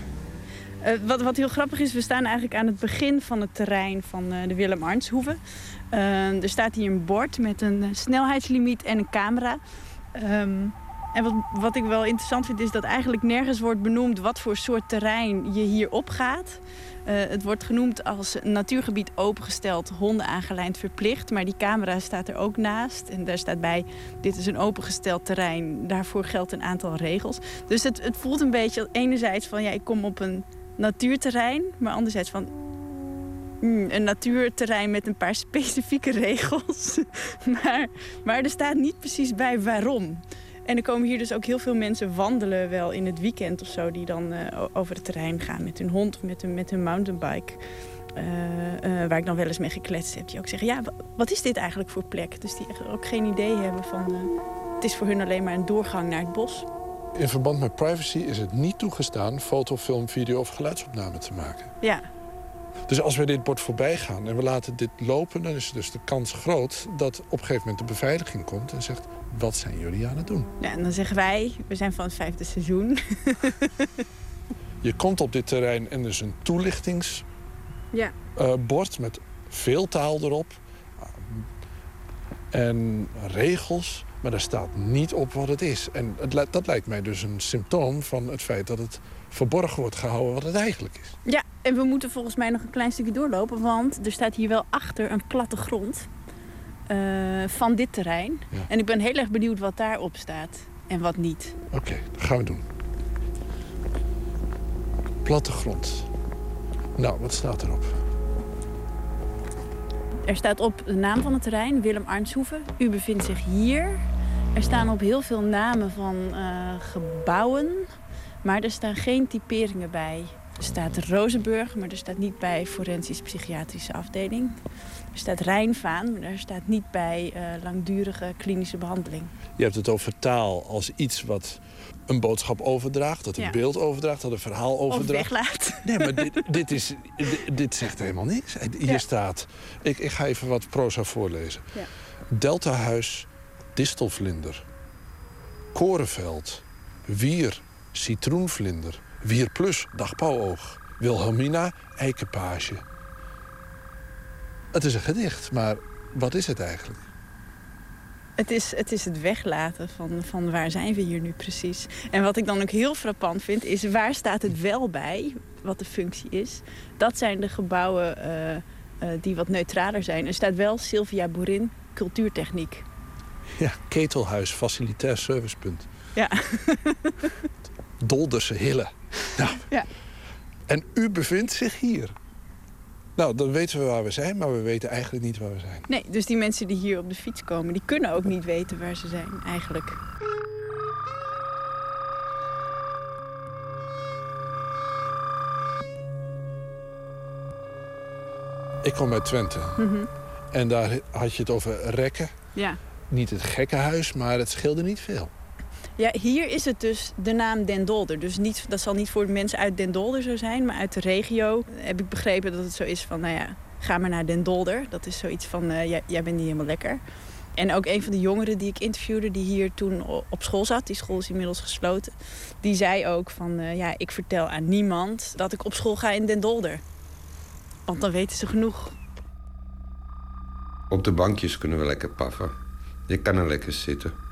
Eh, wat, wat heel grappig is, we staan eigenlijk aan het begin van het terrein van eh, de Willem Arnshoeve. Eh, er staat hier een bord met een snelheidslimiet en een camera. Ehm, en wat, wat ik wel interessant vind, is dat eigenlijk nergens wordt benoemd wat voor soort terrein je hier opgaat. Het wordt genoemd als natuurgebied opengesteld, honden aangelijnd verplicht. Maar die camera staat er ook naast. En daar staat bij, dit is een opengesteld terrein. Daarvoor geldt een aantal regels. Dus het, het voelt een beetje enerzijds van, ja, ik kom op een natuurterrein. Maar anderzijds van, hmm, een natuurterrein met een paar specifieke regels. maar, maar er staat niet precies bij waarom. En er komen hier dus ook heel veel mensen wandelen wel in het weekend of zo... die dan eh, over het terrein gaan met hun hond of met hun, met hun mountainbike. Eh, eh, waar ik dan wel eens mee gekletst heb. Die ook zeggen, ja, wa- wat is dit eigenlijk voor plek? Dus die ook geen idee hebben van... het is voor hun alleen maar een doorgang naar het bos. In verband met privacy is het niet toegestaan foto, film, video of geluidsopname te maken. Ja, Dus als we dit bord voorbij gaan en we laten dit lopen... dan is dus de kans groot dat op een gegeven moment de beveiliging komt... en zegt, wat zijn jullie aan het doen? ja en dan zeggen wij, we zijn van het vijfde seizoen. Je komt op dit terrein en er is een toelichtingsbord ja. met veel taal erop. En regels, maar daar staat niet op wat het is. En het, dat lijkt mij dus een symptoom van het feit dat het verborgen wordt gehouden wat het eigenlijk is. Ja, en we moeten volgens mij nog een klein stukje doorlopen, want er staat hier wel achter een plattegrond eh van dit terrein. Ja. En ik ben heel erg benieuwd wat daarop staat en wat niet. Oké, dat gaan we doen. Plattegrond. Nou, wat staat erop? Er staat op de naam van het terrein, Willem Arnshoeve. U bevindt zich hier. Er staan op heel veel namen van eh, gebouwen, maar er staan geen typeringen bij. Er staat Rozenburg, maar er staat niet bij forensisch-psychiatrische afdeling. Er staat Rijnvaan, maar daar staat niet bij eh, langdurige klinische behandeling. Je hebt het over taal als iets wat een boodschap overdraagt, dat een Ja. beeld overdraagt, dat een verhaal Of overdraagt. weglaat. Nee, maar dit, dit, is, dit, dit zegt helemaal niks. Hier Ja. staat, ik, ik ga even wat proza voorlezen. Ja. Deltahuis, distelvlinder. Korenveld, wier, citroenvlinder. Wier plus, dagpauwoog. Wilhelmina, eikenpage. Het is een gedicht, maar wat is het eigenlijk? Het is, het is het weglaten van, van waar zijn we hier nu precies. En wat ik dan ook heel frappant vind, is waar staat het wel bij, wat de functie is. Dat zijn de gebouwen eh, eh, die wat neutraler zijn. Er staat wel Sylvia Boerin, cultuurtechniek. Ja, Ketelhuis, facilitair servicepunt. Ja. Dolderse Hille. Nou, Ja. En u bevindt zich hier. Nou, dan weten we waar we zijn, maar we weten eigenlijk niet waar we zijn. Nee, dus die mensen die hier op de fiets komen, die kunnen ook niet weten waar ze zijn eigenlijk. Ik kom uit Twente. Mhm. En daar had je het over rekken. Ja. Niet het gekkenhuis, maar het scheelde niet veel. Ja, hier is het dus de naam Den Dolder. Dus niet, dat zal niet voor mensen uit Den Dolder zo zijn, maar uit de regio heb ik begrepen dat het zo is van, nou ja, ga maar naar Den Dolder. Dat is zoiets van, eh, jij, jij bent niet helemaal lekker. En ook een van de jongeren die ik interviewde, die hier toen op school zat, die school is inmiddels gesloten, die zei ook van, eh, ja, ik vertel aan niemand dat ik op school ga in Den Dolder. Want dan weten ze genoeg. Op de bankjes kunnen we lekker paffen. Je kan er lekker zitten.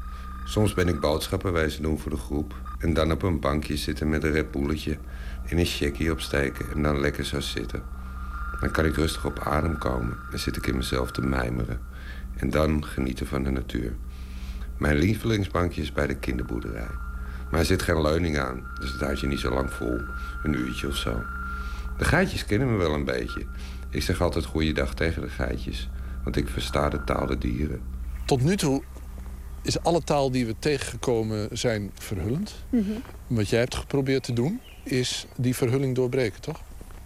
Soms ben ik boodschappenwijze doen voor de groep. En dan op een bankje zitten met een Red Bulletje. En een checkie opsteken en dan lekker zo zitten. Dan kan ik rustig op adem komen en zit ik in mezelf te mijmeren. En dan genieten van de natuur. Mijn lievelingsbankje is bij de kinderboerderij. Maar er zit geen leuning aan, dus het houdt je niet zo lang vol. Een uurtje of zo. De geitjes kennen me wel een beetje. Ik zeg altijd goeiedag tegen de geitjes. Want ik versta de taal der dieren. Tot nu toe is alle taal die we tegengekomen zijn verhullend. Mhm. Wat jij hebt geprobeerd te doen, is die verhulling doorbreken, toch?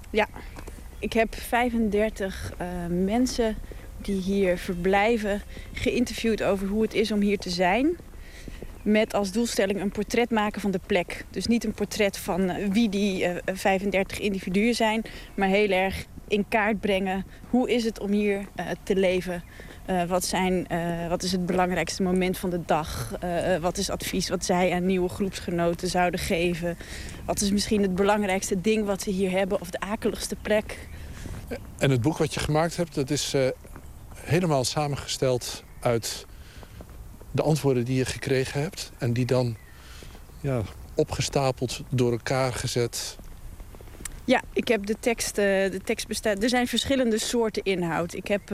Ja, ik heb 35 eh, mensen die hier verblijven geïnterviewd over hoe het is om hier te zijn. Met als doelstelling een portret maken van de plek. Dus niet een portret van eh, wie die eh, 35 individuen zijn, maar heel erg in kaart brengen hoe is het om hier eh, te leven. Eh, wat, zijn, eh, wat is het belangrijkste moment van de dag? Eh, wat is advies wat zij aan nieuwe groepsgenoten zouden geven? Wat is misschien het belangrijkste ding wat ze hier hebben of de akeligste plek? En het boek wat je gemaakt hebt, dat is helemaal samengesteld uit de antwoorden die je gekregen hebt. En die dan ja, opgestapeld door elkaar gezet. Ja, ik heb de tekst, de tekst bestaat. Er zijn verschillende soorten inhoud. Ik heb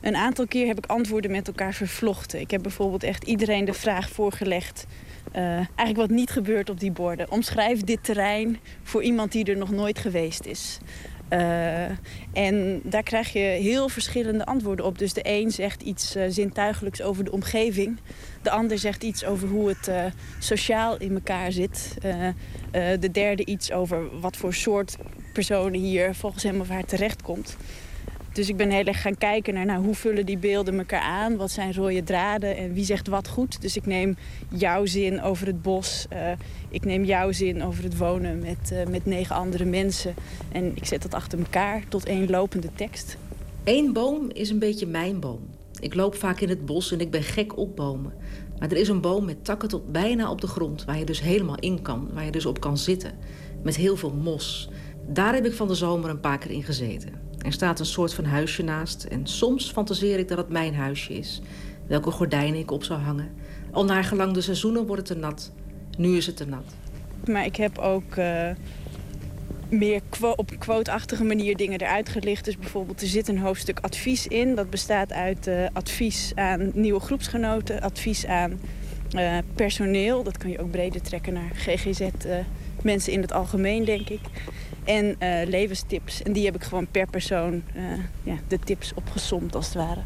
een aantal keer heb ik antwoorden met elkaar vervlochten. Ik heb bijvoorbeeld echt iedereen de vraag voorgelegd. eh, eigenlijk wat niet gebeurt op die borden. Omschrijf dit terrein voor iemand die er nog nooit geweest is. Eh, en daar krijg je heel verschillende antwoorden op. Dus de een zegt iets eh, zintuigelijks over de omgeving. De ander zegt iets over hoe het sociaal in elkaar zit. De derde iets over wat voor soort personen hier volgens hem of haar terechtkomt. Dus ik ben heel erg gaan kijken naar nou, hoe vullen die beelden elkaar aan. Wat zijn rode draden en wie zegt wat goed. Dus ik neem jouw zin over het bos. eh, ik neem jouw zin over het wonen met, eh, met negen andere mensen. En ik zet dat achter elkaar tot één lopende tekst. Eén boom is een beetje mijn boom. Ik loop vaak in het bos en ik ben gek op bomen. Maar er is een boom met takken tot bijna op de grond... waar je dus helemaal in kan, waar je dus op kan zitten. Met heel veel mos. Daar heb ik van de zomer een paar keer in gezeten. Er staat een soort van huisje naast... en soms fantaseer ik dat het mijn huisje is. Welke gordijnen ik op zou hangen. Al naar gelang de seizoenen wordt het te nat. Nu is het te nat. Maar ik heb ook eh, meer quo- op quote-achtige manier dingen eruit gelicht. Dus bijvoorbeeld er zit een hoofdstuk advies in. Dat bestaat uit eh, advies aan nieuwe groepsgenoten, advies aan eh, personeel. Dat kan je ook breder trekken naar GGZ, mensen in het algemeen, denk ik. En eh, levenstips. En die heb ik gewoon per persoon eh, ja, de tips opgesomd, als het ware.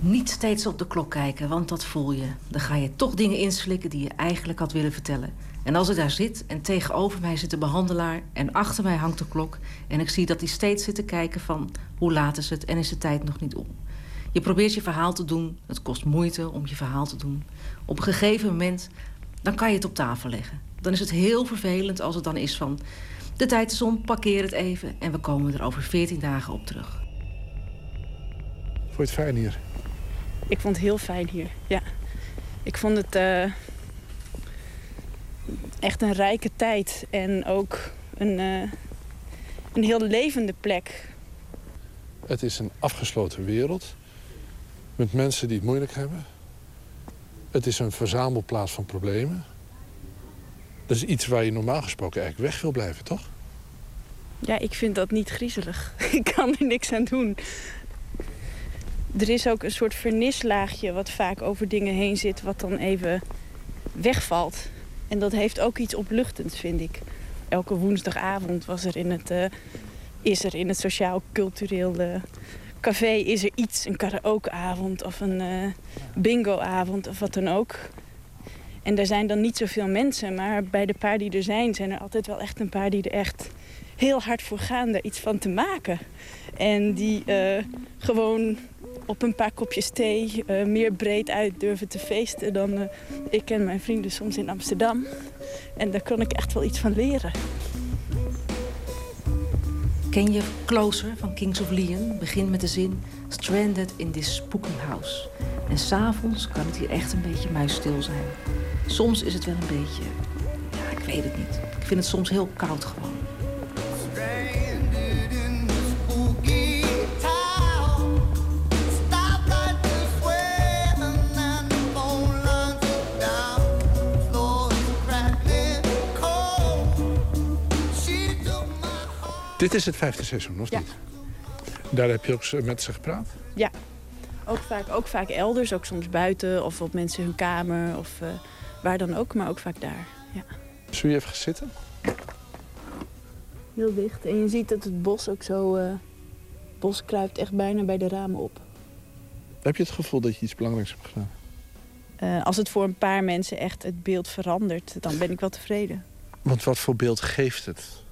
Niet steeds op de klok kijken, want dat voel je. Dan ga je toch dingen inslikken die je eigenlijk had willen vertellen. En als ik daar zit en tegenover mij zit de behandelaar... en achter mij hangt de klok... en ik zie dat hij steeds zit te kijken van... hoe laat is het en is de tijd nog niet om. Je probeert je verhaal te doen. Het kost moeite om je verhaal te doen. Op een gegeven moment, dan kan je het op tafel leggen. Dan is het heel vervelend als het dan is van... de tijd is om, parkeer het even... en we komen er over 14 dagen op terug. Vond je het fijn hier? Ik vond het heel fijn hier, ja. Ik vond het eh, echt een rijke tijd. En ook een, eh, een heel levende plek. Het is een afgesloten wereld. Met mensen die het moeilijk hebben. Het is een verzamelplaats van problemen. Dat is iets waar je normaal gesproken eigenlijk weg wil blijven, toch? Ja, ik vind dat niet griezelig. ik kan er niks aan doen. Er is ook een soort vernislaagje wat vaak over dingen heen zit... wat dan even wegvalt. En dat heeft ook iets opluchtends, vind ik. Elke woensdagavond was er in het, eh, is er in het sociaal-cultureel eh, café is er iets. Een karaokeavond of een eh, bingoavond of wat dan ook. En er zijn dan niet zoveel mensen, maar bij de paar die er zijn... zijn er altijd wel echt een paar die er echt heel hard voor gaan daar iets van te maken. En die eh, gewoon op een paar kopjes thee eh, meer breed uit durven te feesten... dan eh, ik en mijn vrienden soms in Amsterdam. En daar kan ik echt wel iets van leren. Ken je Closer van Kings of Leon? Begint met de zin Stranded in this spooky house. En s'avonds kan het hier echt een beetje muisstil zijn. Soms is het wel een beetje... Ja, ik weet het niet. Ik vind het soms heel koud gewoon. Dit is het vijfde seizoen, of Ja. niet? Daar heb je ook met ze gepraat? Ja, ook vaak, ook vaak elders, ook soms buiten of op mensen hun kamer of eh, waar dan ook, maar ook vaak daar. Ja. Zullen je even gaan zitten? Heel dicht. En je ziet dat het bos ook zo. eh, het bos kruipt echt bijna bij de ramen op. Heb je het gevoel dat je iets belangrijks hebt gedaan? Eh, als het voor een paar mensen echt het beeld verandert, dan ben ik wel tevreden. Want wat voor beeld geeft het?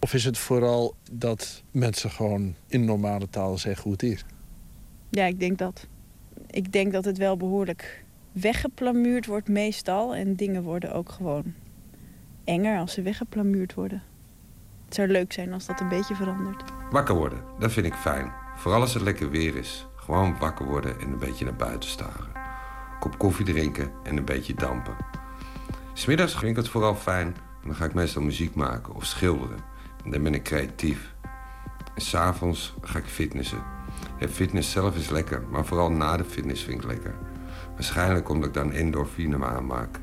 Of is het vooral dat mensen gewoon in normale taal zeggen hoe het is? Ja, ik denk dat. Ik denk dat het wel behoorlijk weggeplamuurd wordt meestal. En dingen worden ook gewoon enger als ze weggeplamuurd worden. Het zou leuk zijn als dat een beetje verandert. Wakker worden, dat vind ik fijn. Vooral als het lekker weer is. Gewoon wakker worden en een beetje naar buiten staren. Kop koffie drinken en een beetje dampen. Smiddags vind ik het vooral fijn. En dan ga ik meestal muziek maken of schilderen. En dan ben ik creatief. En s'avonds ga ik fitnessen. Ja, fitness zelf is lekker, maar vooral na de fitness vind ik lekker. Waarschijnlijk omdat ik dan endorfine aanmaak.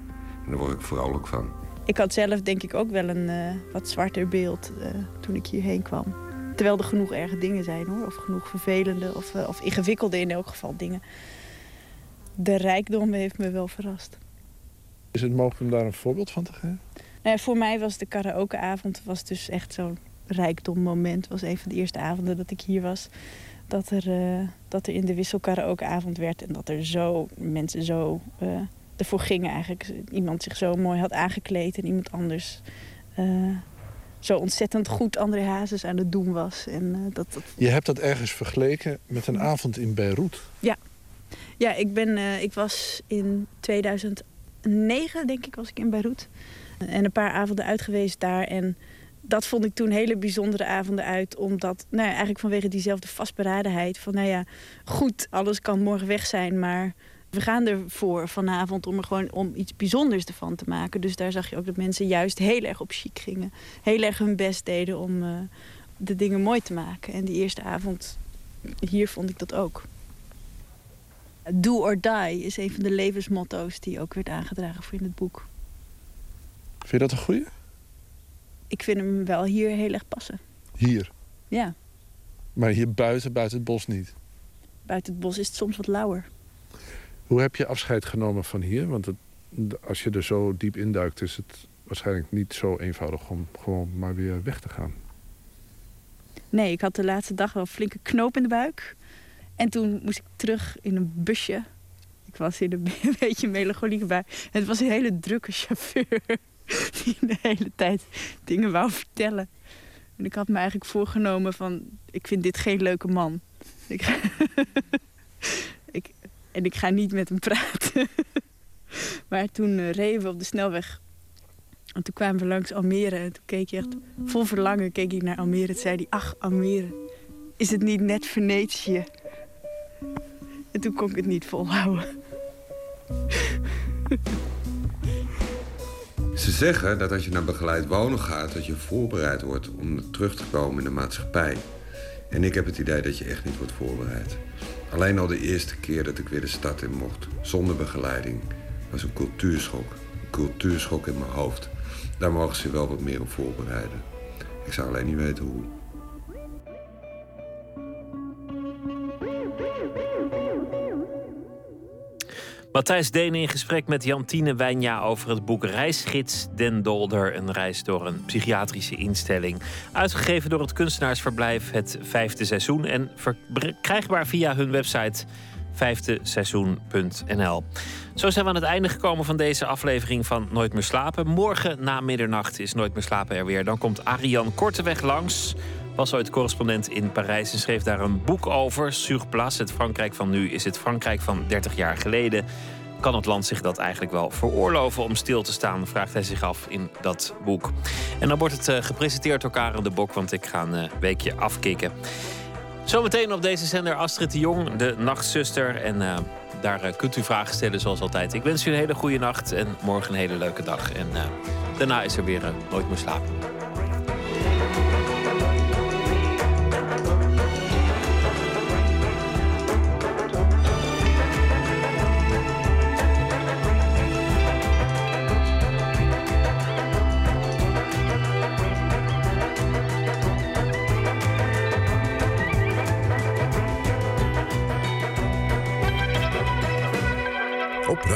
En daar word ik vrolijk van. Ik had zelf denk ik ook wel een eh, wat zwarter beeld eh, toen ik hierheen kwam. Terwijl er genoeg erge dingen zijn hoor. Of genoeg vervelende of, eh, of ingewikkelde in elk geval dingen. De rijkdom heeft me wel verrast. Is het mogelijk om daar een voorbeeld van te geven? Nou ja, voor mij was de karaokeavond was dus echt zo'n rijkdom moment. Het was een van de eerste avonden dat ik hier was. Dat er, eh, dat er in de wissel karaokeavond werd. En dat er zo mensen zo eh, ervoor gingen eigenlijk. Iemand zich zo mooi had aangekleed en iemand anders zo ontzettend goed André Hazes aan het doen was. En, dat, dat, Je hebt dat ergens vergeleken met een avond in Beirut. ja. ja, ik, ben, ik was in 2009, denk ik, was ik in Beirut. En een paar avonden uit geweest daar. En dat vond ik toen hele bijzondere avonden uit. Omdat, nou ja, eigenlijk vanwege diezelfde vastberadenheid. Van nou ja, goed, alles kan morgen weg zijn. Maar we gaan ervoor vanavond om er gewoon om iets bijzonders ervan te maken. Dus daar zag je ook dat mensen juist heel erg op chic gingen. Heel erg hun best deden om eh, de dingen mooi te maken. En die eerste avond hier vond ik dat ook. Do or die is een van de levensmotto's die ook werd aangedragen voor in het boek. Vind je dat een goeie? Ik vind hem wel hier heel erg passen. Hier. Ja, Maar hier buiten, buiten het bos niet. buiten het bos is het soms wat lauwer. Hoe heb je afscheid genomen van hier? Want het, als je er zo diep induikt, is het waarschijnlijk niet zo eenvoudig om gewoon maar weer weg te gaan. Nee, ik had de laatste dag wel een flinke knoop in de buik. En toen moest ik terug in een busje. Ik was in een, beetje melancholieke bui. En het was een hele drukke chauffeur. Die de hele tijd dingen wou vertellen. En ik had me eigenlijk voorgenomen van... Ik vind dit geen leuke man. Ik, ik, en ik ga niet met hem praten. maar toen eh, reden we op de snelweg. En toen kwamen we langs Almere. En toen keek je echt vol verlangen keek ik naar Almere. Toen zei hij, ach Almere, is het niet net Venetië? En toen kon ik het niet volhouden. Ze zeggen dat als je naar begeleid wonen gaat, dat je voorbereid wordt om terug te komen in de maatschappij. En ik heb het idee dat je echt niet wordt voorbereid. Alleen al de eerste keer dat ik weer de stad in mocht, zonder begeleiding, was een cultuurschok. Een cultuurschok in mijn hoofd. Daar mogen ze wel wat meer op voorbereiden. Ik zou alleen niet weten hoe. Matthijs Deen in gesprek met Jantine Wijnja over het boek Reisgids Den Dolder. Een reis door een psychiatrische instelling. Uitgegeven door het kunstenaarsverblijf Het Vijfde Seizoen. En verkrijgbaar via hun website vijfdeseizoen.nl. Zo zijn we aan het einde gekomen van deze aflevering van Nooit meer slapen. Morgen na middernacht is Nooit meer slapen er weer. Dan komt Ariane Korteweg langs. Was ooit correspondent in Parijs en schreef daar een boek over. Sur place, het Frankrijk van nu is het Frankrijk van 30 jaar geleden. Kan het land zich dat eigenlijk wel veroorloven om stil te staan, vraagt hij zich af in dat boek. En dan wordt het eh, gepresenteerd door Karen de Bok, want ik ga een eh, weekje afkicken. Zometeen op deze zender Astrid de Jong, de nachtzuster. En eh, daar kunt u vragen stellen zoals altijd. Ik wens u een hele goede nacht en morgen een hele leuke dag. En daarna is er weer Nooit meer slapen.